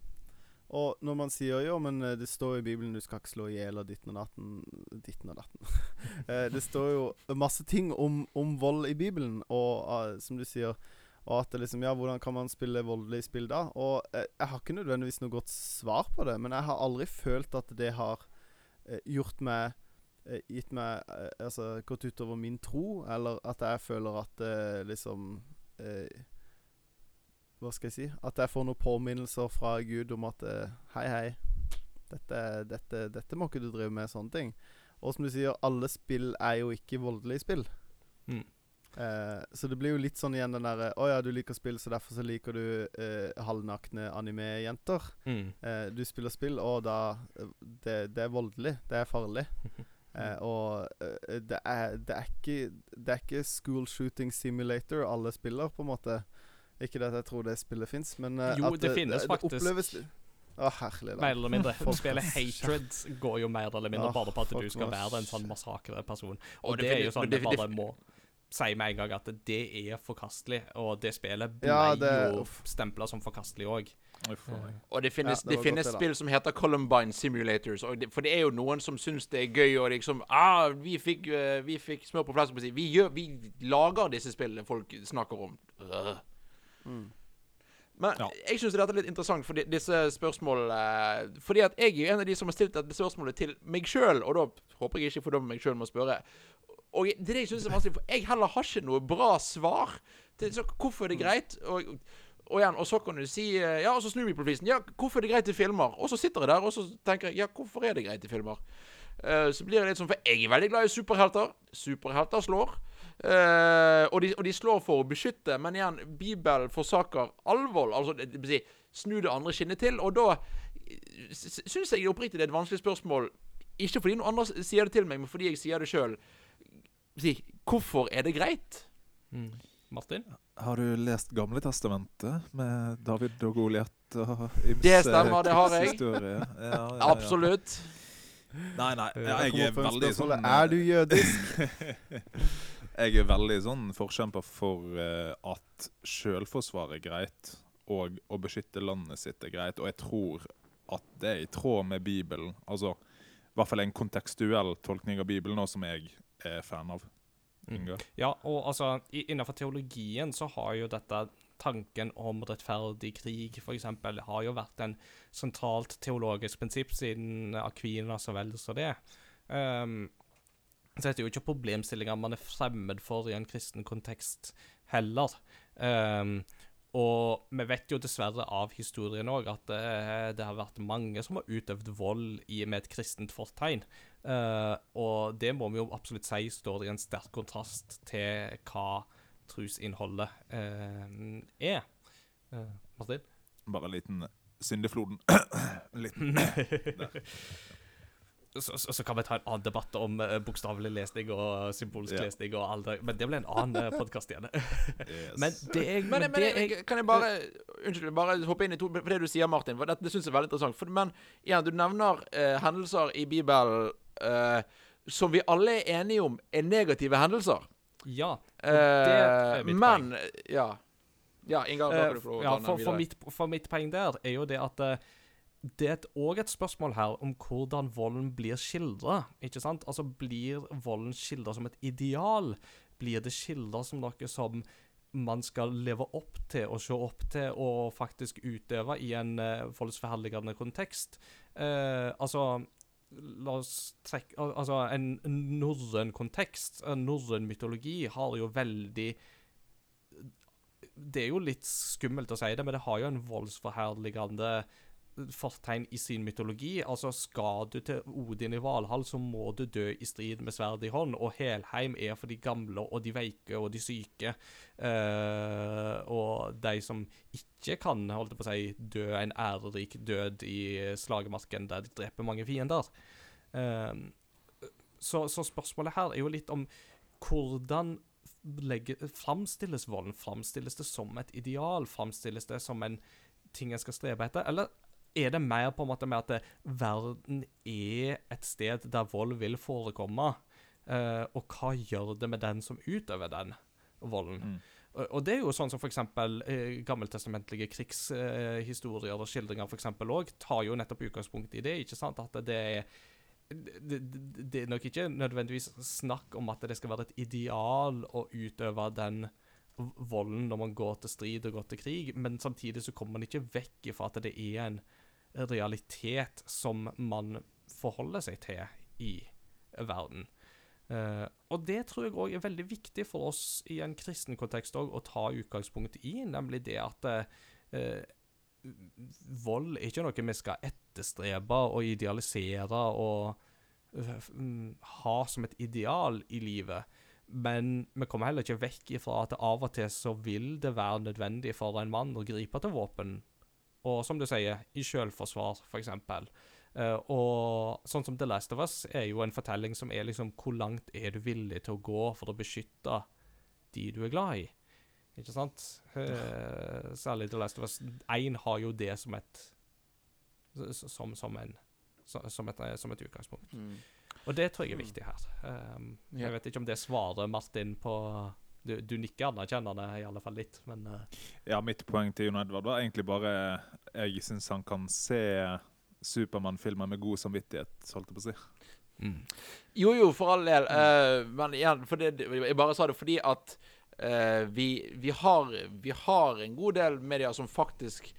Og når man sier jo, men eh, det står i Bibelen du skal ikke slå i hjel og ditten og datten Ditten og datten. [laughs] eh, det står jo masse ting om, om vold i Bibelen, og uh, som du sier og at det liksom, ja, hvordan kan man spille voldelig spill da? Og eh, jeg har ikke nødvendigvis noe godt svar på det, men jeg har aldri følt at det har eh, gjort meg eh, Gitt meg eh, Altså gått utover min tro, eller at jeg føler at liksom Hva skal jeg si? At jeg får noen påminnelser fra Gud om at eh, Hei, hei. Dette, dette, dette må ikke du drive med, sånne ting. Og som du sier, alle spill er jo ikke voldelige spill. Mm. Eh, så det blir jo litt sånn igjen den derre Å ja, du liker spill, så derfor så liker du eh, halvnakne anime-jenter. Mm. Eh, du spiller spill, og da det, det er voldelig. Det er farlig. [laughs] Eh, og eh, det, er, det er ikke Det er ikke school shooting simulator alle spiller, på en måte. Ikke det at jeg tror det spillet fins, men uh, Jo, at det finnes faktisk. oppleves Å, herlig. da. Mer eller mindre. [laughs] Spillet Hatred går jo mer eller mindre bare på at du skal være en sånn massakreperson. Og Og det det er jo sånn Du det det- bare må si med en gang at det er forkastelig, og det spillet ble Ja, det- jo stempla som forkastelig òg. Og det finnes, Ja, det det finnes det, spill som heter Columbine Simulators. Og det, for det er jo noen som syns det er gøy og liksom ah, Vi fikk, eh, vi fikk smør på å. Vi, gjør, vi lager disse spillene folk snakker om. Øh. Mm. Men Ja. jeg syns dette er litt interessant, fordi disse spørsmålene Fordi at jeg er jo en av de som har stilt dette spørsmålet til meg sjøl, og da håper jeg ikke fordømmer meg sjøl med å spørre. Og det er det jeg synes er vanskelig, for jeg heller har ikke noe bra svar til så, hvorfor er det greit. Og, og igjen, og så kan du si eh, Ja, og så snur vi på flisen. Ja, hvorfor er det greit i filmer? Og så sitter jeg der og så tenker jeg, ja, hvorfor er det greit i filmer? Uh, så blir det litt sånn, for jeg er veldig glad i superhelter. Superhelter slår. Eh, og, de, og de slår for å beskytte, men igjen, Bibelen forsaker alvor. Altså, det, det vil si, snu det andre skinnet til. Og da syns jeg oppriktig det er et vanskelig spørsmål. Ikke fordi noen andre sier det til meg, men fordi jeg sier det sjøl. Si, hvorfor er det greit? Mm. Martin? Har du lest Gamle testamentet med David og Goliat og ymse Det stemmer, det har jeg. Ja, ja, ja. [laughs] Absolutt. Nei, nei. jeg, Jeg er veldig sånn Er du jødisk? [laughs] Jeg er veldig sånn forkjemper for eh, at sjølforsvar er greit, og å beskytte landet sitt er greit. Og jeg tror at det er i tråd med Bibelen. Altså i hvert fall en kontekstuell tolkning av Bibelen, nå som jeg er fan av. Mm. Inga. Ja, og altså, innenfor teologien så har jo dette tanken om rettferdig krig, eksempel, har jo vært en sentralt teologisk prinsipp siden Akvina så vel som det. Um, så dette er jo ikke problemstillinger man er fremmed for i en kristen kontekst heller. Um, og vi vet jo dessverre av historien òg at det, det har vært mange som har utøvd vold i, med et kristent fortegn. Uh, og det må vi jo absolutt si står i en sterk kontrast til hva trusinnholdet uh, er. Uh, Martin? Bare en liten syndefloden. [coughs] liten. [laughs] Så, så, så kan vi ta en annen debatt om uh, bokstavelig lesning og symbolsk yeah. lesning og alt det, men det blir en annen uh, podkast igjen. [laughs] Yes. men det jeg, Men, men men det jeg, kan jeg bare Unnskyld, bare hoppe inn i to, på det du sier, Martin. For det, det syns jeg er veldig interessant. For, men igjen, du nevner uh, hendelser i Bibelen uh, som vi alle er enige om er negative hendelser. Ja. Eh, det er mitt men Ja. Ja, Ingar, da Eh, kan du få lov å ja, ta den for, for, mitt, for mitt poeng der er jo det at eh, det er òg et spørsmål her om hvordan volden blir skildra. Altså, blir volden skildra som et ideal? Blir det skildra som noe som man skal leve opp til og se opp til og faktisk utøve i en uh, voldsforherligende kontekst? Uh, altså La oss trekke al- Altså, en norrøn kontekst, en norrøn mytologi, har jo veldig det er jo litt skummelt å si det, men det har jo en voldsforherligende fortegn i sin mytologi. Altså, skal du til Odin i Valhall, så må du dø i strid med sverd i hånd. Og Helheim er for de gamle og de veike og de syke. Uh, og de som ikke kan holdt på å si, dø en ærerik død i slagmarken der de dreper mange fiender. Uh, så, så spørsmålet her er jo litt om hvordan legge, framstilles volden? Framstilles det som et ideal? Framstilles det som en ting en skal strebe etter? Eller er det mer på en måte med at verden er et sted der vold vil forekomme? Uh, og hva gjør det med den som utøver den volden? Mm. Og, og det er jo sånn som f.eks. Eh, gammeltestamentlige krigshistorier og skildringer for eksempel også, tar jo nettopp utgangspunkt i det. ikke sant? At det er det, det, det er nok ikke nødvendigvis snakk om at det skal være et ideal å utøve den volden når man går til strid og går til krig, men samtidig så kommer man ikke vekk ifra at det er en realitet som man forholder seg til i verden. Uh, og det tror jeg òg er veldig viktig for oss i en kristen kontekst også, å ta utgangspunkt i, nemlig det at uh, vold er ikke noe vi skal etterstrebe og idealisere og mm, ha som et ideal i livet. Men vi kommer heller ikke vekk ifra at av og til så vil det være nødvendig for en mann å gripe til våpen. Og som du sier, i selvforsvar, f.eks. Uh, og sånn som The Last of Us er jo en fortelling som er liksom Hvor langt er du villig til å gå for å beskytte de du er glad i? Ikke sant? Uh, særlig The Last of Us 1 har jo det som et som, som, en, som, et, som et utgangspunkt. Mm. Og det tror jeg er viktig her. Um. Jeg vet ikke om det svarer Martin på Du, du nikker anerkjennende, i alle fall litt, men uh. Ja, mitt poeng til Jon Edvard var egentlig bare Jeg syns han kan se Supermann-filmer med god samvittighet, holdt jeg på å si. mm. Jo, jo, for all del. Uh, men igjen, for det, jeg bare sa det fordi at uh, vi, vi, har, vi har en god del medier som faktisk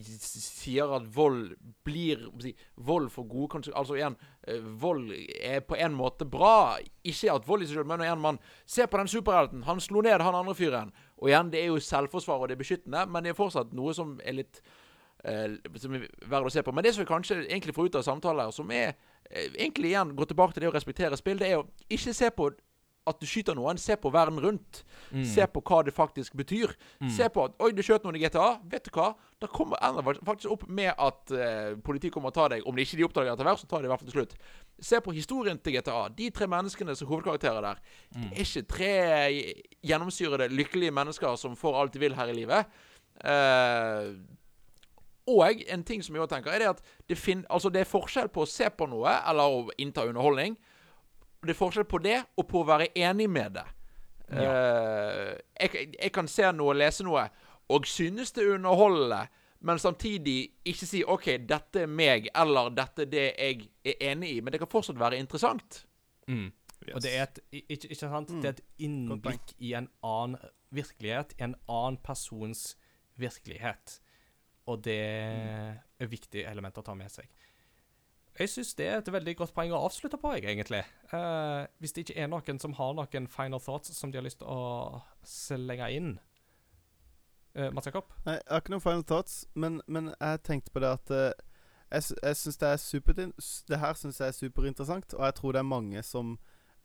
sier at vold blir si, Vold for gode Altså igjen, eh, vold er på en måte bra. Ikke at vold i seg selv, men når en mann Se på den superhelten! Han slo ned han andre fyren. Og igjen, det er jo selvforsvar og det er beskyttende, men det er fortsatt noe som er litt eh, som er verdt å se på. Men det som vi kanskje egentlig får ut av samtaler, som er eh, egentlig igjen går tilbake til det å respektere spill, det er å ikke se på at du skyter noen, se på verden rundt. Mm. Se på hva det faktisk betyr. Se på at 'oi, du skjøt noen i GTA'. Vet du hva? Da kommer ender det faktisk opp med at eh, politiet kommer og tar deg. Om de ikke de oppdager etter hvert, så tar de det i hvert fall til slutt. Se på historien til GTA. De tre menneskene som hovedkarakterer der, det er ikke tre gjennomsyrede, lykkelige mennesker som får alt de vil her i livet. Eh, og en ting som jeg også tenker, er det at det, altså det er forskjell på å se på noe eller å innta underholdning. Det er forskjell på det og på å være enig med det. Eh, jeg, jeg kan se noe, lese noe, og synes det er underholdende, men samtidig ikke si OK, dette er meg, eller dette er det jeg er enig i. Men det kan fortsatt være interessant. Mm. Yes. Og det er et, ikke, ikke sant? Mm. Det er et innblikk i en annen virkelighet, i en annen persons virkelighet. Og det er et viktig element å ta med seg. Jeg syns det er et veldig godt poeng å avslutte på, jeg, egentlig. Eh, hvis det ikke er noen som har noen final thoughts som de har lyst til å slenge inn. Uh, Mats Jakob? Nei, jeg har ikke noen final thoughts, men, men jeg tenkte på det at eh, Jeg, jeg syns det er super Det her syns jeg er superinteressant, og jeg tror det er mange som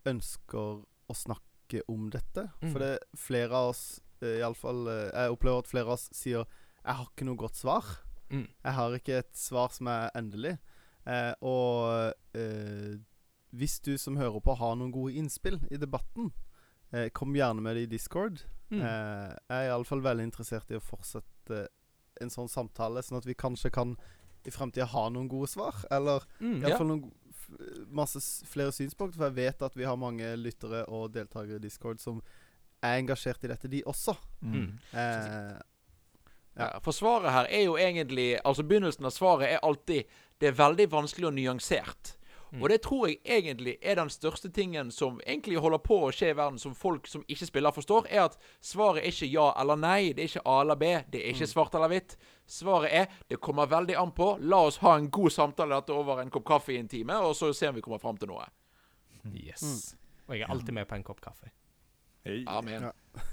ønsker å snakke om dette. Mm. For det flere av oss uh, Iallfall uh, Jeg opplever at flere av oss sier 'Jeg har ikke noe godt svar'. Mm. Jeg har ikke et svar som er endelig. Eh, og eh, hvis du som hører på har noen gode innspill i debatten, eh, kom gjerne med det i Discord. Mm. Eh, jeg er iallfall veldig interessert i å fortsette en sånn samtale, sånn at vi kanskje kan i framtida ha noen gode svar. Eller Mm, ja. iallfall noen masse flere synspunkter. For jeg vet at vi har mange lyttere og deltakere i Discord som er engasjert i dette, de også. Mm. Eh, Ja, for svaret her er jo egentlig Altså begynnelsen av svaret er alltid Det er veldig vanskelig og nyansert. Mm. Og det tror jeg egentlig er den største tingen som egentlig holder på å skje i verden, som folk som ikke spiller, forstår, er at svaret er ikke ja eller nei. Det er ikke A eller B. Det er ikke svart eller hvitt. Svaret er det kommer veldig an på. La oss ha en god samtale dette over en kopp kaffe i en time, og så se om vi kommer fram til noe. [laughs] Yes. Og jeg er alltid med på en kopp kaffe. Hey. Amen. Ja.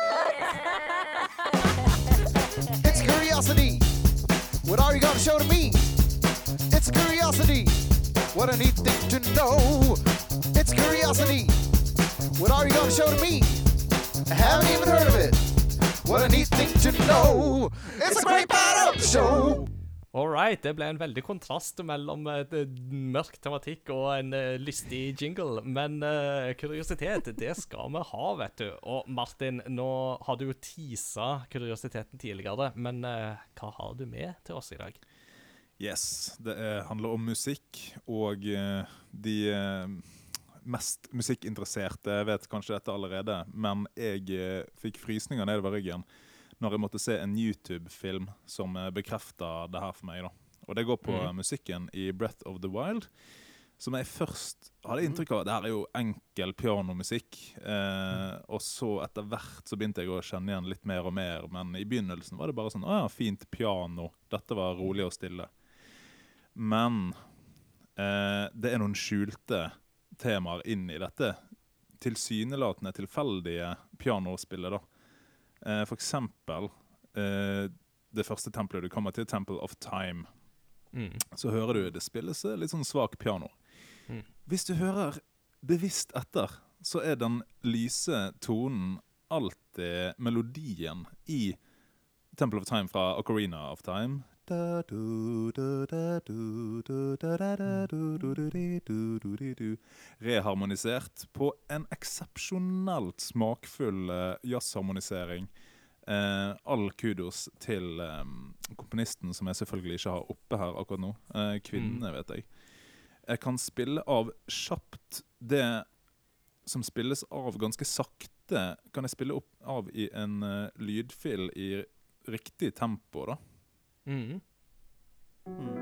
Er. It's curiosity. What are you gonna show to me? It's curiosity. What a neat thing to know. It's curiosity. What are you gonna show to me? I haven't even heard of it. What a neat thing to know. It's a great part of the show. All right, det ble en veldig kontrast mellom eh, mørk tematikk og en eh, lystig jingle. Men uh, kuriositet, det skal vi ha, vet du. Og Martin, nå har du jo teasa kuriositeten tidligere, men uh, hva har du med til oss i dag? Yes, det er, handler om musikk, og uh, de mest musikkinteresserte vet kanskje dette allerede, men jeg fikk frysninger nedover ryggen når jeg måtte se en YouTube-film som uh, bekrefta det her for meg. da. Og det går på Mhm. eh, musikken i Breath of the Wild, som jeg først hadde inntrykk av det her er jo enkel pianomusikk. Eh, og så etter hvert så begynte jeg å kjenne igjen litt mer og mer, men i begynnelsen var det bare sånn Å ja, fint piano. Dette var rolig og stille. Men eh, det er noen skjulte temaer inn i dette tilsynelatende tilfeldige pianospillet. da. Eh, for eksempel uh, det første tempelet du kommer til, Temple of Time. Mm. Så hører du det spilles litt sånn svak piano. Mm. Hvis du hører bevisst etter, så er den lyse tonen alltid melodien i Temple of Time fra Ocarina of Time. Reharmonisert på en eksepsjonelt smakfull eh, jazzharmonisering. Eh, all kudos til eh, komponisten, som jeg selvfølgelig ikke har oppe her akkurat nå. Eh, kvinne, vet jeg. Jeg kan spille av kjapt det som spilles av ganske sakte, kan jeg spille opp av i en eh, lydfil i riktig tempo, da. Mm. Mm.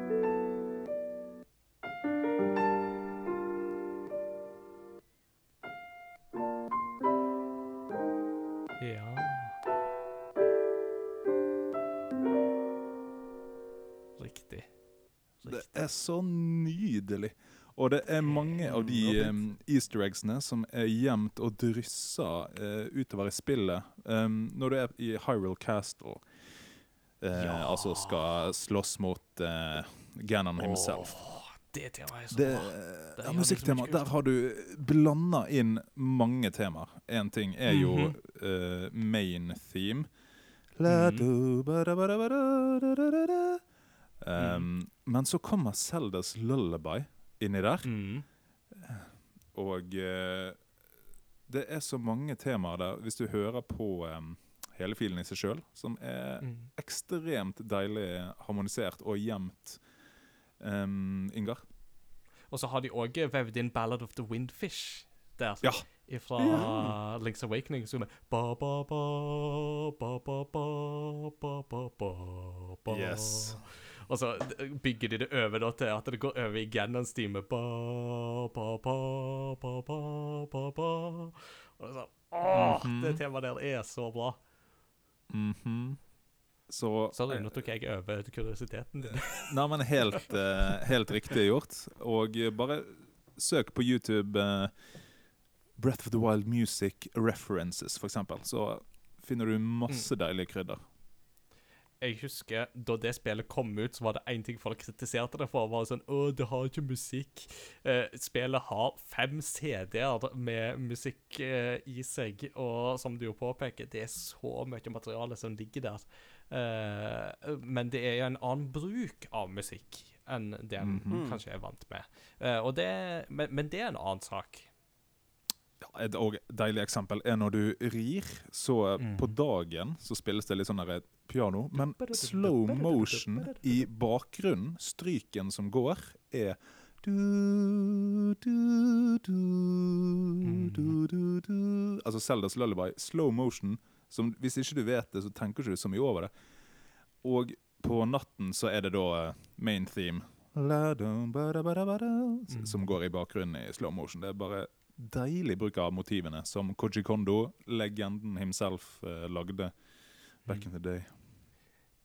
Ja Riktig. Riktig. Det er så nydelig. Og det er mange av de um, easter eggsene som er gjemt og dryssa uh, eh, utover i spillet. Um, når du er i Hyrule Castle, ja. altså skal slåss mot eh, Ganon himself. Åh, det temaet er så Det, bra. ja, musikktema. så. Der har du blanda inn mange temaer. Én ting er jo Mhm. eh, main theme. La ba da ba da ba da da da da da. Um, Men så kommer Seldas lullaby inni der. Mm. Og eh, det er så mange temaer der, hvis du hører på em, hele filen i seg sjøl, som er Mm. ekstremt deilig harmonisert og gjemt. Um, Ingar? Og så har de òg vevd inn 'Ballad of the Windfish' der. Ja. Fra Ja. Link's Awakening. Som er ba, ba, ba, ba, ba, ba, ba, ba, ba, ba. Yes. Og så bygger de det over da, til at det går over i Gannons time. Ba, ba, ba, ba, ba, ba, ba. Og så, åh, mm -hmm. Mhm. det temaet der er så bra. Mhm. Så Sorry, nå tok jeg over kuriositeten din. [laughs] Nei, men helt, eh, helt riktig gjort. Og eh, bare søk på YouTube uh, Breath of the Wild Music References, eksempel. Så finner du masse deilige krydder. Jeg husker da det spillet kom ut, så var det én ting folk kritiserte det for. var sånn, å, det har ikke musikk. Eh, spillet har fem CD-er med musikk eh, i seg, og som du jo påpeker, det er så mye materiale som ligger der. Eh, men det er jo en annen bruk av musikk enn det en -hmm. kanskje er vant med. Eh, og det, men, men det er en annen sak. Ja, et deilig eksempel er når du rir, så eh, Mm. på dagen så spilles det litt sånn der piano, men slow motion i bakgrunnen, stryken som går, er du, du, du. Altså Seldas lullaby. Slow motion. Som, hvis ikke du vet det, så tenker ikke du så mye over det. Og på natten så er det da eh, main theme s- som går i bakgrunnen i slow motion. Det er bare deilig bruk av motivene som Koji Kondo, legenden himself, eh, lagde back in the day.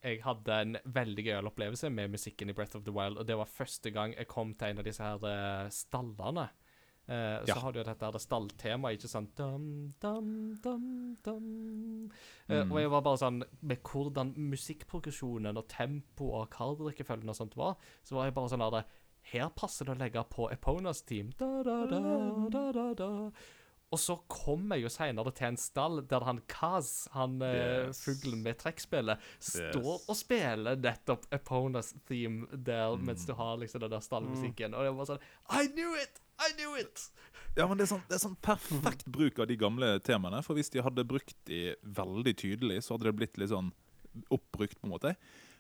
Jeg hadde en veldig gøyal opplevelse med musikken i Breath of the Wild, og det var første gang jeg kom til en av disse her eh, stallene. Uh, Ja. Så har du jo dette her stalltemaet, ikke sant? Dum, dum, dum, dum. Uh, Mm. og jeg var bare sånn Med hvordan musikkprogresjonen og tempo og kardrekkefølgen og sånt var, så var jeg bare sånn her Her passer det å legge på Eponas team. Da, da, da, da, da, da. Og så kom jeg jo seinere til en stall der han Kaz, han eh, Yes. fuglen med trekkspillet, står Yes. og spiller nettopp Eponas theme der Mm. mens du har liksom den der stallmusikken. Og jeg var sånn I knew it! I knew it! Ja, men det er, sånn, det er sånn perfekt bruk av de gamle temaene. For hvis de hadde brukt de veldig tydelig, så hadde det blitt litt sånn oppbrukt, på en måte.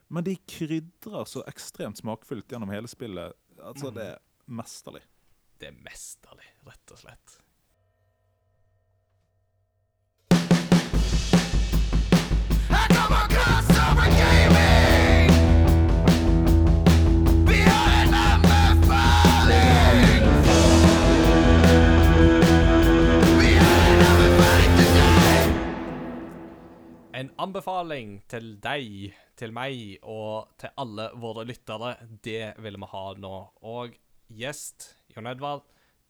Men de krydrer så ekstremt smakfullt gjennom hele spillet. Altså, det er mesterlig. Det er mesterlig, rett og slett. En anbefaling til deg, til meg og til alle våre lyttere, det vil vi ha nå. Og gjest, Jon Edvard,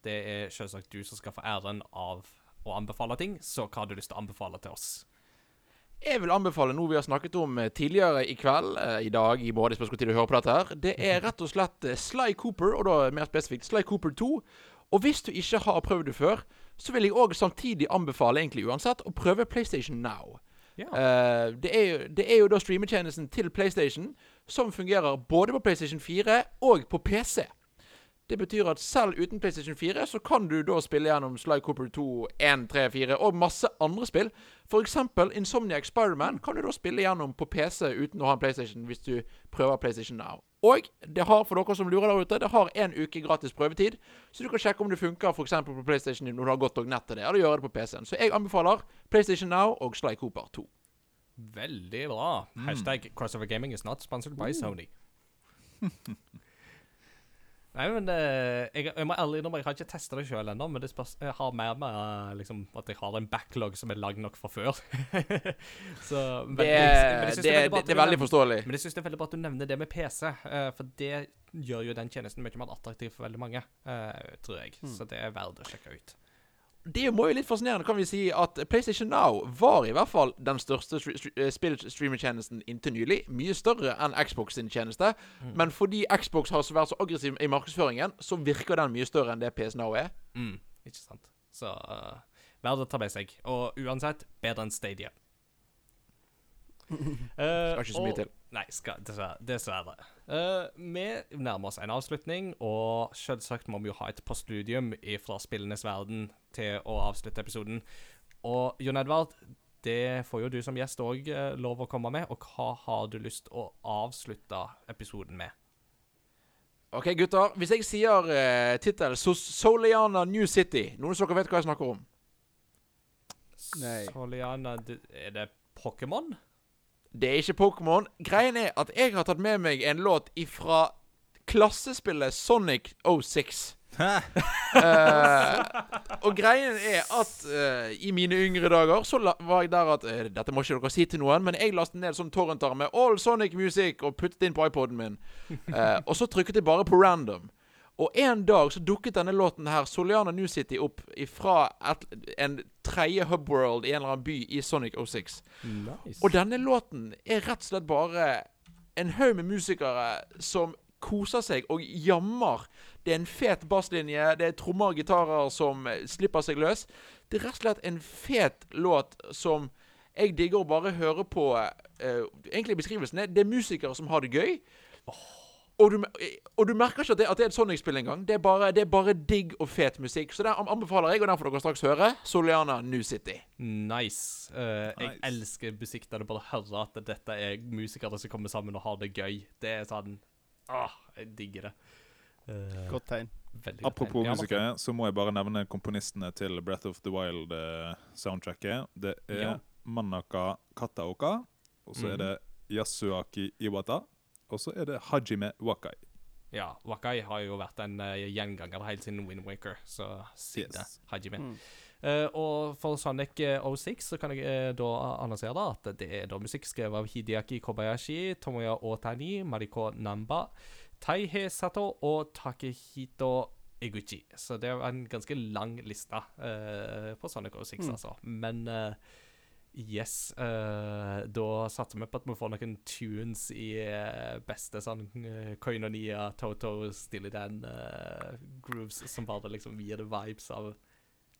det er selvsagt du som skal få æren av å anbefale ting, så hva har du lyst til å anbefale til oss? Jeg vil anbefale noe vi har snakket om eh, tidligere i kveld, eh, i dag, i morgen, spørs hvor tid å høre på dette her. Det er [laughs] rett og slett eh, Sly Cooper, og da mer spesifikt Sly Cooper 2. Og hvis du ikke har prøvd det før, så vil jeg òg samtidig anbefale, egentlig uansett, å prøve PlayStation Now. Ja. Uh, det, er jo, det er jo da streametjenesten til PlayStation som fungerer både på PlayStation 4 og på PC. Det betyr at selv uten PlayStation 4 så kan du da spille gjennom Sly Cooper 2, 1, 3, 4 og masse andre spill. Eksempel Insomniac Spiderman kan du da spille gjennom på PC uten å ha en PlayStation hvis du prøver PlayStation Now. Og det har, for dere som lurer der ute, det har en uke gratis prøvetid, så du kan sjekke om det funker eksempel på PlayStation når du har godt nok nett til det, eller gjøre det på PC-en. Så jeg anbefaler PlayStation Now og Sly Cooper 2. Veldig bra. Hashtag crossover gaming is not sponsored by Sony. [laughs] Nei, men jeg, jeg må ærlig innrømme, jeg har ikke testa det sjøl ennå, men det spørs, jeg har mer med eh, liksom, at jeg har en backlog som er lang nok fra før. [laughs] så, men, Det, men det, det er det, det er veldig forståelig. Men jeg syns det er veldig bra at du nevner det med PC, eh, for det gjør jo den tjenesten mye mer attraktiv for veldig mange, eh, tror jeg. Så det er verdt å sjekke ut. Det må jo litt fascinerende, kan vi si, at PlayStation Now var i hvert fall den største eh, spillstreamertjenesten inntil nylig. Mye større enn Xbox sin tjeneste. Men fordi Xbox har vært så aggressiv i markedsføringen, så virker den mye større enn det PS Now er. Mm, ikke sant? Så uh, verdt å ta med seg. Og uansett, bedre enn Stadia. Eh, Skal ikke så mye og- til. Nei, skal, dessverre. dessverre. Uh, vi nærmer oss en avslutning, og selvsagt må vi jo ha et postludium fra spillenes verden til å avslutte episoden. Og Jon Edvard, det får jo du som gjest òg lov å komme med. Og hva har du lyst å avslutte episoden med? OK, gutter. Hvis jeg sier uh, tittel so Soliana New City Noen av dere vet hva jeg snakker om? Nei. Soliana, er det Pokémon? Det er ikke Pokémon. Greien er at jeg har tatt med meg en låt ifra klassespillet Sonic 06. uh, og greien er at uh, i mine yngre dager så var jeg der at uh, Dette må ikke dere si til noen, men jeg lastet ned sånn torrenter med All Sonic Music og puttet inn på iPoden min. Eh, og så trykket jeg bare på random. Og en dag så dukket denne låten her, Soliana New City, opp fra en tredje hubworld i en eller annen by i Sonic 06. Nice. Og denne låten er rett og slett bare en haug med musikere som koser seg og jammer. Det er en fet basslinje, det er trommer og gitarer som slipper seg løs. Det er rett og slett en fet låt som jeg digger å bare høre på. Uh, egentlig beskrivelsen er det er musikere som har det gøy. Og du, eh, og du merker ikke at det, at det er et Sonic-spill engang. Det, er bare- det er bare digg og fet musikk. Så det anbefaler jeg, og den får dere straks høre. Soliana New City. Nice. Eh, Jeg elsker musikk der du bare hører at dette er musikere som kommer sammen og har det gøy. Det er sånn ah, jeg digger det. Uh, Godt tegn. veldig godt Apropos tegn. Ja, musikere, så må jeg bare nevne komponistene til Breath of the Wild-soundtracket. Det er Ja. Manaka Kataoka, og så Mhm. er det Yasuaki Iwata, og så er det Hajime Wakai. Ja, Wakai har jo vært en uh, gjenganger helt siden Wind Waker, så siden Yes. Hajime. Mm. Uh, og for Sonic eh, 06 så kan jeg uh, da annonsere da at det er da musikk skrevet av Hideaki Kobayashi, Tomoya Otani, Mariko Namba, Taihe Sato og Takehito Eguchi. Så det er en ganske lang liste uh, på Sonic 06, Mm. altså. Men eh, yes Uh, Da satser vi på at vi får noen tunes i uh, beste sånn uh, Koinonia, Toto, Stilly Dan uh, grooves som bare liksom gir det vibes av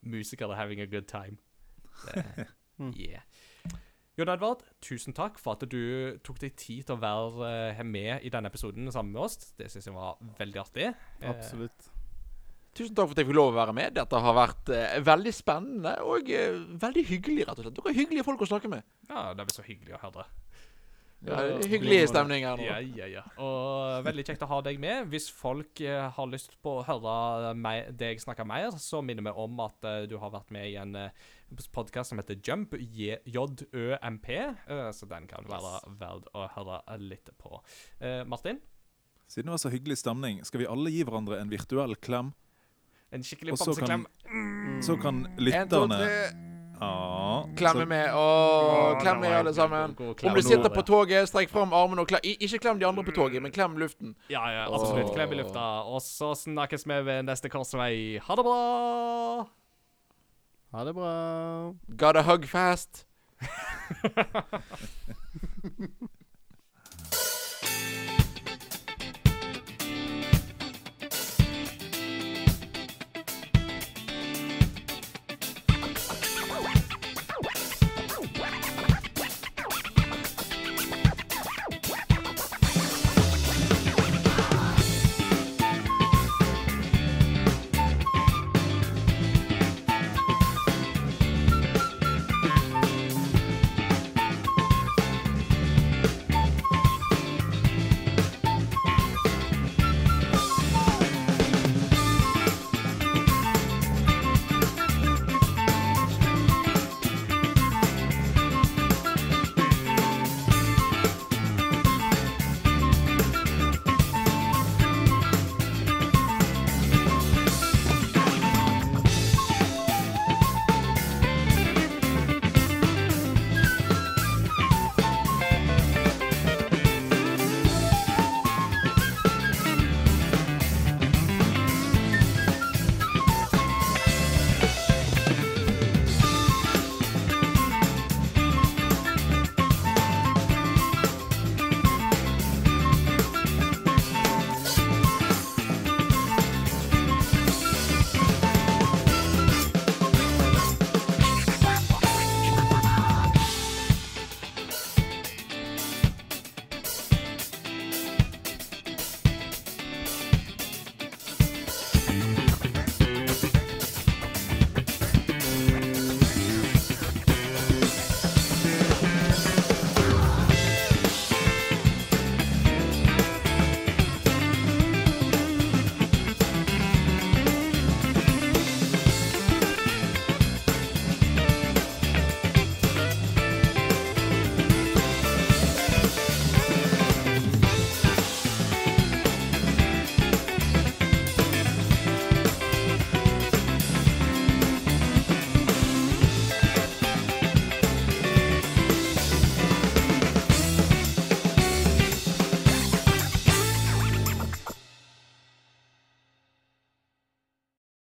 musikere having a good time. Det, [laughs] Mm. yeah. Jon Edvard, tusen takk for at du tok deg tid til å være eh, med i denne episoden sammen med oss. Det syns jeg var veldig artig. Eh, Absolutt. Tusen takk for at jeg fikk lov å være med. Dette har vært eh, veldig spennende og eh, veldig hyggelig, rett og slett. Dere er hyggelige folk å snakke med. Ja, det blir så hyggelig å høre. Ja, det er hyggelig stemning her nå. Ja, ja, ja. Og veldig kjekt å ha deg med. Hvis folk eh, har lyst på å høre meg, deg snakke mer, så minner vi om at eh, du har vært med i en eh, podkast som heter Jump, J- J-Ø-M-P. eh, så den kan være verd å høre litt på. Eh, Martin, Siden det var så hyggelig stemning, skal vi alle gi hverandre en virtuell klem? En skikkelig Og så kan, så kan lytterne Ah, Ja, Klemme med. Åh, klem med alle sammen. Om du sitter på toget, strekk fram armene og klem Ikke klem de andre på toget, men klem luften. Ja, ja, absolutt. Klem i lufta. Og så snakkes vi ved neste korsvei. Ha det bra! Ha det bra. Gotta hug fast. [laughs]